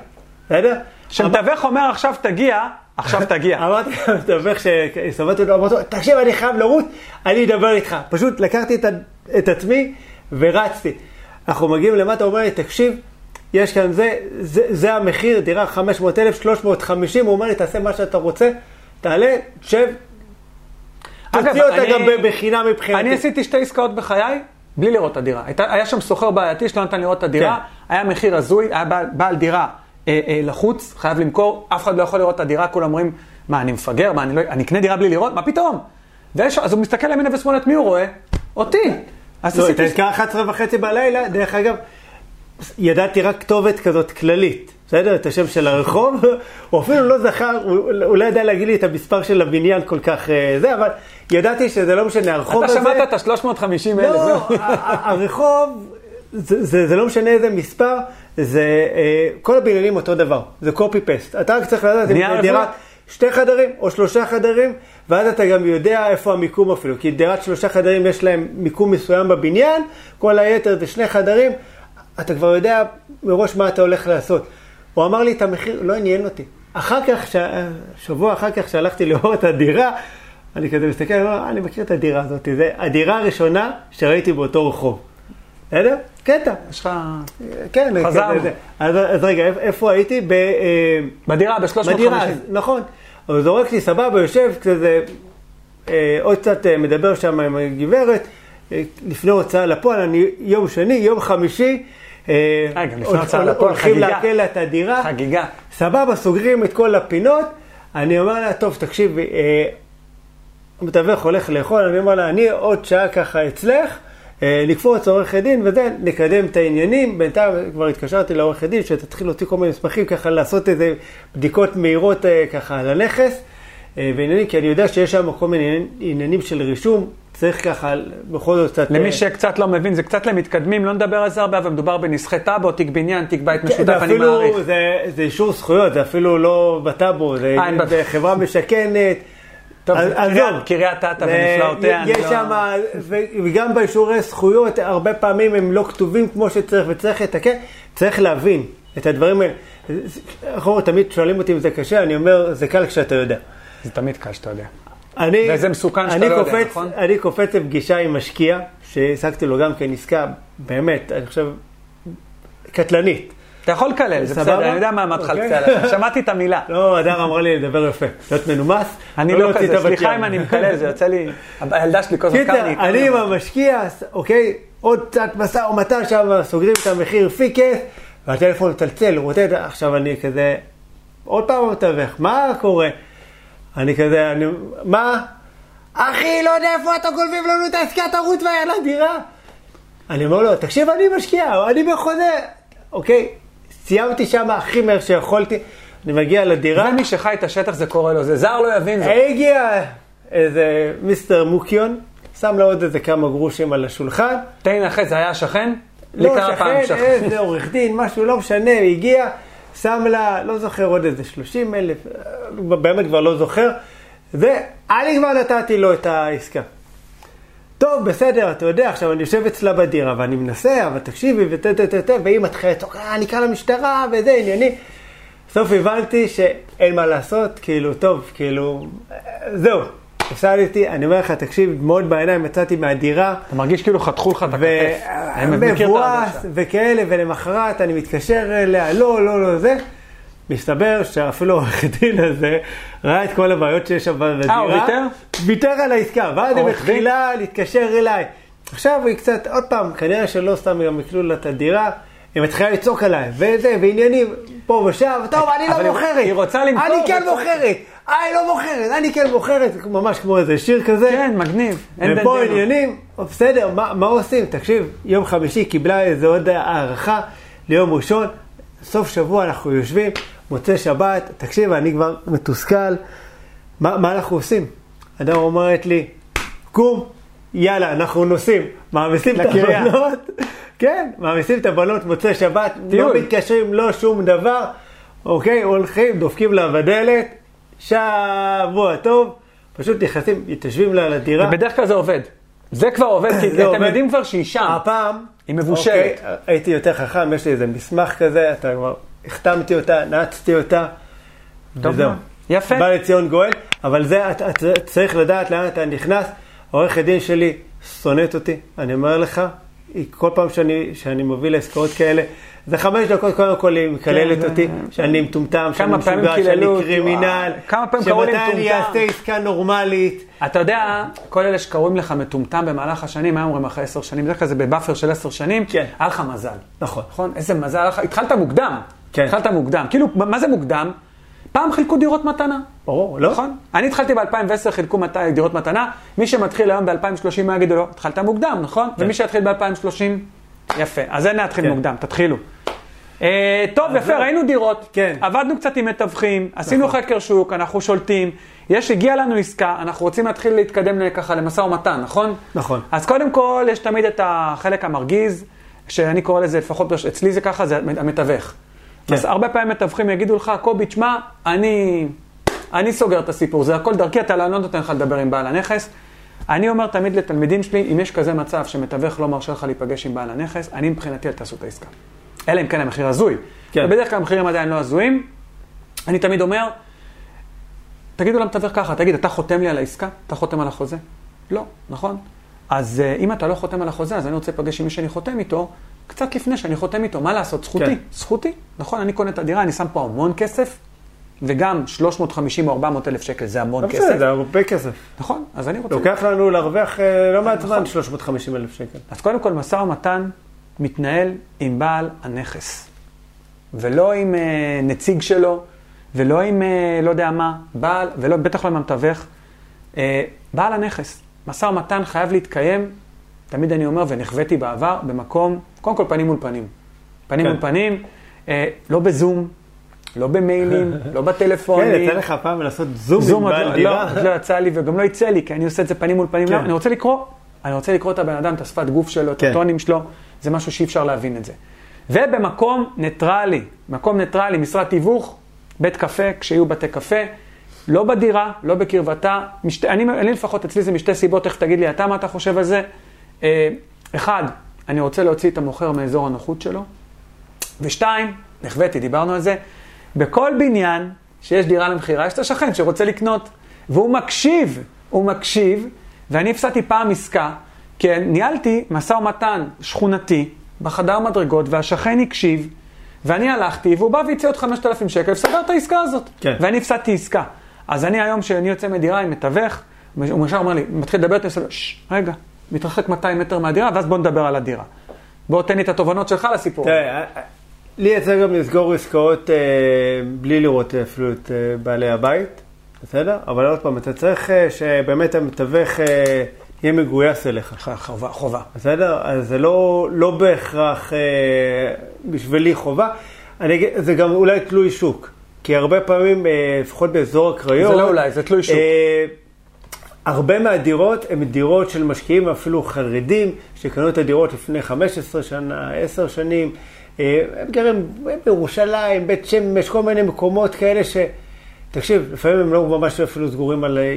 בסדר? כשמתווך אומר עכשיו תגיע, עכשיו תגיע. <laughs> אמרתי למתווך שהסתובבתי לו, אמרתי לו, תקשיב, אני חייב לרוץ, אני אדבר איתך. פשוט לקחתי את, עצמי ורצתי. אנחנו מגיעים למטה, הוא אומר לי, תקשיב, יש כאן זה, זה, זה המחיר, דירה 500,000, 350, הוא אומר לי, תעשה מה שאתה רוצה, תעלה, תשב, תוציא אותה אני- גם בחינם מבחינתי. אני עשיתי שתי עסקאות בחיי, בלי לראות את הדירה. הייתה, היה שם סוחר בעייתי שלא נתן לראות את הדירה, כן. היה מחיר הזוי, היה בעל, בעל דירה אה, אה, לחוץ, חייב למכור, אף אחד לא יכול לראות את הדירה, כולם אומרים, מה, אני מפגר, מה, אני, לא, אני אקנה דירה בלי לראות? מה פתאום? ויש, אז הוא מסתכל ימינה ושמאלה, את מי הוא רואה? אותי. אז לא, עשיתי... הייתה עסקה 11 וחצי בלילה, דרך אגב, ידעתי רק כתובת כזאת כללית, בסדר? את השם של הרחוב, <laughs> הוא אפילו לא זכר, הוא, הוא לא ידע להגיד לי את המספר של הבניין כל כך אה, זה, אבל ידעתי שזה לא משנה, הרחוב אתה הזה... שמעת את ה-350 אלף. לא, ה- הרחוב, זה, זה, זה לא משנה איזה מספר, זה, אה, כל הבניינים אותו דבר, זה קופי פסט. אתה רק צריך לדעת אם זה רוויה? שתי חדרים או שלושה חדרים, ואז אתה גם יודע איפה המיקום אפילו, כי דירת שלושה חדרים יש להם מיקום מסוים בבניין, כל היתר זה שני חדרים, אתה כבר יודע מראש מה אתה הולך לעשות. הוא אמר לי את המחיר, לא עניין אותי. אחר כך, ש... שבוע אחר כך שהלכתי לראות את הדירה, אני כזה מסתכל, אני אומר, אני מכיר את הדירה הזאת, זה הדירה הראשונה שראיתי באותו רחוב. בסדר? קטע. יש לך... כן, חזרנו. אז, אז רגע, איפ- איפה הייתי? ב, אה, בדירה, ב-350. בדירה, אז, נכון. הוא זורק לי, סבבה, יושב כזה, אה, עוד קצת אה, מדבר שם עם הגברת, אה, לפני הוצאה לפועל, אני יום שני, יום חמישי, אה, לפועל, הולכים. לעקל את הדירה, חגיגה. סבבה, סוגרים את כל הפינות, אני אומר לה, טוב, תקשיבי, אה, המתווך הולך לאכול, אני אומר לה, אני עוד שעה ככה אצלך, אה, לקפוץ עורכת דין וזה, נקדם את העניינים. בינתיים כבר התקשרתי לעורכת דין, שתתחיל להוציא כל מיני מסמכים, ככה לעשות איזה בדיקות מהירות אה, ככה על הנכס אה, ועניינים, כי אני יודע שיש שם כל מיני עניינים של רישום, צריך ככה בכל זאת קצת... למי אה, שקצת לא מבין, זה קצת למתקדמים, לא נדבר על זה הרבה, אבל מדובר בנסחי טאבו, תיק בניין, תיק בית כן, משותף, אני מעריך. זה, זה אישור זכויות, זה אפילו לא בטאבו, זה, אה, זה חברה משכנת. טוב, עזוב. קריית- אתא ונפלאותיה, אני יש לא- שם, וגם באישורי זכויות, הרבה פעמים הם לא כתובים כמו שצריך, וצריך לתקן, צריך להבין את הדברים האלה. אנחנו תמיד שואלים אותי אם זה קשה, אני אומר, זה קל כשאתה יודע. זה תמיד קל שאתה יודע. אני, וזה מסוכן שאתה לא יודע, קופץ, נכון? אני קופץ לפגישה עם משקיע, שהעסקתי לו גם כן עסקה, באמת, אני חושב, קטלנית. אתה יכול לקלל, זה? בסדר, אני יודע מה אמרת אוקיי. לך עליך, שמעתי את המילה. לא, הדר אמרה לי לדבר יפה, להיות מנומס. אני לא את כזה, סליחה. אם אני מקלל, זה יוצא לי, הילדה שלי כל הזמן קיצר, קרני. אני עם המשקיע, אוקיי, עוד קצת משא ומתן שם, סוגרים את המחיר פיקס, והטלפון מצלצל, הוא רוצה, עכשיו אני כזה, עוד פעם המתווך, מה קורה? אני כזה, אני, מה? אחי, לא יודע איפה אתה גונבים לנו את העסקה, תרוץ מהר לדירה. אני אומר לו, תקשיב, אני משקיע, אני בחוזה. אוקיי, סיימתי שם הכי מהר שיכולתי, אני מגיע לדירה. ומי שחי את השטח זה קורה לו, זה זר לא יבין זאת. הגיע איזה מיסטר מוקיון, שם לו עוד איזה כמה גרושים על השולחן. תן לנחש, זה היה שכן? לא, שכן. איזה עורך דין, משהו, לא משנה, הגיע, שם לה, לא זוכר, עוד איזה 30 אלף, באמת כבר לא זוכר. ואני כבר נתתי לו את העסקה. טוב, בסדר, אתה יודע, עכשיו אני יושב אצלה בדירה ואני מנסה, אבל תקשיבי, ותה תה תה תה, והיא מתחילה לצעוק, אה, אני אקרא למשטרה, וזה ענייני. בסוף הבנתי שאין מה לעשות, כאילו, טוב, כאילו, אה, זהו, הפסדתי, אני אומר לך, תקשיב, דמעות בעיניים יצאתי מהדירה. אתה מרגיש כאילו חתכו לך את הכתף. אני מכיר את ומבואס ההרגשה. וכאלה, ולמחרת אני מתקשר אליה, לא, לא, לא, זה. מסתבר שאפילו העורך דין הזה ראה את כל הבעיות שיש שם בדירה. הוא ויתר? ויתר על העסקה, ואז היא? מתחילה להתקשר אליי. עכשיו היא קצת, עוד פעם, כנראה שלא סתם גם יקלו לה את הדירה, היא מתחילה לצעוק עליי, וזה, ועניינים פה ושם, טוב, אני אבל לא מוכרת. היא רוצה למכור אני כן וצועקת. מוכרת. אני לא מוכרת, אני כן מוכרת, ממש כמו איזה שיר כזה. כן, מגניב. ופה. עניינים, בסדר, מה, מה עושים? תקשיב, יום חמישי קיבלה איזה עוד הערכה ליום ראשון, סוף שבוע אנחנו יושבים, מוצאי שבת, תקשיב, אני כבר מתוסכל, מה, מה אנחנו עושים? אדם אומרת לי, קום, יאללה, אנחנו נוסעים, מעמיסים את. הבנות, כן, מעמיסים את הבנות מוצאי שבת, טיול. לא מתקשרים, לא שום דבר, אוקיי, הולכים, דופקים לה בדלת, שבוע טוב, פשוט נכנסים, מתיישבים לה לדירה. ובדרך כלל זה עובד. זה כבר עובד, כי <laughs> אתם עובד. יודעים כבר שהיא שם. הפעם, היא מבושלת. אוקיי, הייתי יותר חכם, יש לי איזה מסמך כזה, אתה כבר החתמתי אותה, נעצתי אותה, טוב וזהו. מאוד. יפה. בא לציון גואל, אבל זה, אתה, אתה צריך לדעת לאן אתה נכנס. העורכת דין שלי שונאת אותי, אני אומר לך, היא כל פעם שאני, שאני מוביל לעסקאות כאלה, זה חמש דקות קודם כל היא מקללת כן, אותי, שאני מטומטם, שאני משוגע, שאני קרימינל, וואי, כמה פעמים קראו לי שמתי אני. אעשה עסקה נורמלית. אתה יודע, כל אלה שקוראים לך מטומטם במהלך השנים, מה אומרים אחרי עשר שנים? בדרך כלל זה בבאפר של עשר שנים, כן. היה לך מזל. נכון. נכון? איזה מזל לך. התחלת מוקדם. כן. התחלת מוקדם. כאילו, מה זה מוקדם? פעם חילקו דירות מתנה. ברור, לא? נכון? אני התחלתי ב-2010, חילקו מת... דירות מתנה. מי שמתחיל היום ב-2030, מה יגידו לו? התחלת מוקדם, נכון? כן. ומי שיתחיל ב-2030, יפה. אז אין להתחיל כן. מוקדם, תתחילו. אה, טוב, יפה, זהו. ראינו דירות, כן. עבדנו קצת עם מתווכים, עשינו נכון. חקר שוק, אנחנו שולטים, יש, הגיע לנו עסקה, אנחנו רוצים להתחיל להתקדם ככה למשא ומתן, נכון? נכון. אז קודם כל, יש תמיד את החלק המרגיז, שאני קורא לזה, לפחות אצלי זה ככה, זה המתווך. כן. אז הרבה פעמים מתווכים יגידו לך, קובי, תשמע, אני, אני סוגר את הסיפור, זה הכל דרכי, אתה לא נותן לך לדבר עם בעל הנכס. אני אומר תמיד לתלמידים שלי, אם יש כזה מצב שמתווך לא מרשה לך להיפגש עם בעל הנכס, אני מבחינתי אל תעשו את העסקה. אלא אם כן המחיר הזוי. כן. ובדרך כלל המחירים עדיין לא הזויים. אני תמיד אומר, תגידו למתווך ככה, תגיד, אתה חותם לי על העסקה? אתה חותם על החוזה? לא, נכון? אז uh, אם אתה לא חותם על החוזה, אז אני רוצה להיפגש עם מי שאני חותם איתו, קצת לפני שאני חותם איתו. מה לעשות? זכותי. כן. זכותי. נכון, אני קונה את הדירה, אני שם פה המון כסף, וגם 350 או 400 אלף שקל זה המון כסף. בסדר, זה הרבה כסף. נכון, אז אני רוצה... לוקח לנו להרוויח אה, לא מעט זמן נכון. 350 אלף שקל. אז קודם כל, משא ומתן מתנהל עם בעל הנכס, ולא עם אה, נציג שלו, ולא עם אה, לא יודע מה, בעל, ולא, בטח לא עם המתווך. אה, בעל הנכס, משא ומתן חייב להתקיים, תמיד אני אומר, ונחוויתי בעבר, במקום, קודם כל פנים מול פנים. פנים כן. מול פנים, אה, לא בזום, לא במיילים, <laughs> לא כן, בטלפונים. יצא לך פעם לעשות זום זום עם בעל לא, דירה? לא, לא יצא לי וגם לא יצא לי, כי אני עושה את זה פנים מול פנים. כן. לא, אני רוצה לקרוא, אני רוצה לקרוא את הבן אדם, את השפת גוף שלו, את כן. הטונים שלו, זה משהו שאי אפשר להבין את זה. ובמקום ניטרלי, מקום ניטרלי, משרד תיווך, בית קפה, כשיהיו בתי קפה, לא בדירה, לא בקרבתה. משת... אני, אני לפחות, אצלי זה משתי סיבות, איך תגיד לי אתה מה אתה חושב על זה. אה, אחד, אני רוצה להוציא את המוכר מאזור הנוחות שלו. ושתיים, חוויתי, דיברנו על זה, בכל בניין שיש דירה למכירה, יש את השכן שרוצה לקנות, והוא מקשיב, הוא מקשיב, ואני הפסדתי פעם עסקה, כי ניהלתי משא ומתן שכונתי בחדר מדרגות, והשכן הקשיב, ואני הלכתי, והוא בא והציע עוד 5,000 שקל, וסגר את העסקה הזאת. כן. ואני הפסדתי עסקה. אז אני היום, כשאני יוצא מדירה עם מתווך, הוא ישר אומר לי, מתחיל לדבר אני עושה לו, "ששש, רגע, מתרחק 200 מטר מהדירה, ואז בוא נדבר על הדירה. בוא תן לי את התובנות שלך לסיפור. תראה, אה, לי יצא גם לסגור עסקאות אה, בלי לראות אפילו את אה, בעלי הבית, בסדר? אבל עוד פעם, אתה צריך אה, שבאמת המתווך אה, יהיה מגויס אליך, חובה, חובה. בסדר? אז זה לא, לא בהכרח אה, בשבילי חובה. אני, זה גם אולי תלוי שוק, כי הרבה פעמים, אה, לפחות באזור הקריות, זה לא אולי, זה תלוי שוק. אה, הרבה מהדירות הן דירות של משקיעים אפילו חרדים, שקנו את הדירות לפני 15 שנה, 10 שנים. אה, הם גרים בירושלים, בית שמש, כל מיני מקומות כאלה ש... תקשיב, לפעמים הם לא ממש אפילו סגורים על אה,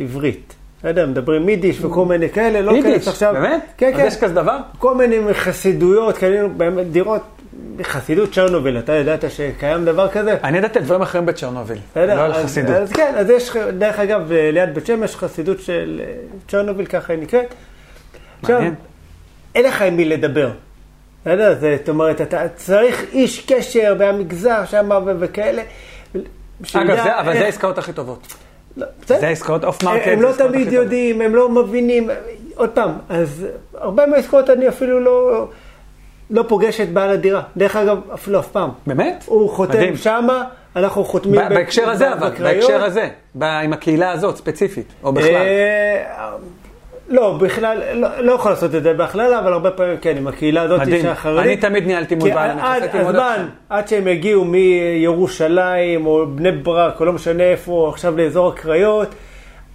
עברית. בסדר, מדברים יידיש וכל מיני כאלה, לא יידיש, כאלה עכשיו... באמת? כן, כן. יש כזה דבר? כל מיני חסידויות, קנינו באמת דירות, חסידות צ'רנוביל, אתה ידעת שקיים דבר כזה? אני ידעתי דברים אחרים בצ'רנוביל? לא על אז- חסידות. אז כן, אז יש, דרך אגב, ליד בית שמש חסידות של אה, צ'רנוביל, ככה היא נקראת. עכשיו. אין לך עם מי לדבר. בסדר? זה- זאת אומרת, אתה צריך איש קשר מהמגזר שם וכאלה. אגב, אבל זה העסקאות הכי טובות. לא, בסדר. זה העסקאות off market. הם לא תמיד. יודעים, הם לא מבינים. עוד פעם, אז הרבה מהעסקאות אני אפילו לא, לא פוגש את בעל הדירה. דרך אגב, אפילו אף פעם. באמת? הוא חותם. שמה, אנחנו חותמים בהקשר הזה, אבל. בהקשר הזה, עם הקהילה הזאת ספציפית, או בכלל. לא, בכלל, לא, לא יכול לעשות את זה בהכללה, אבל הרבה פעמים כן, עם הקהילה הזאת מדהים. של החרדים. אני תמיד ניהלתי מול בעל, עד הזמן. עד שהם יגיעו מירושלים, או בני ברק, או לא משנה איפה, עכשיו לאזור הקריות,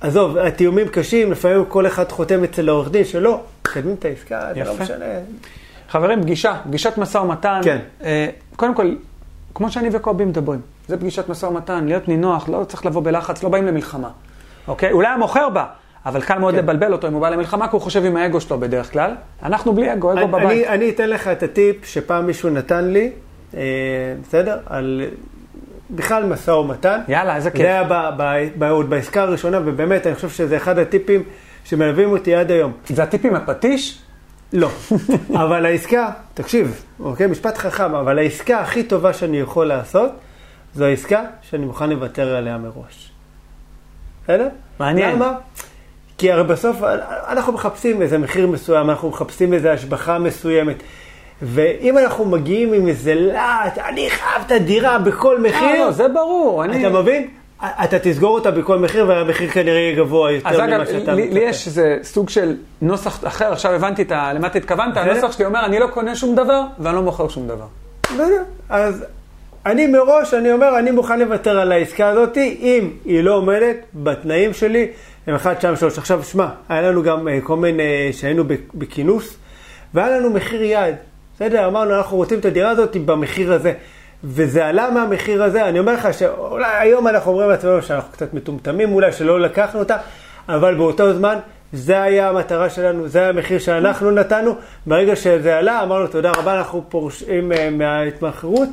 עזוב, התיאומים קשים, לפעמים כל אחד חותם אצל העורך דין שלו, מקדמים את העסקה, זה לא. משנה. חברים, פגישה, פגישת משא ומתן. כן. אה, קודם כל, כמו שאני וקובי מדברים, זה פגישת משא ומתן, להיות נינוח, לא צריך לבוא בלחץ, לא באים למלחמה. אוקיי? אולי המוכר בא, אבל קל מאוד כן. לבלבל אותו אם הוא בא למלחמה, כי הוא חושב עם האגו שלו בדרך כלל. אנחנו בלי אגו, אגו אני, בבית. אני, אני אתן לך את הטיפ שפעם מישהו נתן לי, אה, בסדר? על בכלל משא ומתן. יאללה, איזה כיף. זה היה ב, ב, ב, עוד בעסקה הראשונה, ובאמת, אני חושב שזה אחד הטיפים שמלווים אותי עד היום. זה הטיפ עם הפטיש? לא. <laughs> אבל העסקה, תקשיב, אוקיי, משפט חכם, אבל העסקה הכי טובה שאני יכול לעשות, זו העסקה שאני מוכן לוותר עליה מראש. בסדר? מעניין. למה? כי הרי בסוף אנחנו מחפשים איזה מחיר מסוים, אנחנו מחפשים איזו השבחה מסוימת. ואם אנחנו מגיעים עם איזה להט, אני חייב את הדירה בכל אה, מחיר, לא, זה ברור. אני... אתה מבין? אתה תסגור אותה בכל מחיר, והמחיר כנראה יהיה גבוה יותר אז אגב, ממה שאתה לי, לי מצפה. יש איזה סוג של נוסח אחר, עכשיו הבנתי את ה- למה אתה התכוונת. הנוסח שלי אומר, אני לא קונה שום דבר ואני לא מוכר שום דבר. בסדר. אז אני מראש, אני אומר, אני מוכן לוותר על העסקה הזאת, אם היא לא עומדת בתנאים שלי, הם 1, 2, 3. עכשיו, שמע, היה לנו גם אה, כל מיני, שהיינו ב- בכינוס, והיה לנו מחיר יעד. בסדר, אמרנו, אנחנו רוצים את הדירה הזאת במחיר הזה. וזה עלה מהמחיר הזה, אני אומר לך שאולי היום אנחנו אומרים לעצמנו שאנחנו קצת מטומטמים אולי, שלא לקחנו אותה, אבל באותו זמן, זה היה המטרה שלנו, זה היה המחיר שאנחנו נתנו. ברגע שזה עלה, אמרנו תודה רבה, אנחנו פורשים אה, מההתמחרות,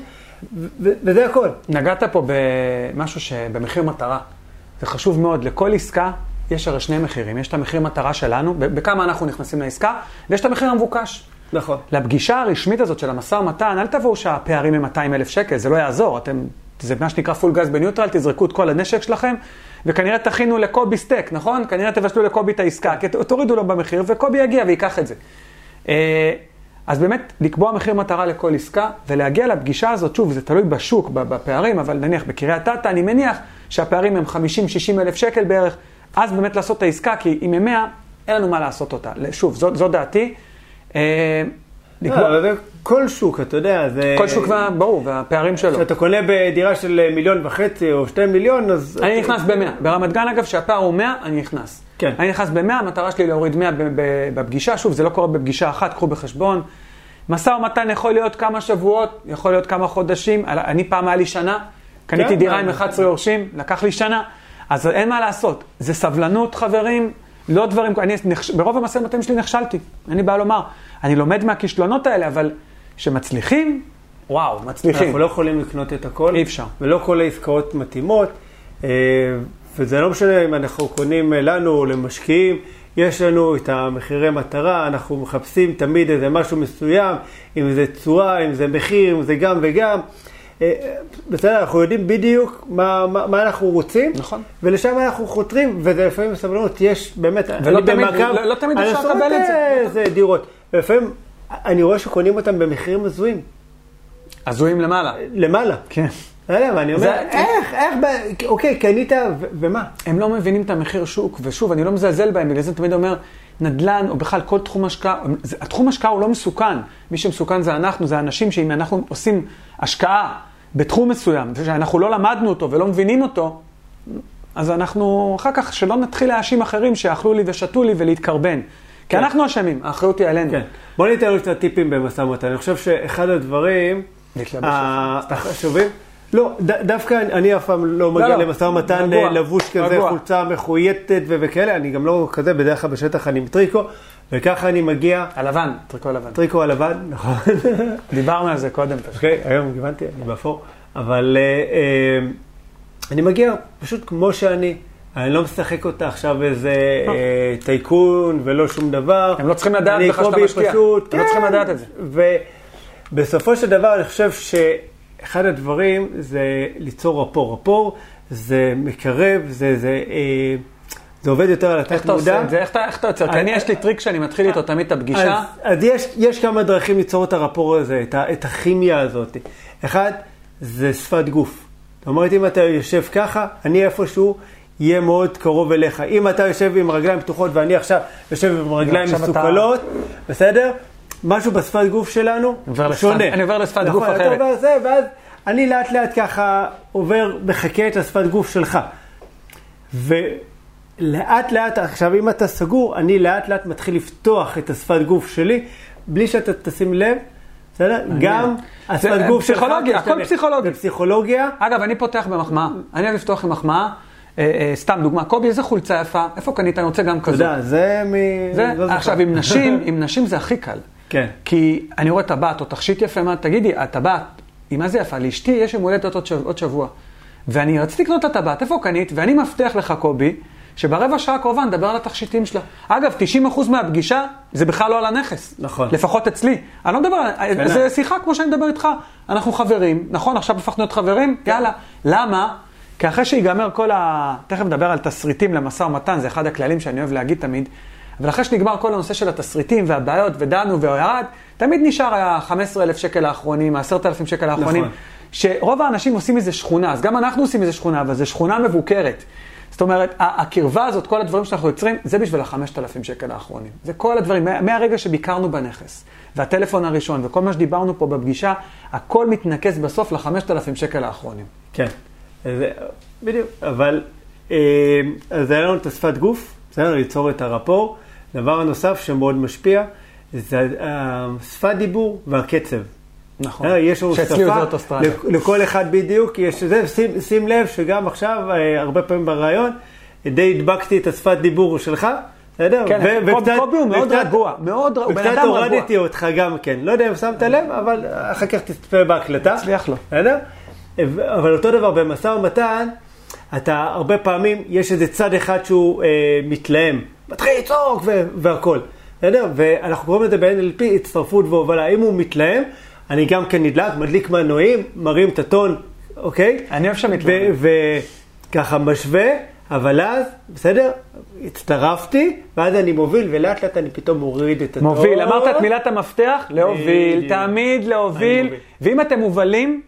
וזה הכל. נגעת פה במשהו שבמחיר מטרה. זה חשוב מאוד, לכל עסקה יש הרי שני מחירים. יש את המחיר מטרה שלנו, בכמה אנחנו נכנסים לעסקה, ויש את המחיר המבוקש. נכון. לפגישה הרשמית הזאת של המשא ומתן, אל תבואו שהפערים הם 200 אלף שקל, זה לא יעזור. אתם, זה מה שנקרא פול גז בניוטרל, תזרקו את כל הנשק שלכם, וכנראה תכינו לקובי סטייק, נכון? כנראה תבשלו לקובי את העסקה, כי תורידו לו במחיר, וקובי יגיע וייקח את זה. אה, אז באמת, לקבוע מחיר מטרה לכל עסקה, ולהגיע לפגישה הזאת, שוב, זה תלוי בשוק, בפערים, אבל נניח בקריית אתא, אני מניח שהפערים הם 50-60 אלף שקל בערך, אז באמת לעשות את העסקה, כי אם הם 100, אין לנו מה לעשות אותה. שוב, זו, זו דעתי. אה, לקבוע- לא, זה כל שוק, אתה יודע, זה... כל שוק, ברור, והפערים שלו. כשאתה קונה בדירה של אה, מיליון וחצי או שתי מיליון, אז... אני נכנס ב-100. ברמת גן, אגב, שהפער הוא 100, אני נכנס. כן. אני נכנס ב-100, המטרה שלי להוריד 100 ב- ב- בפגישה. שוב, זה לא קורה בפגישה אחת, קחו בחשבון. משא ומתן יכול להיות כמה שבועות, יכול להיות כמה חודשים. אני פעם היה לי שנה, קניתי כן, דירה עם 11 יורשים, לקח לי שנה. אז אין מה לעשות. זה סבלנות, חברים, לא דברים... אני, נכש- ברוב המשא ומתן שלי נכשלתי. אין לי בעיה לומר. אני לומד מהכישלונות האלה, אבל שמצליחים, וואו, מצליחים. אנחנו לא יכולים לקנות את הכל. אי אפשר. ולא כל העסקאות מתאימות. אה, וזה לא משנה אם אנחנו קונים לנו או למשקיעים, יש לנו את המחירי מטרה, אנחנו מחפשים תמיד איזה משהו מסוים, אם זה תשואה, אם זה מחיר, אם זה גם וגם. אה, בסדר, אנחנו יודעים בדיוק מה, מה, מה אנחנו רוצים, נכון. ולשם אנחנו חותרים, וזה לפעמים בסבלנות, יש באמת, ולא אני תמיד- במעקב לא- לא תמיד אפשר לקבל את זה. אה, זה דירות, ולפעמים אני רואה שקונים אותם במחירים הזויים, הזויים למעלה. למעלה. כן. לא יודע, ואני אומר, זה- איך, איך, אוקיי, קנית, ו- ומה? הם לא מבינים את המחיר שוק, ושוב, אני לא מזלזל בהם, בגלל זה אני תמיד אומר, נדל"ן, או בכלל כל תחום השקעה, התחום השקעה הוא לא מסוכן. מי שמסוכן זה אנחנו, זה האנשים שאם אנחנו עושים השקעה בתחום מסוים, ושאנחנו לא למדנו אותו ולא מבינים אותו, אז אנחנו, אחר כך, שלא נתחיל להאשים אחרים שאכלו לי ושתו לי ולהתקרבן. כי כן. אנחנו אשמים, האחריות היא עלינו. כן. בוא ניתן לו קצת טיפים במשא ומתן. אני חושב שאחד הדברים להתלבש ה- החשובים, לא, דווקא אני- אף פעם לא מגיע לא. למשא ומתן. לבוש כזה. חולצה מחויטת וכאלה, אני גם לא כזה, בדרך כלל בשטח אני עם טריקו, וככה אני מגיע, הלבן, טריקו לבן. טריקו הלבן, נכון. <laughs> דיברנו על זה קודם פשוט. אוקיי, היום הבנתי, אני באפור. אבל אה, אה, אני מגיע פשוט כמו שאני. אני לא משחק אותה עכשיו איזה אה, טייקון ולא שום דבר. הם לא צריכים לדעת בכלל שאתה משקיע. פשוט, הם לא צריכים כן. לדעת את זה. ובסופו של דבר אני חושב שאחד הדברים זה ליצור רפור. רפור זה מקרב, זה, זה, אה, זה עובד יותר על איך התת אתה עושה מודע. את זה? איך אתה- איך אתה יוצר? כי אני, יש לי טריק שאני מתחיל איתו תמיד את הפגישה. אז, אז יש, יש כמה דרכים ליצור את הרפור הזה, את, ה, את הכימיה הזאת. אחד, זה שפת גוף. זאת אומרת, אם אתה יושב ככה, אני איפשהו יהיה מאוד קרוב אליך. אם אתה יושב עם רגליים פתוחות ואני עכשיו יושב עם רגליים עכשיו אתה- מסוכלות, בסדר? משהו בשפת גוף שלנו שונה. אני עובר לשפת נכון, גוף אתה אחרת. עובר זה, ואז אני לאט לאט ככה עובר, מחקה את השפת גוף שלך. ולאט לאט, עכשיו אם אתה סגור, אני לאט לאט מתחיל לפתוח את השפת גוף שלי, בלי שאתה תשים לב, בסדר? גם השפת גוף שלך פסיכולוגיה, הכל תשתנה. פסיכולוגי. זה פסיכולוגיה. אגב, אני פותח במחמאה. אני אוהב לפתוח עם מחמאה. אה, אה, סתם דוגמה, קובי, איזה חולצה יפה, איפה קנית? אני רוצה גם אתה כזאת. יודע, זה מ... זה, לא זוכר. עכשיו, עם נשים, <laughs> עם נשים זה הכי קל. כן. כי אני רואה טבעת או תכשיט יפה, מה, תגידי, הטבעת, היא מה זה יפה? לאשתי יש יום הולדת עוד שבוע. ואני רציתי לקנות את הטבעת, איפה קנית? ואני מבטיח לך, קובי, שברבע שעה הקרובה נדבר על התכשיטים שלה. אגב, 90% מהפגישה זה בכלל לא על הנכס. נכון. לפחות אצלי. אני לא מדבר, כן. זה שיחה כמו שאני מדבר איתך. אנחנו חברים, נכון? עכשיו הפכנו להיות חברים? יאללה. למה? כי אחרי שיגמר כל ה... תכף נדבר על תסריטים למשא ומתן, זה אחד הכללים שאני אוהב להגיד תמיד. אבל אחרי שנגמר כל הנושא של התסריטים והבעיות, ודנו וירד, תמיד נשאר ה-15,000 שקל האחרונים, ה-10,000 שקל האחרונים. נכון. שרוב האנשים עושים מזה שכונה, אז גם אנחנו עושים מזה שכונה, אבל זו שכונה מבוקרת. זאת אומרת, הקרבה הזאת, כל הדברים שאנחנו יוצרים, זה בשביל ה-5,000 שקל האחרונים. זה כל הדברים, מה- מהרגע שביקרנו בנכס, והטלפון הראשון, וכל מה שדיברנו פה בפגישה, הכל מתנקז בסוף ל-5,000 שקל האחרונים. כן, זה, בדיוק, אבל אה, אז היה לנו את השפת גוף, בסדר? ליצור את הרפור. דבר הנוסף שמאוד משפיע, זה השפת דיבור והקצב. נכון. אה, יש לנו שאצלי זה אוסטרליה. לכ- לכל אחד בדיוק יש זה, שים, שים לב שגם עכשיו, אה, הרבה פעמים בריאיון, די הדבקתי את השפת דיבור שלך, בסדר? כן, ו- קובי- קובי הוא מאוד וקצת- רגוע, מאוד רגוע, הוא בן וקצת אדם רגוע. הורדתי אותך גם כן, לא יודע אם שמת לב, אבל אחר כך תצפה בהקלטה. הצליח לו. בסדר? אבל אותו דבר במסע ומתן, אתה הרבה פעמים, יש איזה צד אחד שהוא אה, מתלהם, מתחיל לצעוק ו- והכל, בסדר? ואנחנו קוראים לזה ב-NLP הצטרפות והובלה. אם הוא מתלהם, אני גם כן נדלק, מדליק מנועים, מרים את הטון, אוקיי? אני אוהב שמתלהבים. וככה משווה, אבל אז, בסדר? הצטרפתי, ואז אני מוביל, ולאט לאט אני פתאום מוריד את הטון. מוביל, אמרת את מילת המפתח? להוביל. תמיד להוביל. ואם אתם מובלים,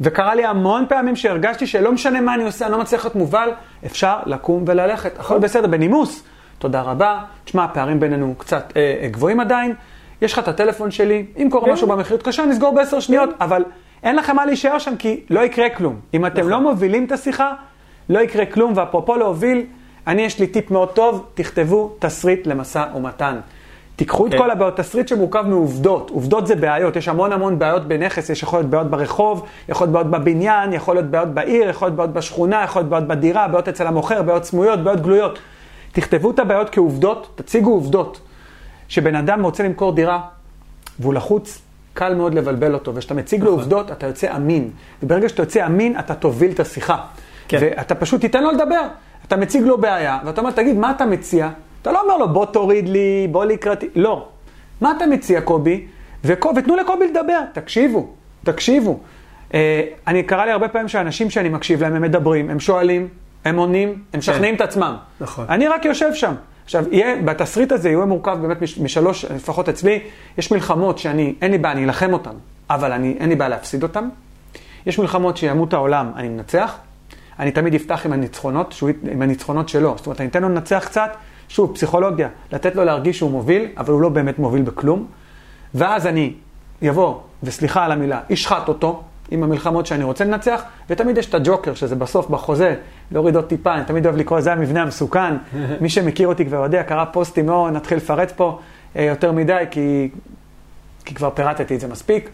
וקרה לי המון פעמים שהרגשתי שלא משנה מה אני עושה, אני לא מצליח להיות מובל, אפשר לקום וללכת, הכל בסדר, בנימוס. תודה רבה. תשמע, הפערים בינינו קצת אה, אה, גבוהים עדיין. יש לך את הטלפון שלי, אם קורה כן. משהו במחיר, תקשר, נסגור בעשר שניות, אבל אין לכם מה להישאר שם, כי לא יקרה כלום. אם אתם נכון. לא מובילים את השיחה, לא יקרה כלום, ואפרופו להוביל, אני יש לי טיפ מאוד טוב, תכתבו תסריט למשא ומתן. תיקחו את כן. כל הבעיות, תסריט שמורכב מעובדות. עובדות זה בעיות, יש המון המון בעיות בנכס, יש יכול להיות בעיות ברחוב, יכול להיות בעיות בבניין, יכול להיות בעיות בעיר, יכול להיות בעיות בשכונה, יכול להיות בעיות בדירה, בעיות אצל המוכר, בעיות סמויות, בעיות גלויות. תכתבו את הבעיות כעובדות, תציגו עובדות. שבן אדם רוצה למכור דירה והוא לחוץ, קל מאוד לבלבל אותו, וכשאתה מציג לו נכון. עובדות, אתה יוצא אמין. וברגע שאתה יוצא אמין, אתה תוביל את השיחה. כן. ואתה פשוט תיתן לו לדבר. אתה מציג לו בעיה, ואתה אומר, תגיד, מה אתה מציע? אתה לא אומר לו, בוא תוריד לי, בוא לקראתי. לא. מה אתה מציע, קובי? וקו, ותנו לקובי לדבר. תקשיבו, תקשיבו. אה, אני, קרה לי הרבה פעמים שאנשים שאני מקשיב להם, הם מדברים, הם שואלים, הם עונים, הם משכנעים את עצמם. נכון. אני רק יושב שם. עכשיו, יהיה, בתסריט הזה יהיה מורכב באמת מש, משלוש, לפחות אצלי, יש מלחמות שאני, אין לי בעיה, אני אלחם אותן, אבל אני, אין לי בעיה להפסיד אותן. יש מלחמות שימות העולם, אני מנצח. אני תמיד אפתח עם הניצחונות, שהוא, עם הניצחונות שלו. זאת אומרת, אני אתן לו לנצח קצת, שוב, פסיכולוגיה, לתת לו להרגיש שהוא מוביל, אבל הוא לא באמת מוביל בכלום. ואז אני אבוא, וסליחה על המילה, אשחט אותו עם המלחמות שאני רוצה לנצח, ותמיד יש את הג'וקר, שזה בסוף בחוזה, להוריד עוד טיפה, אני תמיד אוהב לקרוא לזה המבנה המסוכן. <laughs> מי שמכיר אותי כבר יודע, קרא פוסטים, לא נתחיל לפרט פה אה, יותר מדי, כי, כי כבר פירטתי את זה מספיק.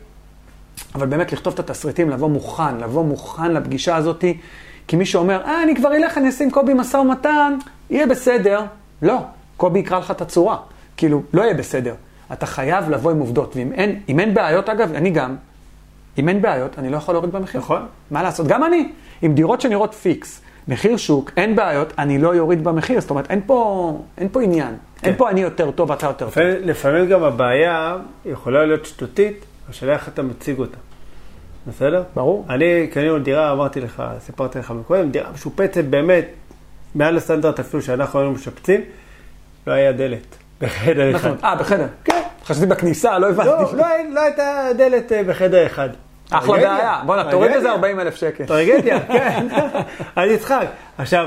אבל באמת לכתוב את התסריטים, לבוא מוכן, לבוא מוכן לפגישה הזאת, כי מי שאומר, אה, אני כבר אלך, אני אשים קובי משא ומתן, יהיה בסדר. לא, קובי יקרא לך את הצורה. כאילו, לא יהיה בסדר. אתה חייב לבוא עם עובדות, ואם אין, אין בעיות, אגב, אני גם, אם אין בעיות, אני לא יכול להוריד במחיר. נכון. מה לעשות? גם אני. עם דירות שנראות פיקס, מחיר שוק, אין בעיות, אני לא יוריד במחיר. זאת אומרת, אין פה, אין פה עניין. אין כן. פה אני יותר טוב, אתה יותר טוב. לפעמים, לפעמים גם הבעיה יכולה להיות שטותית, השאלה איך אתה מציג אותה. בסדר? ברור. אני קנינו דירה, אמרתי לך, סיפרתי לך מקודם, דירה משופצת באמת, מעל הסטנדרט אפילו שאנחנו היינו משפצים, לא היה דלת <laughs> בחדר אחד. אומרת? אה, בחדר. כן. חשבתי בכניסה, לא הבנתי. לא, לא, לא הייתה דלת אה, בחדר אחד. אחלה בעיה. בואנה, תוריד איזה טרגדיה. 40 אלף שקל. טרגדיה, <laughs> כן. אני אצחק. עכשיו,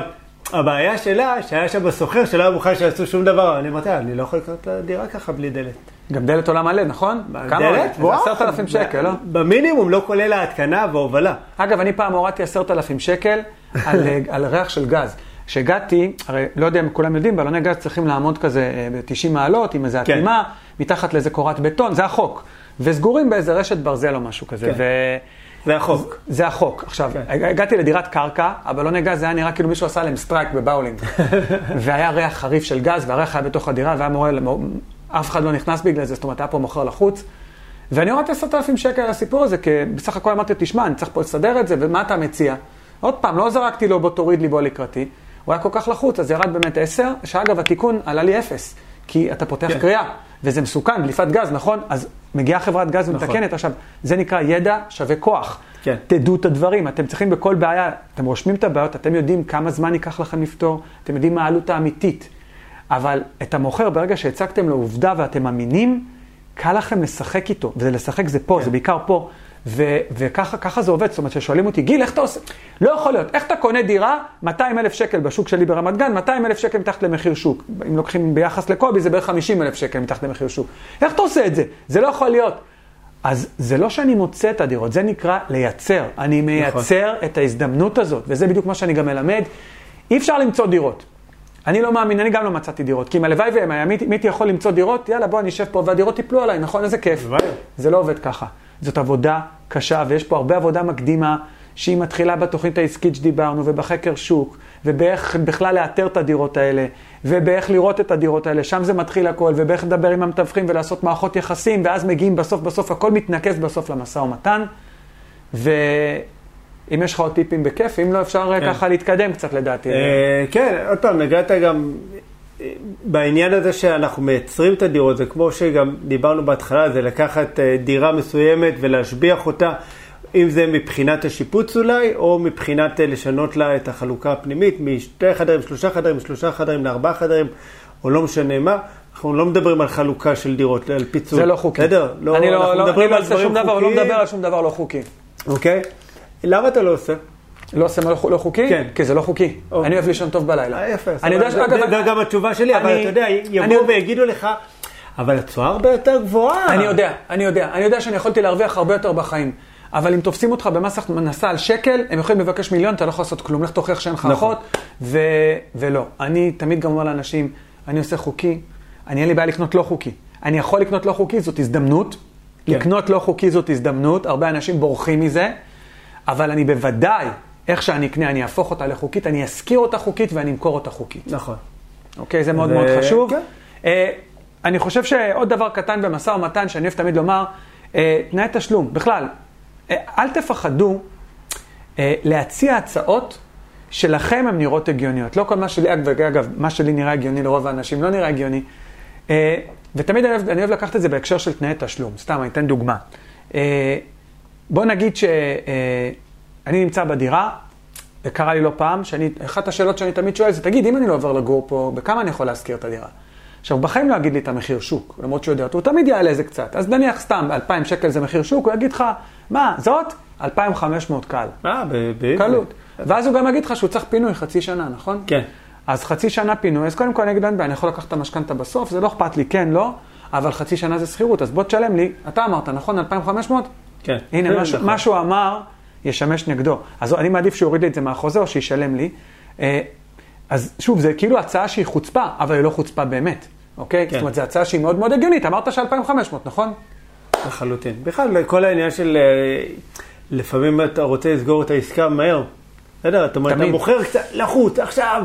הבעיה שלה, שהיה שם סוחר שלא היה מוכן שיעשו שום דבר. אני אמרתי, אני לא יכול לקנות את הדירה ככה בלי דלת. גם דלת עולה מלא, נכון? דלת? וואו. עשרת אלפים שקל, לא? במינימום, לא כולל ההתקנה והובלה. אגב, אני פעם הורדתי עשרת אלפים שקל על, אה, <laughs> על ריח של גז. כשהגעתי, הרי לא יודע אם כולם יודעים, בלוני גז צריכים לעמוד כזה ב-90 מעלות עם איזה כן. אטימה, מתחת לאיזה קורת בטון, זה החוק. וסגורים באיזה רשת ברזל או משהו כזה. כן. ו... זה החוק. זה החוק. עכשיו, כן. הגעתי לדירת קרקע, הבלוני גז זה היה נראה כאילו מישהו עשה להם סטרייק בבאולינג. <laughs> והיה ריח חריף של גז, והריח היה בתוך הדירה, והיה נורא, אף אחד לא נכנס בגלל זה, זאת אומרת, היה פה מוכר לחוץ. ואני הורדתי עשרת אלפים שקל על הסיפור הזה, כי בסך הכל אמרתי, תשמע, אני צריך פה לסדר את זה, ומה אתה מציע? עוד פעם, לא זרקתי לו, בוא תוריד לי, בוא לקראתי. הוא היה כל כך לחוץ, אז ירד באמת עשר, שאגב, התיקון עלה לי אפס. כי אתה פותח כן. קריאה, וזה מסוכן, דליפת גז, נכון? אז מגיעה חברת גז נכון. ומתקנת. עכשיו, זה נקרא ידע שווה כוח. כן. תדעו את הדברים, אתם צריכים בכל בעיה, אתם רושמים את הבעיות, אתם יודעים כמה זמן ייקח לכם לפתור, אתם יודעים מה העלות האמיתית. אבל את המוכר, ברגע שהצגתם לו עובדה ואתם מאמינים, קל לכם לשחק איתו, ולשחק זה פה, כן. זה בעיקר פה. ו- וככה ככה זה עובד, זאת אומרת, כששואלים אותי, גיל, איך אתה עושה? לא יכול להיות, איך אתה קונה דירה 200 אלף שקל בשוק שלי ברמת גן, 200 אלף שקל מתחת למחיר שוק. אם לוקחים ביחס לקובי, זה בערך 50 אלף שקל מתחת למחיר שוק. איך אתה עושה את זה? זה לא יכול להיות. אז זה לא שאני מוצא את הדירות, זה נקרא לייצר. אני מייצר את ההזדמנות הזאת, וזה בדיוק מה שאני גם מלמד. אי אפשר למצוא דירות. אני לא מאמין, אני גם לא מצאתי דירות. כי אם הלוואי והם היה, מי הייתי יכול למצוא דירות, יאללה, בוא, אני אשב פה והדירות ייפלו עליי, נכון? איזה כיף. זה לא עובד ככה. זאת עבודה קשה, ויש פה הרבה עבודה מקדימה, שהיא מתחילה בתוכנית העסקית שדיברנו, ובחקר שוק, ובאיך בכלל לאתר את הדירות האלה, ובאיך לראות את הדירות האלה, שם זה מתחיל הכל, ובאיך לדבר עם המתווכים ולעשות מערכות יחסים, ואז מגיעים בסוף בסוף, הכל מתנקז בסוף למשא ומתן. ואם יש לך עוד טיפים בכיף, אם לא אפשר כן. ככה להתקדם קצת לדעתי. אה, כן, עוד פעם, נגעת גם אה, בעניין הזה שאנחנו מייצרים את הדירות, זה כמו שגם דיברנו בהתחלה, זה לקחת אה, דירה מסוימת ולהשביח אותה, אם זה מבחינת השיפוץ אולי, או מבחינת אה, לשנות לה את החלוקה הפנימית, משתי חדרים, שלושה חדרים, שלושה חדרים לארבעה חדרים, או לא משנה מה. אנחנו לא מדברים על חלוקה של דירות, על פיצול. זה לא חוקי. בסדר? לא, אני לא, לא, אני לא עושה שום דבר, לא חוקיים. מדבר על שום דבר לא חוקי. אוקיי? למה אתה לא עושה? לא עושה לא, לא חוקי? כן. כי זה לא חוקי. או. אני אוהב לישון טוב בלילה. אה, יפה. אני יודע. שאגב, זה גם התשובה שלי, אבל אתה יודע, אני- יבואו ויגידו לך, אבל התשואה הרבה יותר גבוהה. אני יודע, אני יודע. אני יודע שאני יכולתי להרוויח הרבה יותר בחיים. אבל אם תופסים אותך במס הכנסה על שקל, הם יכולים לבקש מיליון, אתה לא יכול לעשות כלום. לך תוכיח שאין לך נכון. אחות, ו... ולא. אני תמיד גם אומר לאנשים, אני עושה חוקי, אני אין לי בעיה לקנות לא חוקי. אני יכול לקנות לא חוקי, זאת הזדמנות. כן. לקנות לא חוקי זאת הזדמנות, הרבה אנשים בורחים מזה, אבל אני בוודאי, איך שאני אקנה, אני אהפוך אותה לחוקית, אני אשכיר אותה חוקית ואני אמכור אותה חוקית. נכון. אוקיי? זה מאוד ו- מאוד חשוב. כן. אה, אני חושב שעוד דבר קטן במשא ומתן, שאני אוהב תמיד לומר, אה, תנאי תשלום. בכלל, אה, אל תפחדו אה, להציע הצעות שלכם הן נראות הגיוניות. לא כל מה שלי, אגב, אגב, מה שלי נראה הגיוני לרוב האנשים לא נראה הגיוני. אה, ותמיד אני אוהב, אני אוהב לקחת את זה בהקשר של תנאי תשלום. סתם, אני אתן דוגמה. אה, בוא נגיד שאני נמצא בדירה, וקרה לי לא פעם, שאני, אחת השאלות שאני תמיד שואל זה, תגיד, אם אני לא עובר לגור פה, בכמה אני יכול להשכיר את הדירה? עכשיו, בחיים לא יגיד לי את המחיר שוק, למרות שהוא יודע אותו, הוא תמיד יעלה איזה קצת. אז נניח סתם, 2,000 שקל זה מחיר שוק, הוא יגיד לך, מה, זאת? 2,500 קל. אה, ב- ב- קלות. ואז הוא גם יגיד לך שהוא צריך פינוי חצי שנה, נכון? כן. אז חצי שנה פינוי, אז קודם כל אני אגיד, אין בעיה, אני יכול לקחת את המשכנתה בסוף, זה לא אכפת לי, כן, לא, אבל חצי שנה זה שכירות, אז בוא תשלם לי, אתה אמרת, נכון, 2,500? כן. הנה, כן, נכון. מה שהוא אמר ישמש נגדו. אז אני מעדיף שהוא יוריד לי את זה מהחוזה או שישלם לי. אה, אז שוב, זה כאילו הצעה שהיא חוצפה, אבל היא לא חוצפה באמת, אוקיי? כן. זאת אומרת, זו הצעה שהיא מאוד מאוד הגיונית, אמרת ש-2,500, נכון? לחלוטין. בכלל, כל העניין של אה, לפעמים אתה רוצה לסגור את העסקה מהר. בסדר, אתה. מוכר קצת לחוץ עכשיו,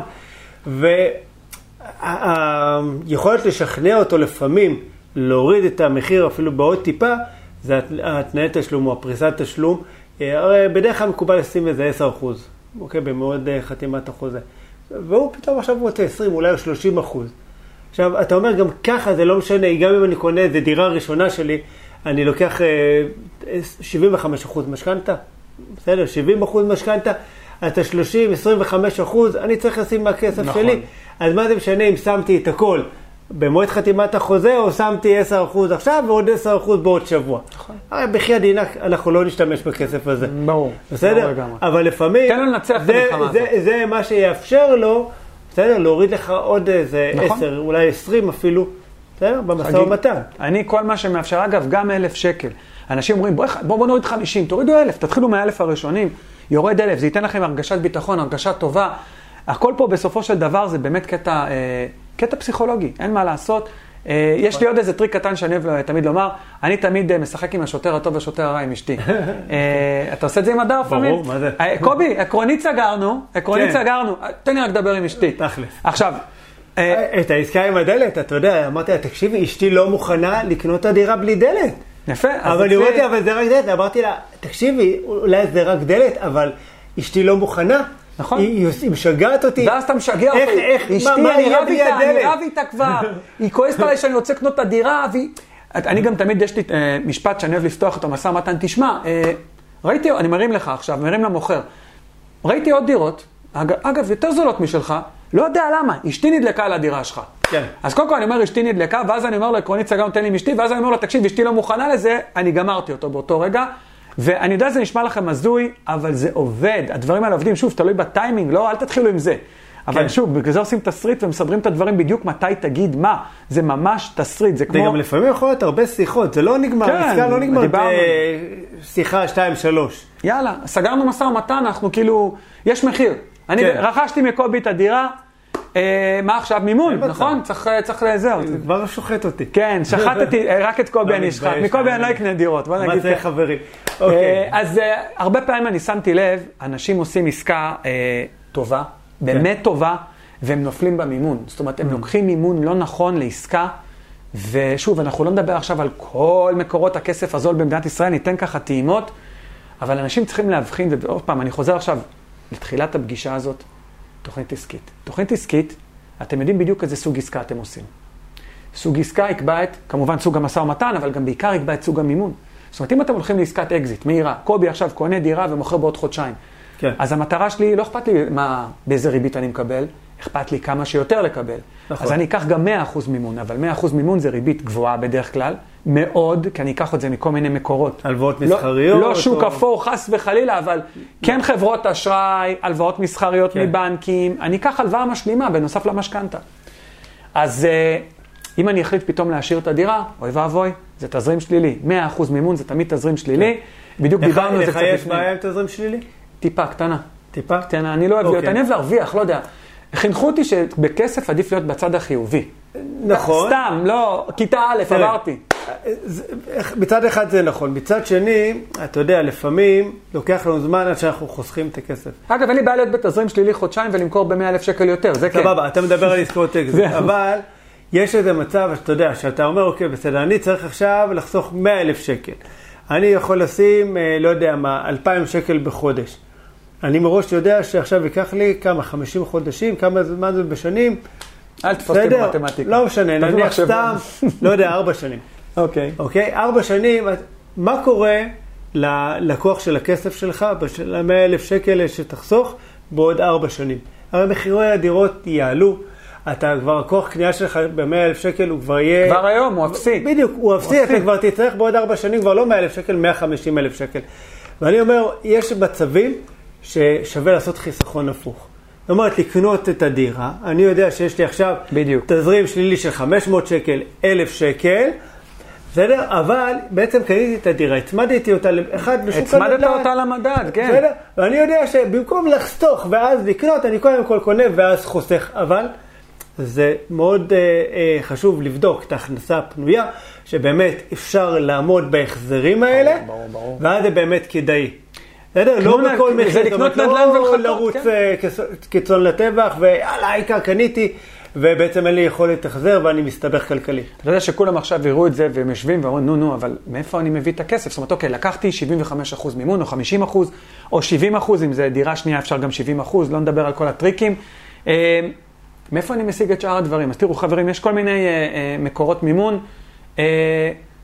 והיכולת לשכנע אותו לפעמים להוריד את המחיר אפילו בעוד טיפה, זה הת- התנאי תשלום או הפריסת תשלום. אה, הרי בדרך כלל מקובל לשים איזה 10 אחוז, אוקיי, במועד אה, חתימת החוזה. והוא פתאום עכשיו רוצה 20, אולי 30 אחוז. עכשיו, אתה אומר, גם ככה זה לא משנה, גם אם אני קונה איזה דירה ראשונה שלי, אני לוקח אה, 75 אחוז משכנתה, בסדר, 70 אחוז משכנתה, אתה 30, 25 אחוז, אני צריך לשים מהכסף נכון. שלי. אז מה זה משנה אם שמתי את הכל במועד חתימת החוזה, או שמתי 10% עכשיו ועוד 10% בעוד שבוע. נכון. הרי בחייאת דינק, אנחנו לא נשתמש בכסף הזה. ברור. ברור בסדר? לגמרי. אבל לפעמים, תן לו לנצח את המלחמה הזאת. זה מה שיאפשר לו, בסדר? להוריד לך עוד איזה נכון. 10, אולי 20 אפילו, בסדר? במשא. ומתן. אני, כל מה שמאפשר, אגב, גם אלף שקל. אנשים אומרים, בואו בוא, בוא נוריד 50, תורידו אלף, תתחילו מהאלף הראשונים, יורד אלף, זה ייתן לכם הרגשת ביטחון, הרגשה טובה. הכל פה בסופו של דבר זה באמת קטע, אה, קטע פסיכולוגי, אין מה לעשות. אה, יש לי עוד איזה טריק קטן שאני אוהב תמיד לומר, אני תמיד אה, משחק עם השוטר הטוב והשוטר הרע עם אשתי. <laughs> אה, אתה עושה את זה עם הדר לפעמים? ברור, מה זה? קובי, עקרונית סגרנו, עקרונית כן. סגרנו, תן לי רק לדבר עם אשתי. תכלס. עכשיו, את העסקה עם הדלת, אתה יודע, אמרתי לה, תקשיבי, אשתי לא מוכנה לקנות את הדירה בלי דלת. יפה. אבל היא אומרת לי, אבל זה רק דלת. אמרתי לה, תקשיבי, אולי זה רק דלת, אבל אשתי לא מוכנה. נכון. היא, היא- משגעת אותי. ואז אתה משגע אותי. איך, איך, מה, מה אני רב איתה, אני? רב איתה כבר. היא כועסת עליי שאני רוצה לקנות את הדירה, והיא... אני גם תמיד, יש לי אה, משפט שאני אוהב לפתוח אותו, משא ומתן, תשמע, אה, ראיתי, אני מרים לך עכשיו, מרים למוכר. ראיתי עוד דירות, אגב, אגב, יותר זולות משלך, לא יודע למה, אשתי נדלקה על הדירה שלך. כן. אז קודם כל אני אומר, אשתי נדלקה, ואז אני אומר לו, עקרונית סגרנו, תן לי עם אשתי, ואז אני אומר לו, תקשיב, אשתי לא מוכנה לזה, אני גמרתי אותו באותו רגע. ואני יודע, זה נשמע לכם הזוי, אבל זה עובד. הדברים האלה עובדים, שוב, תלוי בטיימינג, לא, אל תתחילו עם זה. אבל כן. שוב, בגלל זה עושים תסריט ומסדרים את הדברים בדיוק מתי תגיד מה. זה ממש תסריט, זה זה כמו... גם לפעמים יכול להיות הרבה שיחות, זה לא נגמר, כן, עסקה לא נגמרת דיברנו. בשיחה 2-3. יאללה, סגרנו משא ומתן, אנחנו כאילו, יש מחיר. אני כן. רכשתי מקובי את הדירה, מה עכשיו? מימון. נכון? צריך, אה, לזהו. זה כבר שוחט אותי. כן, שחטתי, אה, רק את קובי לא אני אשחט. מקובי אני לא אקנה דירות, בוא מה נגיד זה ככה. חברים? אה, אוקיי. אז אה, הרבה פעמים אני שמתי לב, אנשים עושים עסקה אה, טובה, באמת כן. טובה, והם נופלים במימון. זאת אומרת, Mm. הם לוקחים מימון לא נכון לעסקה, ושוב, אנחנו לא נדבר עכשיו על כל מקורות הכסף הזול במדינת ישראל, ניתן ככה טעימות, אבל אנשים צריכים להבחין, ועוד פעם, אני חוזר עכשיו לתחילת הפגישה הזאת, תוכנית עסקית. תוכנית עסקית, אתם יודעים בדיוק איזה סוג עסקה אתם עושים. סוג עסקה יקבע את, כמובן סוג המשא ומתן, אבל גם בעיקר יקבע את סוג המימון. זאת אומרת, אם אתם הולכים לעסקת אקזיט מהירה, קובי עכשיו קונה דירה ומוכר בעוד חודשיים, כן. אז המטרה שלי, לא אכפת לי מה, באיזה ריבית אני מקבל, אכפת לי כמה שיותר לקבל. נכון. אז אני אקח גם 100% מימון, אבל 100% מימון זה ריבית גבוהה בדרך כלל, מאוד, כי אני אקח את זה מכל מיני מקורות. הלוואות לא- מסחריות? לא שוק או- אפור, חס וחלילה, אבל כן חברות אשראי, הלוואות מסחריות כן. מבנקים, אני אקח הלוואה משלימה בנוסף למשכנתה. אז אה, אם אני אחליט פתאום להשאיר את הדירה, אוי ואבוי, זה תזרים שלילי. 100% מימון זה תמיד תזרים שלילי. בדיוק לך דיברנו על זה לך קצת יש לפני. בעיה עם תזרים שלילי? טיפה קטנה. טיפה? קטנה, אני לא אוהב להיות, אוקיי. אני אוהב להרוויח, לא יודע. חינכו אותי שבכסף עדיף להיות בצד החיובי. נכון. סתם, לא, כיתה א'. עברתי. זה- איך- מצד אחד זה נכון, מצד שני, אתה יודע, לפעמים לוקח לנו זמן עד שאנחנו חוסכים את הכסף. אגב, אין לי בעיה להיות בתזרים שלילי חודשיים ולמכור ב-100 אלף שקל יותר, זה כן. סבבה, אתה מדבר על עסקאות אקזיט. אבל יש איזה מצב שאתה יודע, שאתה אומר, אוקיי, בסדר, אני צריך עכשיו לחסוך 100 אלף שקל. אני יכול לשים, אה, לא יודע מה, 2,000 שקל בחודש. אני מראש יודע שעכשיו ייקח לי כמה, 50 חודשים, כמה זמן זה בשנים, אל תתפוס אותי במתמטיקה. לא משנה, נניח. סתם, לא יודע, ארבע שנים. אוקיי. אוקיי? ארבע שנים, מה קורה ללקוח של הכסף שלך, של ה-100 אלף שקל שתחסוך, בעוד ארבע שנים? הרי מחירי הדירות יעלו, אתה כבר, הכוח קנייה שלך ב-100 אלף שקל הוא כבר יהיה... כבר היום הוא אפסי. בדיוק, הוא אפסי, אתה כבר תצטרך בעוד ארבע שנים כבר לא 100 אלף שקל, 150 אלף שקל. ואני אומר, יש מצבים ששווה לעשות חיסכון הפוך. זאת אומרת, לקנות את הדירה, אני יודע שיש לי עכשיו בדיוק. תזרים שלילי של 500 שקל, 1,000 שקל, בסדר? אבל בעצם קניתי את הדירה, הצמדתי אותה לאחד לשוק הצמדת אותה למדד, כן. בסדר? ואני יודע שבמקום לחסוך ואז לקנות, אני קודם כל קונה ואז חוסך. אבל זה מאוד אה, אה, חשוב לבדוק את ההכנסה הפנויה, שבאמת אפשר לעמוד בהחזרים האלה, ברור, ברור. ואז זה באמת כדאי. בסדר? לא בכל זה מחיר, לקנות זאת אומרת, נדל"ן לא ולחכות, לרוץ כן. אה, כצ- כצאן לטבח, ויאללה, העיקר קניתי, ובעצם אין לי יכולת החזר ואני מסתבך כלכלית. אתה יודע שכולם עכשיו יראו את זה והם יושבים ואומרים, נו, נו, אבל מאיפה אני מביא את הכסף? זאת אומרת, אוקיי, לקחתי 75% מימון או 50% או 70%, אם זה דירה שנייה אפשר גם 70%, לא נדבר על כל הטריקים. אה, מאיפה אני משיג את שאר הדברים? אז תראו, חברים, יש כל מיני אה, אה, מקורות מימון.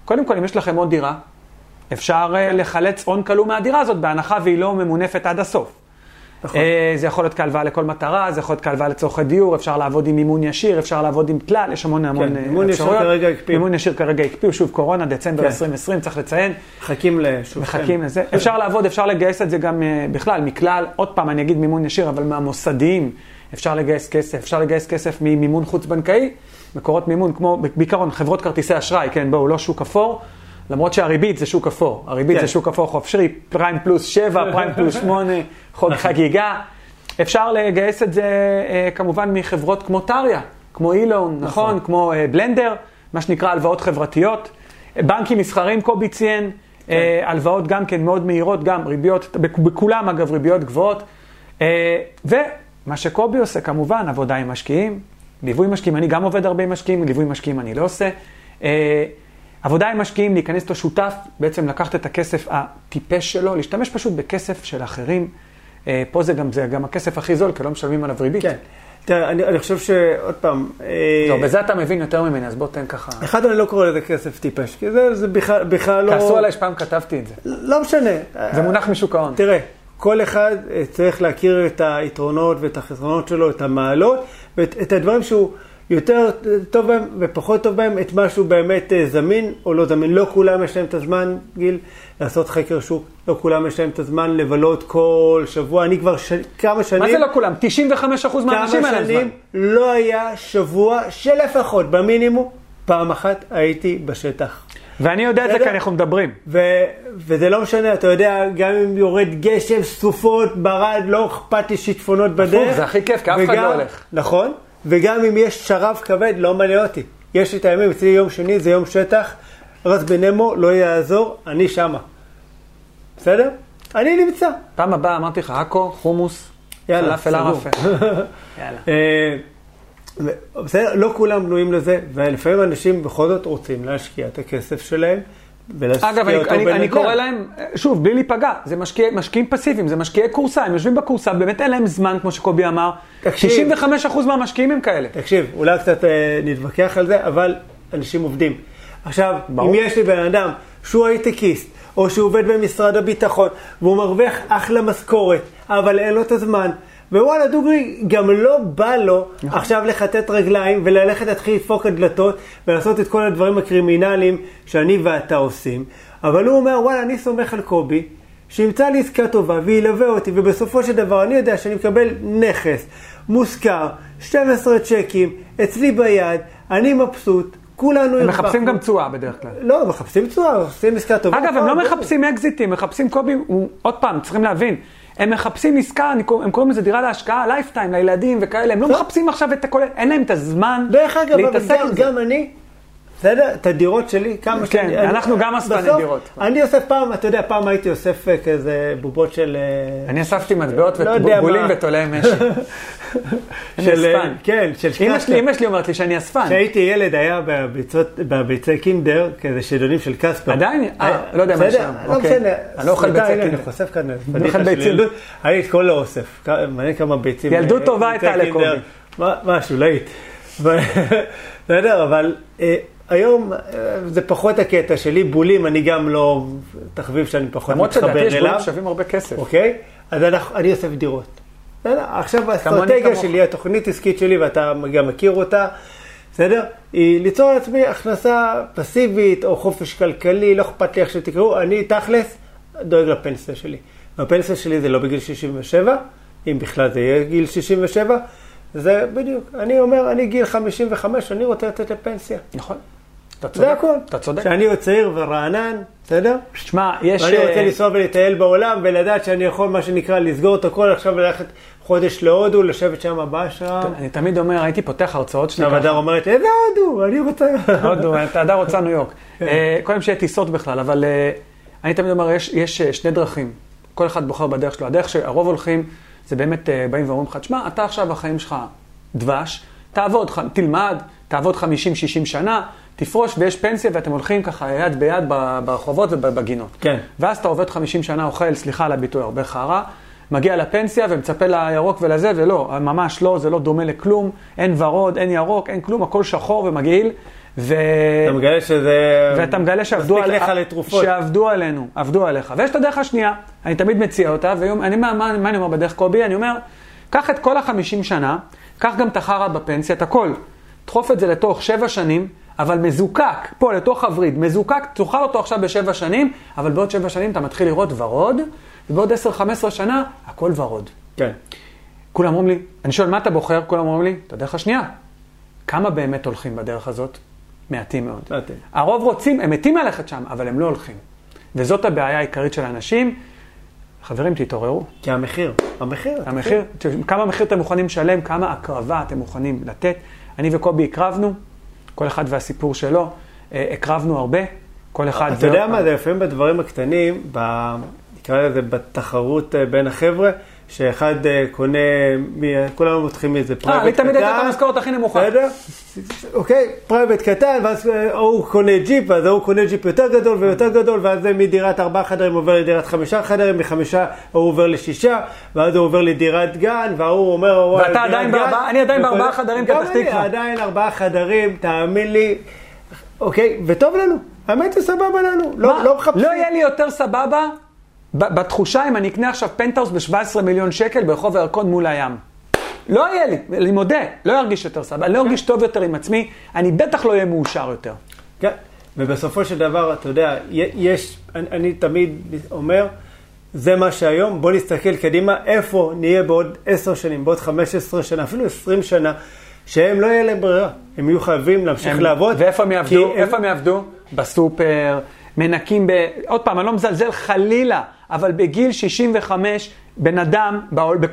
קודם כל, אם יש לכם עוד דירה, אפשר אה, לחלץ הון כלוא מהדירה הזאת, בהנחה והיא לא ממונפת עד הסוף. נכון. אה, זה יכול להיות כהלוואה לכל מטרה, זה יכול להיות כהלוואה לצורכי דיור, אפשר לעבוד עם מימון ישיר, אפשר לעבוד עם כלל, יש המון המון כן, אה, מימון ישיר אפשרויות. כרגע הקפיאו. מימון ישיר כרגע הקפיאו, שוב קורונה, דצמבר כן. 2020, צריך לציין. מחכים לשוב. מחכים לזה. אפשר לעבוד, אפשר לגייס את זה גם בכלל, מכלל, עוד פעם, אני אגיד מימון ישיר, אבל מהמוסדיים אפשר לגייס כסף, אפשר לגייס כסף ממימון חוץ-בנקאי, מקורות מימון, כמו בעיקרון חברות כרטיסי אשראי, כן, בואו, לא שוק אפור, למרות שהריבית זה שוק אפור, הריבית כן. זה שוק אפור חופשי, פריים פלוס 7, <laughs> פריים פלוס 8, חוק חגיגה. אפשר לגייס את זה אה, כמובן מחברות כמו טריה, כמו אילון, נכון, כמו אה, בלנדר, מה שנקרא הלוואות חברתיות. בנקים מסחריים, קובי ציין, אה, הלוואות גם כן מאוד מהירות, גם ריביות, בכ- בכולם אגב ריביות גבוהות. ומה שקובי עושה כמובן, עבודה עם משקיעים, ליווי משקיעים, אני גם עובד הרבה עם משקיעים, ליווי משקיעים אני לא עושה. אה, עבודה עם משקיעים, להיכנס איתו שותף, בעצם לקחת את הכסף הטיפש שלו, להשתמש פשוט בכסף של אחרים. אה, פה זה גם, זה גם הכסף הכי זול, כי לא משלמים עליו ריבית. כן. תראה, אני, אני חושב שעוד פעם, אה, לא, בזה אתה מבין יותר ממני, אז בוא תן ככה. אחד אני לא קורא לזה כסף טיפש, כי זה, זה בכלל, בכלל לא... כעסו עליי שפעם כתבתי את זה. לא משנה. זה מונח משוק ההון. תראה, כל אחד אה, צריך להכיר את היתרונות ואת החסרונות שלו, את המעלות, ואת את הדברים שהוא יותר טוב בהם ופחות טוב בהם, את מה שהוא באמת אה, זמין או לא זמין. לא כולם יש להם את הזמן, גיל, לעשות חקר שוק. לא כולם יש להם את הזמן לבלות כל שבוע. אני כבר ש... כמה שנים... מה זה לא כולם? 95% מהאנשים כמה אין להם זמן. שנים לא היה שבוע שלפחות, במינימום, פעם אחת הייתי בשטח. ואני יודע את זה? כי אנחנו מדברים. ו- וזה לא משנה, אתה יודע, גם אם יורד גשם, סופות, ברד, לא אכפת לי שיטפונות בדרך. זה הכי כיף, כי אף אחד לא הולך. נכון, וגם אם יש שרב כבד, לא מעניין אותי. יש לי את הימים, אצלי יום שני זה יום שטח, רץ בנמו, לא יעזור, אני שמה. בסדר? אני נמצא. פעם הבאה אמרתי לך, עכו, חומוס, יאללה, פלאפל. ערפל. <laughs> יאללה. אה, בסדר, לא כולם בנויים לזה, ולפעמים אנשים בכל זאת רוצים להשקיע את הכסף שלהם, אגב, אני, אני, אני בנדל"ן. קורא להם, שוב, בלי להיפגע, זה משקיע, משקיעים פסיביים, זה משקיעי כורסה, הם יושבים בכורסה, באמת אין להם זמן, כמו שקובי אמר. תקשיב. 95% מהמשקיעים הם כאלה. תקשיב, אולי קצת אה, נתווכח על זה, אבל אנשים עובדים. עכשיו, ברור. אם יש לי בן אדם שהוא הייטקיסט, או שהוא עובד במשרד הביטחון, והוא מרוויח אחלה משכורת, אבל אין לו את הזמן, ווואלה, דוגרי, גם לא בא לו נכון. עכשיו לכתת רגליים וללכת להתחיל לדפוק על דלתות ולעשות את כל הדברים הקרימינליים שאני ואתה עושים, אבל הוא אומר, וואלה, אני סומך על קובי, שימצא לי עסקה טובה וילווה אותי, ובסופו של דבר אני יודע שאני מקבל נכס מושכר, 12 צ'קים, אצלי ביד, אני מבסוט, כולנו הם מחפשים. גם תשואה בדרך כלל. לא, מחפשים תשואה, עושים עסקה טובה. אגב, הם לא ברור. מחפשים אקזיטים, מחפשים קובי, עוד פעם, צריכים להבין, הם מחפשים עסקה, הם קוראים לזה דירה להשקעה, lifetime, לילדים וכאלה, הם לא. מחפשים עכשיו את הכל, אין להם את הזמן דרך אגב, להתעסק עם זה. גם אני, בסדר? את הדירות שלי, כמה כן, שאני... אנחנו אני- גם אספני דירות. אני אוסף פעם, אתה יודע, פעם הייתי אוסף אה, כזה בובות של... אה, אני אספתי מטבעות לא ובולים מה. ותולעי משי. <laughs> של... אה, אספן. כן, של אמא קסטר. שלי, אמא שלי אומרת לי שאני אספן. כשהייתי ילד היה בביצות, בביצי קינדר, כזה שדונים של קספר. עדיין? אה, לא יודע מה? שם, לא אוקיי. משנה. אני לא אוכל ביצי קינדר. אני חושף כאן אוכל פדיחה של. ילדות. היה את כל האוסף. מעניין כמה ביצים. ילדות טובה הייתה. לקובי. מה- משהו, להיט. <laughs> בסדר, אבל היום אה, זה פחות הקטע שלי. בולים, אני גם לא תחביב שאני פחות למרות מתחבר שלדעתי יש אליו. בולים שווים הרבה כסף. אוקיי? אז אנחנו- אני אוסף דירות. בסדר? עכשיו האסטרטגיה. שלי, התוכנית עסקית שלי, ואתה גם מכיר אותה, בסדר? היא ליצור לעצמי הכנסה פסיבית או חופש כלכלי, לא אכפת לי איך שתקראו, אני תכלס דואג לפנסיה שלי. והפנסיה שלי זה לא בגיל 67, אם בכלל זה יהיה גיל 67, זה בדיוק. אני אומר, אני גיל 55, אני רוצה לצאת לפנסיה. נכון. אתה צודק. זה הכל. אתה צודק. כשאני עוד צעיר ורענן, בסדר? שמע, יש... ואני רוצה אה, לנסוע ולטייל בעולם ולדעת שאני יכול, מה שנקרא, לסגור את הכל עכשיו וללכת חודש להודו, לשבת שם באשרם. אני תמיד אומר, הייתי פותח הרצאות שלי עכשיו ככה. הדר אומרת, איזה הודו? אני רוצה... הודו, אתה הדר רוצה ניו יורק. אה, קודם שיהיה טיסות בכלל, אבל אה, אני תמיד אומר, יש- יש אה, שני דרכים. כל אחד בוחר בדרך שלו. הדרך שהרוב הולכים, זה באמת אה, באים ואומרים לך, תשמע, אתה עכשיו החיים שלך דבש, תעבוד, תלמד, תעבוד 50-60 שנה, תפרוש ויש פנסיה ואתם הולכים ככה יד ביד ברחובות ובגינות. כן. ואז אתה עובד 50 שנה, אוכל, סליחה על הביטוי, הרבה חרא, מגיע לפנסיה ומצפה לירוק ולזה, ולא, ממש לא, זה לא דומה לכלום, אין ורוד, אין ירוק, אין כלום, הכל שחור ומגעיל, ו... אתה מגלה שזה... ואתה מגלה שעבדו, לך על... לתרופות. שעבדו עלינו, עבדו עליך. ויש את הדרך השנייה, אני תמיד מציע אותה, ואני, מה, מה, מה אני אומר בדרך קובי? אני אומר, קח את כל החמישים שנה, קח גם את החרא בפנסיה, את הכל. דחוף את זה לתוך שבע שנים, אבל מזוקק, פה לתוך הווריד, מזוקק, תאכל אותו עכשיו בשבע שנים, אבל בעוד שבע שנים אתה מתחיל לראות ורוד, ובעוד עשר, חמש עשרה שנה, הכל ורוד. כן. כולם אומרים לי, אני שואל, מה אתה בוחר? כולם אומרים לי, את הדרך השנייה. כמה באמת הולכים בדרך הזאת? מעטים מאוד. מעטים. הרוב רוצים, הם מתים ללכת שם, אבל הם לא הולכים. וזאת הבעיה העיקרית של האנשים. חברים, תתעוררו. כי המחיר, המחיר. המחיר, כמה מחיר אתם מוכנים לשלם, כמה הקרבה אתם מוכנים לתת. אני וקובי הקרבנו, כל אחד והסיפור שלו, אה, הקרבנו הרבה, כל אחד... אתה יודע מה, זה לפעמים בדברים הקטנים, נקרא לזה בתחרות אה, בין החבר'ה, שאחד אה, קונה, מ- כולנו מתחילים מאיזה אה, פרייבט לי קטן. תמיד הייתה את המשכורת הכי נמוכה. בסדר? אוקיי, פרייבט קטן, ואז אה, ההוא קונה ג'יפ, ואז ההוא קונה ג'יפ יותר גדול ויותר גדול, ואז זה מדירת ארבעה חדרים עובר לדירת חמישה חדרים, מחמישה ההוא עובר לשישה, ואז הוא עובר לדירת גן, וההוא אומר, ואתה עדיין גן." בארבעה- אני עדיין בארבעה חדרים גם פתח אני תקווה. עדיין ארבעה חדרים, תאמין לי, אוקיי, וטוב לנו, האמת זה סבבה לנו, לא? לא מחפשים. לא יהיה לי יותר סבבה בתחושה אם אני אקנה עכשיו פנטהאוס ב-17 מיליון שקל ברחוב הירקון מול הים. לא יהיה לי, אני מודה, לא ארגיש יותר סבבה, אני לא ארגיש טוב יותר עם עצמי, אני בטח לא אהיה מאושר יותר. כן, ובסופו של דבר, אתה יודע, יש, אני, אני תמיד אומר, זה מה שהיום, בוא נסתכל קדימה, איפה נהיה בעוד עשר שנים, בעוד חמש עשרה שנה, אפילו עשרים שנה, שהם לא יהיה להם ברירה, הם יהיו חייבים להמשיך הם- לעבוד. ואיפה הם יעבדו? איפה הם יעבדו? בסופר, מנקים ב... עוד פעם, אני לא מזלזל חלילה, אבל בגיל 65, בן אדם,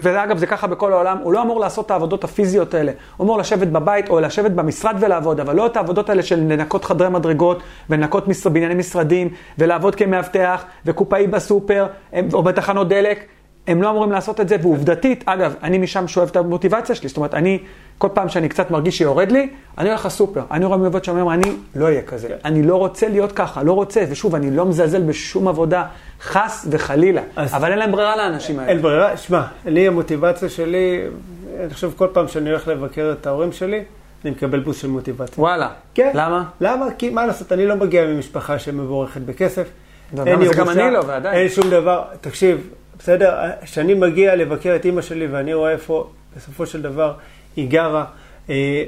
ואגב זה ככה בכל העולם, הוא לא אמור לעשות את העבודות הפיזיות האלה. הוא אמור לשבת בבית או לשבת במשרד ולעבוד, אבל לא את העבודות האלה של לנקות חדרי מדרגות, ולנקות. בנייני משרדים, ולעבוד כמאבטח, וקופאי בסופר, או בתחנות דלק. הם לא אמורים לעשות את זה, ועובדתית, אגב, אני משם שואב את המוטיבציה שלי, זאת אומרת, אני, כל פעם שאני קצת מרגיש שיורד לי, אני הולך לסופר, אני רואה מעבוד שם, אני לא אהיה כזה, אני לא רוצה להיות ככה, לא רוצה, ושוב, אני לא מזלזל בשום עבודה, חס וחלילה, אז- אבל אין להם ברירה לאנשים האלה. אין ברירה, שמע, אני המוטיבציה שלי, אני חושב כל פעם שאני הולך לבקר את ההורים שלי, אני מקבל בוסט של מוטיבציה. וואלה. כן. למה? למה? כי מה לעשות, אני לא מגיע ממשפחה שמבורכת בכסף. אין גם ירושה, אני לא, ועדיין. אין שום דבר. תקשיב, בסדר, כשאני מגיע לבקר את אימא שלי ואני רואה איפה בסופו של דבר היא גרה, אה,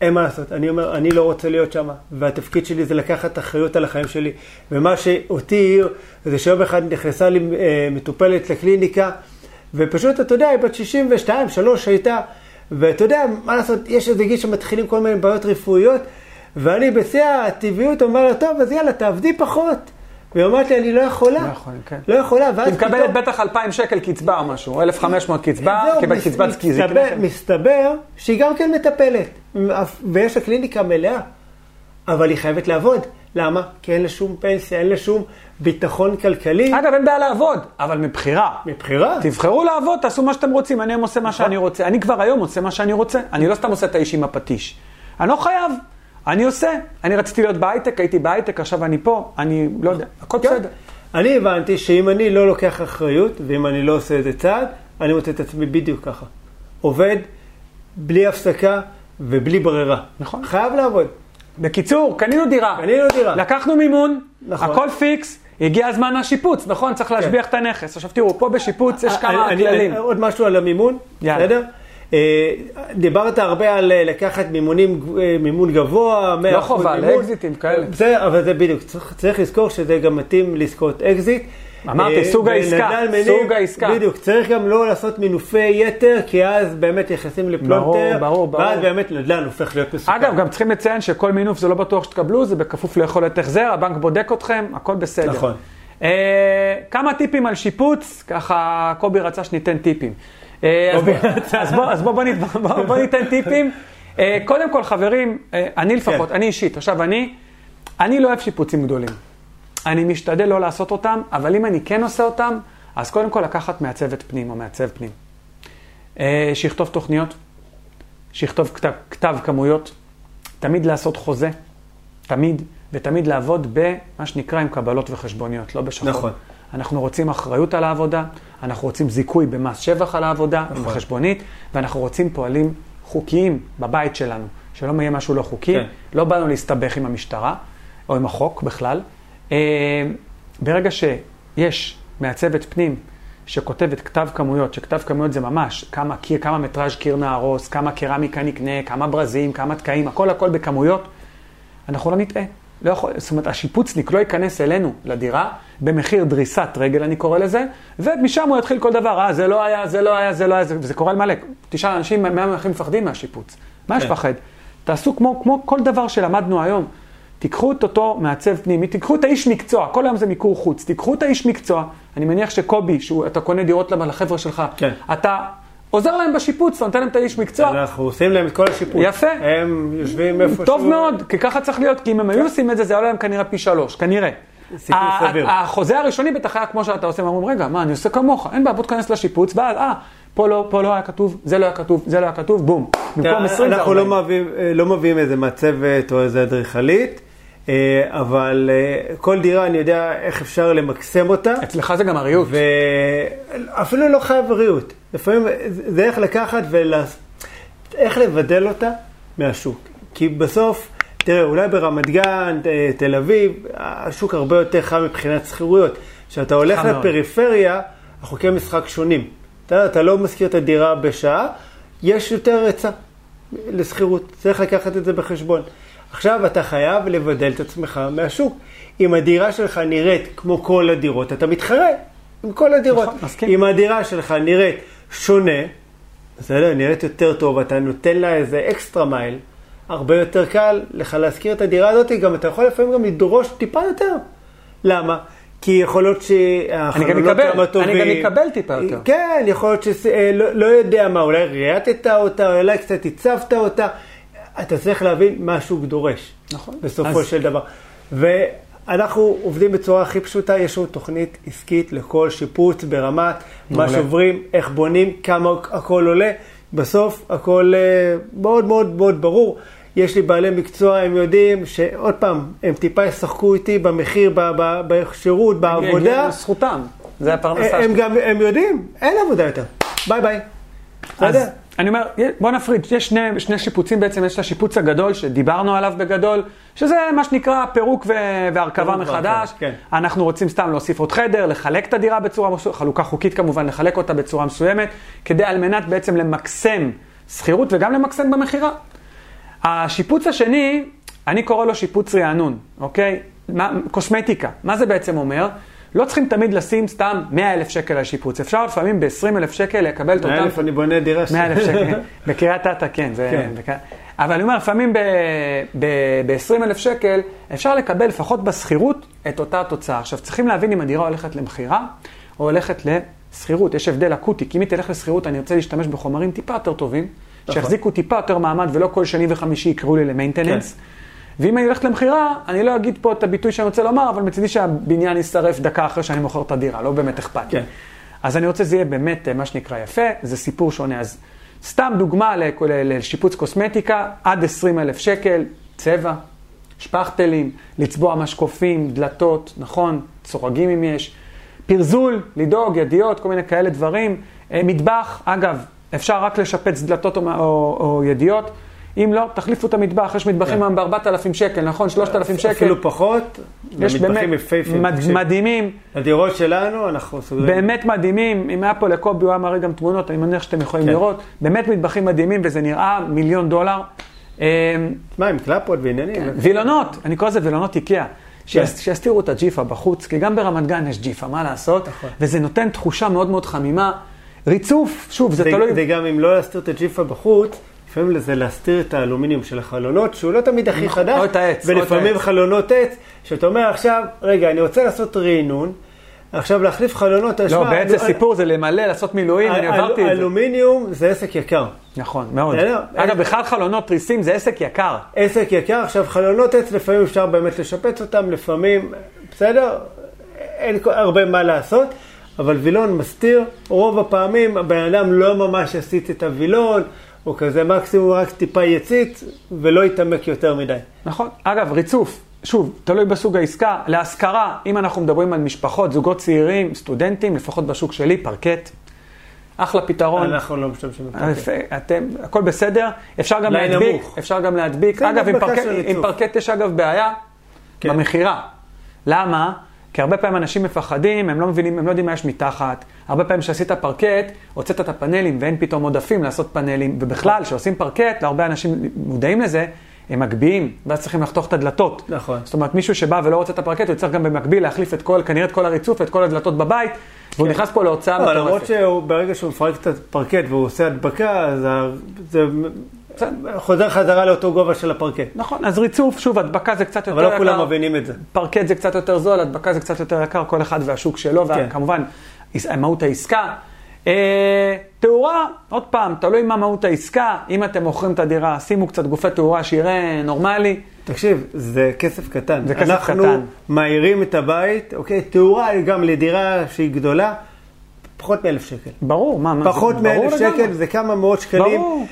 אין מה לעשות. אני אומר, אני לא רוצה להיות שם, והתפקיד שלי זה לקחת אחריות על החיים שלי. ומה שאותי העיר, זה שיום אחד נכנסה לי אה, מטופלת לקליניקה, ופשוט, אתה יודע, היא בת 62, 3 הייתה, ואתה יודע, מה לעשות, יש איזה גיל שמתחילים כל מיני בעיות רפואיות, ואני בשיא הטבעיות אומר לה, טוב, אז יאללה, תעבדי פחות. והיא אומרת לי, אני לא יכולה. לא יכולים, כן. לא יכולה, ואז היא מקבלת בטח 2,000 שקל קצבה או משהו, 1,500 קצבה, זהו, קיבל מס- קצבת מסתבר, זקנה. מסתבר שהיא גם כן מטפלת, ויש לה קליניקה מלאה, אבל היא חייבת לעבוד. למה? כי אין לה שום פנסיה, אין לה שום ביטחון כלכלי אגב, אין בעיה לעבוד, אבל מבחירה. מבחירה. תבחרו לעבוד, תעשו מה שאתם רוצים, אני היום עושה מה שאני רוצה. אני כבר היום עושה מה שאני רוצה. אני לא סתם עושה את האיש עם הפטיש. אני לא חייב, אני עושה. אני רציתי להיות בהייטק, הייתי בהייטק, עכשיו אני פה, אני לא יודע, הכל כן. בסדר. אני הבנתי שאם אני לא לוקח אחריות, ואם אני לא עושה איזה צעד, אני מוצא את עצמי בדיוק ככה. עובד, בלי הפסקה ובלי ברירה. נכון. חייב לעבוד. בקיצור, קנינו דירה. קנינו דירה. לקחנו מימון, נכון. הכל פיקס, הגיע הזמן השיפוץ, נכון? צריך להשביח את הנכס. עכשיו תראו, פה בשיפוץ יש כמה כן. אני- כללים. אני- עוד משהו על המימון, יאללה. בסדר? אה, דיברת הרבה על אה, לקחת מימונים, אה, מימון גבוה, 100% לא חובה, מימון. לאקזיטים כאלה. בסדר, אבל זה בדיוק, צריך, צריך לזכור שזה גם מתאים לעסקאות אקזיט. אמרתי, סוג העסקה, ונדל"ן מניב- סוג העסקה. בדיוק, צריך גם לא לעשות מינופי יתר, כי אז באמת נכנסים לפלונטר, ברור, ברור, ברור. ואז באמת נדל"ן הופך להיות מסוכן. אגב, גם צריכים לציין שכל מינוף זה לא בטוח שתקבלו, זה בכפוף ליכולת החזר, הבנק בודק אתכם, הכל בסדר. נכון. אה, כמה טיפים על שיפוץ, ככה קובי רצה שניתן טיפים. אז קובי בוא- <laughs> אז בוא- אז בוא- בוא נת- בוא- בוא ניתן טיפים. אה, קודם כל, חברים, אה, אני לפחות, כן. אני אישית, עכשיו אני, אני לא אוהב שיפוצים גדולים. אני משתדל לא לעשות אותם, אבל אם אני כן עושה אותם, אז קודם כל לקחת מעצבת פנים או מעצב פנים. אה, שיכתוב תוכניות, שיכתוב כתב, כתב כמויות, תמיד לעשות חוזה, תמיד, ותמיד לעבוד במה שנקרא עם קבלות וחשבוניות, לא בשחור. נכון. אנחנו רוצים אחריות על העבודה, אנחנו רוצים זיכוי במס שבח על העבודה, נכון. בחשבונית, ואנחנו רוצים פועלים חוקיים בבית שלנו. שלא יהיה משהו לא חוקי. כן. לא באנו להסתבך עם המשטרה, או עם החוק בכלל. אה, ברגע שיש מעצבת פנים שכותבת כתב כמויות, שכתב כמויות זה ממש כמה קיר, כמה מטראז' קיר נהרוס, כמה קרמיקה נקנה, כמה ברזים, כמה תקעים, הכל הכל בכמויות, אנחנו לא נטעה. לא יכול, זאת אומרת, השיפוצניק לא ייכנס אלינו לדירה במחיר דריסת רגל, אני קורא לזה, ומשם הוא יתחיל כל דבר, אה, זה לא היה, זה לא היה, זה לא היה, זה, וזה קורה על מלא. תשאל אנשים מה הם הכי מפחדים מהשיפוץ. מה יש כן. לפחד? תעשו כמו, כמו כל דבר שלמדנו היום. תיקחו את אותו מעצב פנימי, תיקחו את האיש מקצוע, כל היום זה מיקור חוץ, תיקחו את האיש מקצוע, אני מניח שקובי, שאתה קונה דירות לחבר'ה שלך, כן. אתה עוזר להם בשיפוץ, אתה נותן להם את האיש מקצוע, אנחנו עושים להם את כל השיפוט. יפה. הם יושבים איפה טוב מאוד, כי ככה צריך להיות, כי אם הם היו עושים את זה, זה עולה להם כנראה פי שלוש, כנראה. סיכוי סביר. החוזה הראשוני בטח היה כמו שאתה עושה, הם אומרים, רגע, מה, אני עושה כמוך, אין בעיה, בוא תיכנס לשיפוץ, ואז, אה, פה לא, פה לא היה כתוב, זה לא היה כתוב, זה לא היה כתוב, בום. במקום 20 זה אנחנו לא 40. מביאים, לא מביאים איזה מעצבת או איזה אדריכלית, אה, אבל אה, כל דירה אני יודע איך אפשר למקסם אותה. אצלך זה גם הריהוט. ואפילו לא חייב ריהוט. לפעמים זה איך לקחת ואיך לבדל אותה מהשוק. כי בסוף, תראה, אולי ברמת גן, אה, תל אביב, השוק הרבה יותר חם מבחינת שכירויות. כשאתה הולך. לפריפריה, החוקי משחק שונים. אתה, אתה לא משכיר את הדירה בשעה, יש יותר היצע לשכירות. צריך לקחת את זה בחשבון. עכשיו אתה חייב לבדל את עצמך מהשוק. אם הדירה שלך נראית כמו כל הדירות, אתה מתחרה עם כל הדירות. נכון, מסכים. אם הדירה שלך נראית שונה, בסדר, נראית יותר טוב, אתה נותן לה איזה אקסטרה מייל, הרבה יותר קל לך להשכיר את הדירה הזאת, גם אתה יכול לפעמים גם לדרוש טיפה יותר. למה? כי יכול להיות שהחלונות אקבל, כמה טובים. אני גם אקבל טיפה יותר. כן, יכול להיות שלא לא יודע מה, אולי ריאטת אותה, אולי קצת הצבת אותה. אתה צריך להבין מה השוק דורש. נכון. בסופו אז- של דבר. ואנחנו עובדים בצורה הכי פשוטה, יש לנו תוכנית עסקית לכל שיפוץ ברמת מה מעולה. שוברים, איך בונים, כמה הכל עולה. בסוף הכל אה, מאוד מאוד מאוד ברור. יש לי בעלי מקצוע, הם יודעים שעוד פעם, הם טיפה ישחקו איתי במחיר, בשירות, בעבודה. זכותם, זה הפרנסה הם. גם, הם יודעים, אין עבודה יותר. ביי ביי. אז אני אומר, בוא נפריד, יש שני, שני שיפוצים בעצם, יש את השיפוץ הגדול שדיברנו עליו בגדול, שזה מה שנקרא פירוק ו- והרכבה פירוק מחדש. כן. אנחנו רוצים סתם להוסיף עוד חדר, לחלק את הדירה בצורה מסוימת, חלוקה חוקית כמובן, לחלק אותה בצורה מסוימת, כדי על מנת בעצם למקסם שכירות וגם למקסם במכירה. השיפוץ השני, אני קורא לו שיפוץ רענון, אוקיי? מה, קוסמטיקה. מה זה בעצם אומר? לא צריכים תמיד לשים סתם 100 אלף שקל על שיפוץ. אפשר לפעמים ב-20 אלף שקל לקבל את אותם... 100 אלף אני בונה דירה 100 אלף שקל, <laughs> בקריית אתא כן, זה... כן. בק- אבל אני אומר, לפעמים ב-20 אלף שקל אפשר לקבל לפחות בשכירות את אותה התוצאה. עכשיו, צריכים להבין אם הדירה הולכת למכירה או הולכת לשכירות. יש הבדל אקוטי, כי אם היא תלך לשכירות, אני ארצה להשתמש בחומרים טיפה יותר טובים, נכון. שיחזיקו טיפה יותר מעמד ולא כל שני וחמישי יקראו לי למיינטננס. ואם אני הולכת למכירה, אני לא אגיד פה את הביטוי שאני רוצה לומר, אבל מצידי שהבניין יישרף דקה אחרי שאני מוכר את הדירה, לא באמת אכפת לי. כן. אז אני רוצה שזה יהיה באמת אה, מה שנקרא יפה, זה סיפור שונה. אז סתם דוגמה לשיפוץ קוסמטיקה, עד 20 אלף שקל, צבע, שפכטלים, לצבוע משקופים, דלתות, נכון, צורגים אם יש, פרזול, לדאוג, ידיעות, כל מיני כאלה דברים. אה, מטבח, אגב, אפשר רק לשפץ דלתות או, או, או ידיעות. אם לא, תחליפו את המטבח, יש מטבחים כן. היום ב-4,000 שקל, נכון? 3,000 שקל. אפילו פחות, יש באמת. מד- מדהימים. הדירות שלנו, אנחנו סוגרים. באמת מדהימים, אם היה פה לקובי, הוא היה מראה גם תמונות, אני מניח שאתם יכולים כן. לראות. באמת מטבחים מדהימים, וזה נראה מיליון דולר. אה, מה, עם קלפות ועניינים? וילונות, אני קורא לזה וילונות איקאה. כן. שיס- שיסתירו את הג'יפה בחוץ, כי גם ברמת גן יש ג'יפה, מה לעשות? נכון. וזה נותן תחושה מאוד מאוד חמימה. ריצוף, שוב, זה זה, תלוי... זה גם אם לא להסתיר את הג'יפה בחוץ, לפעמים זה להסתיר את האלומיניום של החלונות, שהוא לא תמיד הכי נכון, חדש. או את העץ, ולפעמים. חלונות עץ, שאתה אומר עכשיו, רגע, אני רוצה לעשות רענון, עכשיו להחליף חלונות, לא, בעצם אל- סיפור זה למלא, לעשות מילואים, אני אל- עברתי את זה. אלומיניום זה עסק יקר. נכון, מאוד. אגב, בכלל חלונות תריסים זה עסק יקר. עסק יקר, עכשיו חלונות עץ לפעמים אפשר באמת לשפץ אותם, לפעמים, בסדר, אין הרבה מה לעשות, אבל וילון מסתיר, רוב הפעמים הבן אדם לא ממש יסיט את הווילון, הוא כזה מקסימום רק טיפה יציץ, ולא יתעמק יותר מדי. נכון. אגב, ריצוף, שוב, תלוי בסוג העסקה. להשכרה, אם אנחנו מדברים על משפחות, זוגות צעירים, סטודנטים, לפחות בשוק שלי, פרקט. אחלה פתרון. אנחנו לא משתמשים בפרקט. אתם, הכל בסדר, אפשר גם להדביק, נמוך. אפשר גם להדביק. אגב, עם פרקט, עם. פרקט יש אגב בעיה כן. במכירה. למה? כי הרבה פעמים אנשים מפחדים, הם לא מבינים, הם לא יודעים מה יש מתחת. הרבה פעמים כשעשית פרקט, הוצאת את הפאנלים ואין פתאום עודפים לעשות פאנלים. ובכלל, כשעושים פרקט, להרבה אנשים מודעים לזה, הם מגביהים, ואז צריכים לחתוך את הדלתות. נכון. זאת אומרת, מישהו שבא ולא רוצה את הפרקט, הוא צריך גם במקביל להחליף את כל, כנראה את כל הריצוף ואת כל הדלתות בבית, והוא נכנס פה להוצאה אבל למרות מטורפת. שברגע שהוא מפרק את הפרקט והוא עושה הדבקה, אז זה חוזר חזרה לאותו גובה של הפרקט. נכון, אז ריצוף, שוב, הדבקה זה קצת יותר אבל יקר. לא כולם מבינים את זה. פרקט זה קצת יותר זול, הדבקה זה קצת יותר יקר, כל אחד והשוק שלו, כן. וכמובן, מהות העסקה. אה, תאורה, עוד פעם, תלוי מה מהות העסקה, אם אתם מוכרים את הדירה, שימו קצת גופי תאורה שיראה נורמלי. תקשיב, זה כסף קטן. זה כסף אנחנו קטן. מאיירים את הבית, אוקיי? תאורה היא גם לדירה שהיא גדולה, פחות מאלף שקל. ברור, מה, מה, פחות זה מאלף לגמרי. שקל זה כמה מאות שקלים. ברור.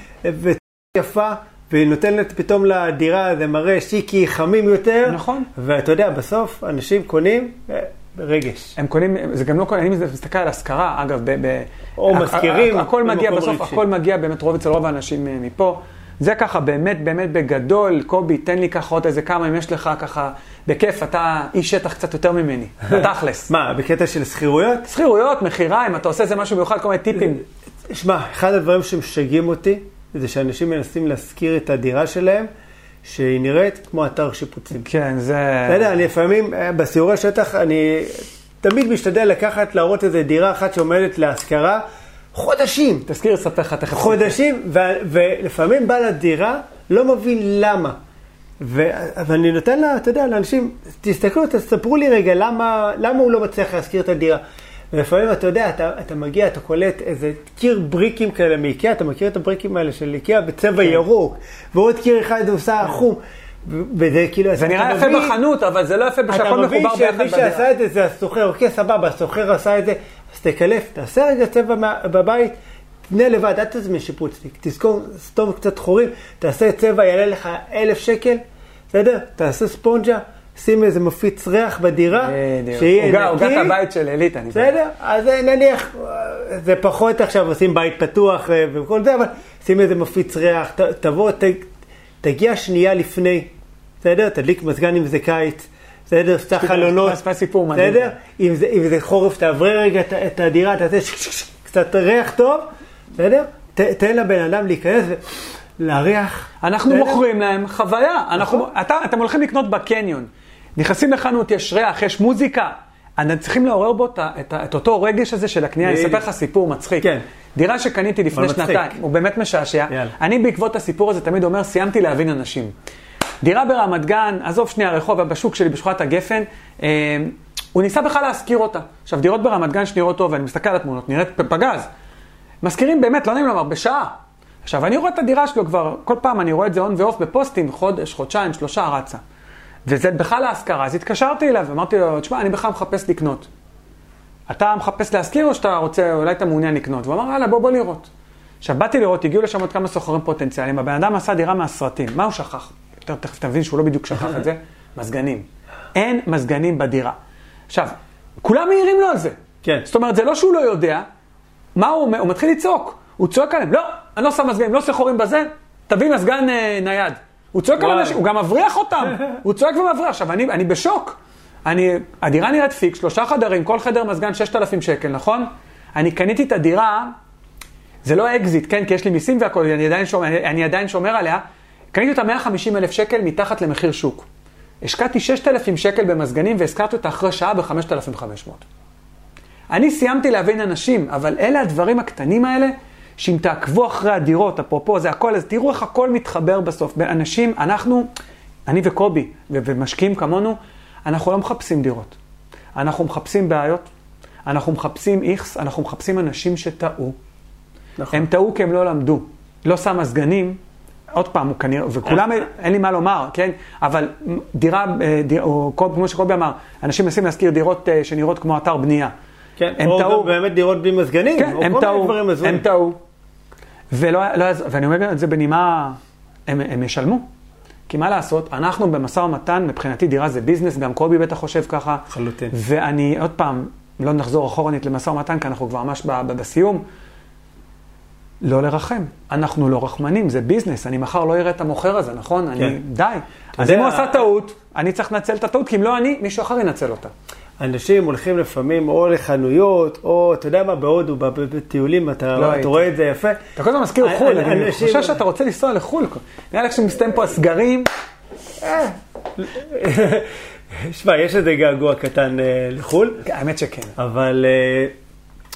ויפה, והיא נותנת פתאום לדירה, זה מראה שיקי, חמים יותר. נכון. ואתה יודע, בסוף אנשים קונים אה, רגש. הם קונים, זה גם לא קונים, אני מסתכל על השכרה, אגב, ב, ב, או ה- הכל מגיע, בסוף רגשי. הכל מגיע באמת רוב אצל רוב האנשים אה, מפה. זה ככה באמת באמת בגדול, קובי, תן לי ככה עוד איזה כמה, אם יש לך ככה, בכיף, אתה איש שטח קצת יותר ממני, <laughs> בתכלס. מה, בקטע של שכירויות? שכירויות, מכירה, אם אתה עושה איזה משהו מיוחד, כל מיני טיפים. שמע, אחד הדברים שמשגעים אותי, זה שאנשים מנסים להשכיר את הדירה שלהם, שהיא נראית כמו אתר שיפוצים. כן, זה... אתה יודע, אני לפעמים, אה, בסיורי שטח, אני תמיד משתדל לקחת, להראות איזה דירה אחת שעומדת להשכרה, חודשים. תזכיר, אספר לך תכף. חודשים, ו- ולפעמים בעל הדירה לא מבין למה. ו- ואני נותן לה, אתה יודע, לאנשים, תסתכלו, תספרו לי רגע למה, למה הוא לא מצליח להשכיר את הדירה. ולפעמים, אתה יודע, אתה, אתה מגיע, אתה קולט איזה קיר בריקים כאלה מאיקאה, אתה מכיר את הבריקים האלה של איקאה בצבע ירוק, ועוד קיר אחד עושה חום. ו- וזה כאילו, זה אתה נראה יפה מבין- בחנות, אבל זה לא יפה אתה כשהכל מבין מחובר ביחד שמי בדירה. שעשה את זה זה הסוחר, אוקיי, סבבה, הסוחר עשה את זה, אז תקלף, תעשה רגע צבע בבית, תנה לבד, אל תזמין שיפוצניק, תזכור, סתום קצת חורים, תעשה צבע, יעלה לך אלף שקל, בסדר? תעשה ספונג'ה, שים איזה מפיץ ריח בדירה, בדיוק. שיהיה עוגה- עוגת נקי, הבית של יודע. בסדר? אז אה, נניח, אה, זה פחות עכשיו עושים בית פתוח אה, וכל זה, אבל שים איזה מפיץ ריח, ת- תבוא, ת- תגיע שנייה לפני, בסדר? תדליק מזגן אם זה קיץ, בסדר? פתח חלונות, סיפור מדהים. בסדר? אם זה, אם זה חורף, תעברי רגע את, את הדירה, תעשה קצת ריח טוב, בסדר? ת, תן לבן אדם להיכנס ולהריח. אנחנו? מוכרים להם חוויה. אנחנו, אתה, אתם הולכים לקנות בקניון, נכנסים לחנות, יש ריח, יש מוזיקה. אתם צריכים לעורר בו את, את, את אותו רגש הזה של הקנייה. אני. אספר לך סיפור מצחיק. כן. דירה שקניתי לפני. שנתיים, הוא באמת משעשע. יאללה. אני בעקבות הסיפור הזה תמיד אומר, סיימתי להבין אנשים. דירה ברמת גן, עזוב שנייה רחוב, בשוק שלי, בשכונת הגפן, אה, הוא ניסה בכלל להשכיר אותה. עכשיו, דירות ברמת גן שנראות טוב, ואני מסתכל על התמונות, נראית פגז. משכירים באמת, לא נעים לומר, בשעה. עכשיו, אני רואה את הדירה שלו כבר, כל פעם אני רואה את זה און ואוף בפוסטים, חודש, חודשיים, שלושה, רצה. וזה בכלל להשכרה, אז התקשרתי אליו, אמרתי לו, תשמע, אני בכלל מחפש לקנות. אתה מחפס להשכיר או שאתה רוצה, אולי אתה מעוניין לקנות? והוא אמר, יאללה, בוא, בוא לראות. עכשיו, באתי לראות, הגיעו לשם עוד כמה סוחרים פוטנציאליים, הבן אדם עשה דירה מהסרטים, מה הוא שכח? יותר תכף תבין שהוא לא בדיוק שכח את זה, <laughs> מזגנים. אין מזגנים בדירה. עכשיו, כולם מעירים לו על זה. כן. זאת אומרת, זה לא שהוא לא יודע, מה הוא אומר? הוא מתחיל לצעוק. הוא צועק עליהם, לא, אני לא שם מזגנים, לא עושה חורים בזה, תביא מזגן אה, נייד. הוא צועק על. אנשים, הוא גם מבריח אותם. <laughs> הוא צועק ומבריח. עכשיו, אני, אני בשוק. אני, הדירה נראית פיקס, שלושה חדרים, כל חדר מזגן 6,000 שקל, נכון? אני קניתי את הדירה, זה לא אקזיט, כן? כי יש לי מיסים והכול, אני עדיין שומר, אני, אני עדיין שומר עליה. קניתי אותה 150 אלף שקל מתחת למחיר שוק. השקעתי 6,000 שקל במזגנים והשכרתי אותה אחרי שעה ב-5,500. אני סיימתי להבין אנשים, אבל אלה הדברים הקטנים האלה, שאם תעקבו אחרי הדירות, אפרופו זה הכל, אז תראו איך הכל מתחבר בסוף. אנשים, אנחנו, אני וקובי, ומשקיעים כמונו, אנחנו לא מחפשים דירות. אנחנו מחפשים בעיות, אנחנו מחפשים איכס, אנחנו מחפשים אנשים שטעו. נכון. הם טעו כי הם לא למדו. לא שם מזגנים, עוד פעם, הוא כנראה, וכולם, אין לי מה לומר, כן? אבל דירה, אה, דיר, או כמו שקובי אמר, אנשים מנסים להשכיר דירות אה, שנראות כמו אתר בנייה. כן, הם או טעו. באמת דירות בלי מזגנים, כן, או הם כל מיני דברים הזויים. הם טעו. ולא, לא, ואני אומר את זה בנימה, הם, הם ישלמו. כי מה לעשות, אנחנו במשא ומתן, מבחינתי דירה זה ביזנס, גם קובי בטח חושב ככה. לחלוטין. ואני, עוד פעם, לא נחזור אחורנית למשא ומתן, כי אנחנו כבר ממש בסיום. לא לרחם. אנחנו לא רחמנים, זה ביזנס, אני מחר לא אראה את המוכר הזה, נכון? כן. אני, די. אז אם הוא עשה טעות, אני צריך לנצל את הטעות, כי אם לא אני, מישהו אחר ינצל אותה. אנשים הולכים לפעמים או לחנויות, או אתה יודע מה, בהודו, בטיולים, אתה, לא אתה. רואה את זה יפה. אתה כל הזמן מזכיר חו"ל, אנ- אני אנשים- חושב שאתה רוצה לנסוע לחו"ל. נראה לי כשמסתיים פה הסגרים, <laughs> שמע, יש איזה געגוע קטן אה, לחו"ל, האמת שכן. אבל אה,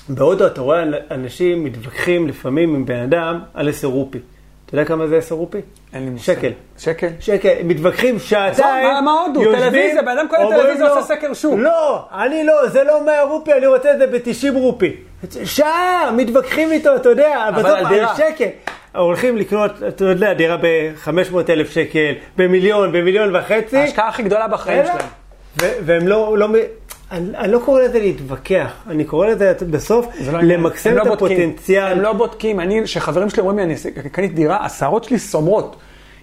בהודו אתה רואה אנשים מתווכחים לפעמים עם בן אדם על עשר רופי. אתה יודע כמה זה עשר רופי? אין לי מושג. שקל. שקל? שקל, מתווכחים שעתיים, מה- מה הודו? טלוויזיה, בן אדם קונה אומרים טלוויזיה, לו, עושה סקר שוק. לא, אני לא, זה לא 100 רופי, אני רוצה את זה ב-90 רופי. שעה, מתווכחים איתו, אתה יודע, אבל בסוף על דירה. שקל. הולכים לקנות, אתה יודע, דירה ב-500 אלף שקל, במיליון, במיליון וחצי. ההשקעה הכי גדולה בחיים שלהם. והם לא, לא, אני, אני לא קורא לזה להתווכח, אני קורא לזה בסוף לא. למקסם הם את לא. הפוטנציאל. הם לא בודקים, אני, כשחברים שלי אומרים לי, אני קניתי דירה, השערות שלי סומרות.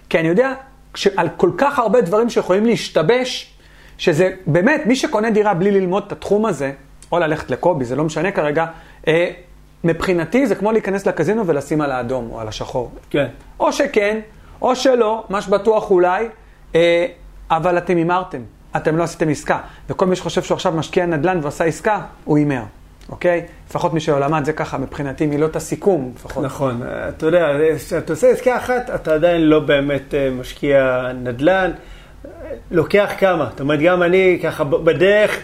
כי אני יודע שעל כל כך הרבה דברים שיכולים להשתבש, שזה באמת, מי שקונה דירה בלי ללמוד את התחום הזה, או ללכת לקובי, זה לא משנה כרגע, אה, מבחינתי זה כמו להיכנס לקזינו ולשים על האדום או על השחור. כן. או שכן, או שלא, מה שבטוח אולי, אה, אבל אתם הימרתם, אתם לא עשיתם עסקה. וכל מי שחושב שהוא עכשיו משקיע נדל"ן ועשה עסקה, הוא הימר, אוקיי? לפחות מי שלא למד זה ככה, מבחינתי מילות הסיכום, לפחות. נכון, אתה יודע, כשאתה עושה עסקה אחת, אתה עדיין לא באמת אה, משקיע נדל"ן. לוקח כמה, זאת אומרת, גם אני ככה בדרך,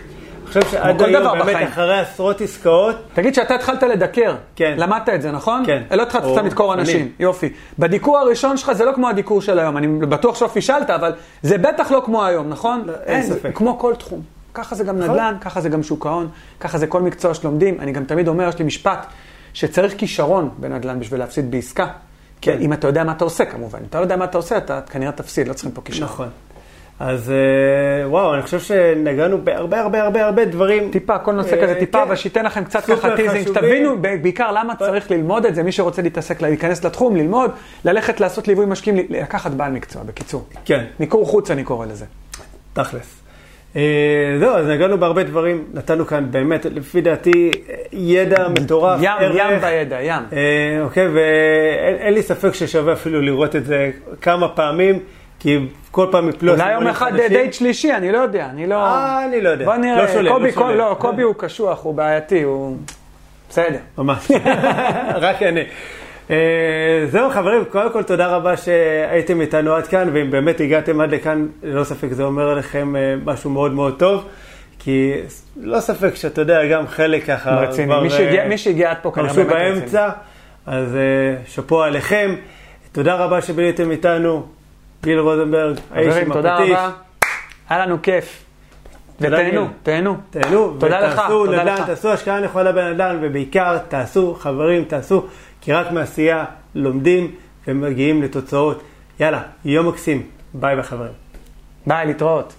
חושב שעד היום, באמת, בחיים. אחרי עשרות עסקאות, תגיד שאתה התחלת לדקר, כן. למדת את זה, נכון? כן. לא התחלת או סתם לדקור אני. אנשים, יופי. בדיקור הראשון שלך זה לא כמו הדיקור של היום, אני בטוח שלא פישלת, אבל זה בטח לא כמו היום, נכון? לא, אין זה ספק. כמו כל תחום. ככה זה גם נכון. נדל"ן, ככה זה גם שוק ההון, ככה זה כל מקצוע שלומדים. אני גם תמיד אומר, יש לי משפט, שצריך כישרון בנדל"ן בשביל להפסיד בעסקה. כן. אם אתה יודע מה אתה עושה, כמובן. אם אתה לא יודע מה אתה עושה, אתה כנראה תפסיד, לא צריכים פה כישרון. נכון. אז אה, וואו, אני חושב שנגענו בהרבה הרבה הרבה הרבה דברים. טיפה, כל נושא אה, כזה טיפה, כן. אבל שייתן לכם קצת ככה teasing. שתבינו בעיקר למה צריך ללמוד את זה, מי שרוצה להתעסק, להיכנס לתחום, ללמוד, ללכת לעשות ליווי משקיעים, לקחת בעל מקצוע, בקיצור. כן. מיקור חוץ אני קורא לזה. תכלס. אה, זהו, אז נגענו בהרבה דברים, נתנו כאן באמת, לפי דעתי, ידע מטורף. ים, ערך. ים בידע, ים. אוקיי, ואין אין לי ספק ששווה אפילו לראות את זה כמה פעמים, כי כל פעם יפלו... אולי יום אחד. דייט שלישי, אני לא יודע, אני לא... אה, אני לא יודע. בוא נראה, לא שולל, קובי, לא שולל. לא, קובי הוא קשוח, הוא בעייתי, הוא... בסדר. ממש, <laughs> רק אני. אה, זהו חברים, קודם כל תודה רבה שהייתם איתנו עד כאן, ואם באמת הגעתם עד לכאן, ללא ספק זה אומר עליכם אה, משהו מאוד מאוד טוב, כי לא ספק שאתה יודע, גם חלק ככה... רציני. מי שהגיע- אה, מי שהגיע עד פה כנראה באמת רציני. באמצע, אז אה, שאפו עליכם. תודה רבה שביליתם איתנו, גיל רוזנברג, האיש עם תודה הפטיש. רבה. היה לנו כיף. תודה, ותהנו. תהנו. תהנו, תודה לך, ותעשו תודה נדל"ן, לך. תעשו השקעה נכונה בנדל"ן, ובעיקר תעשו, חברים, תעשו, כי רק מעשייה לומדים ומגיעים לתוצאות. יאללה, יום מקסים. ביי ביי חברים. ביי, להתראות.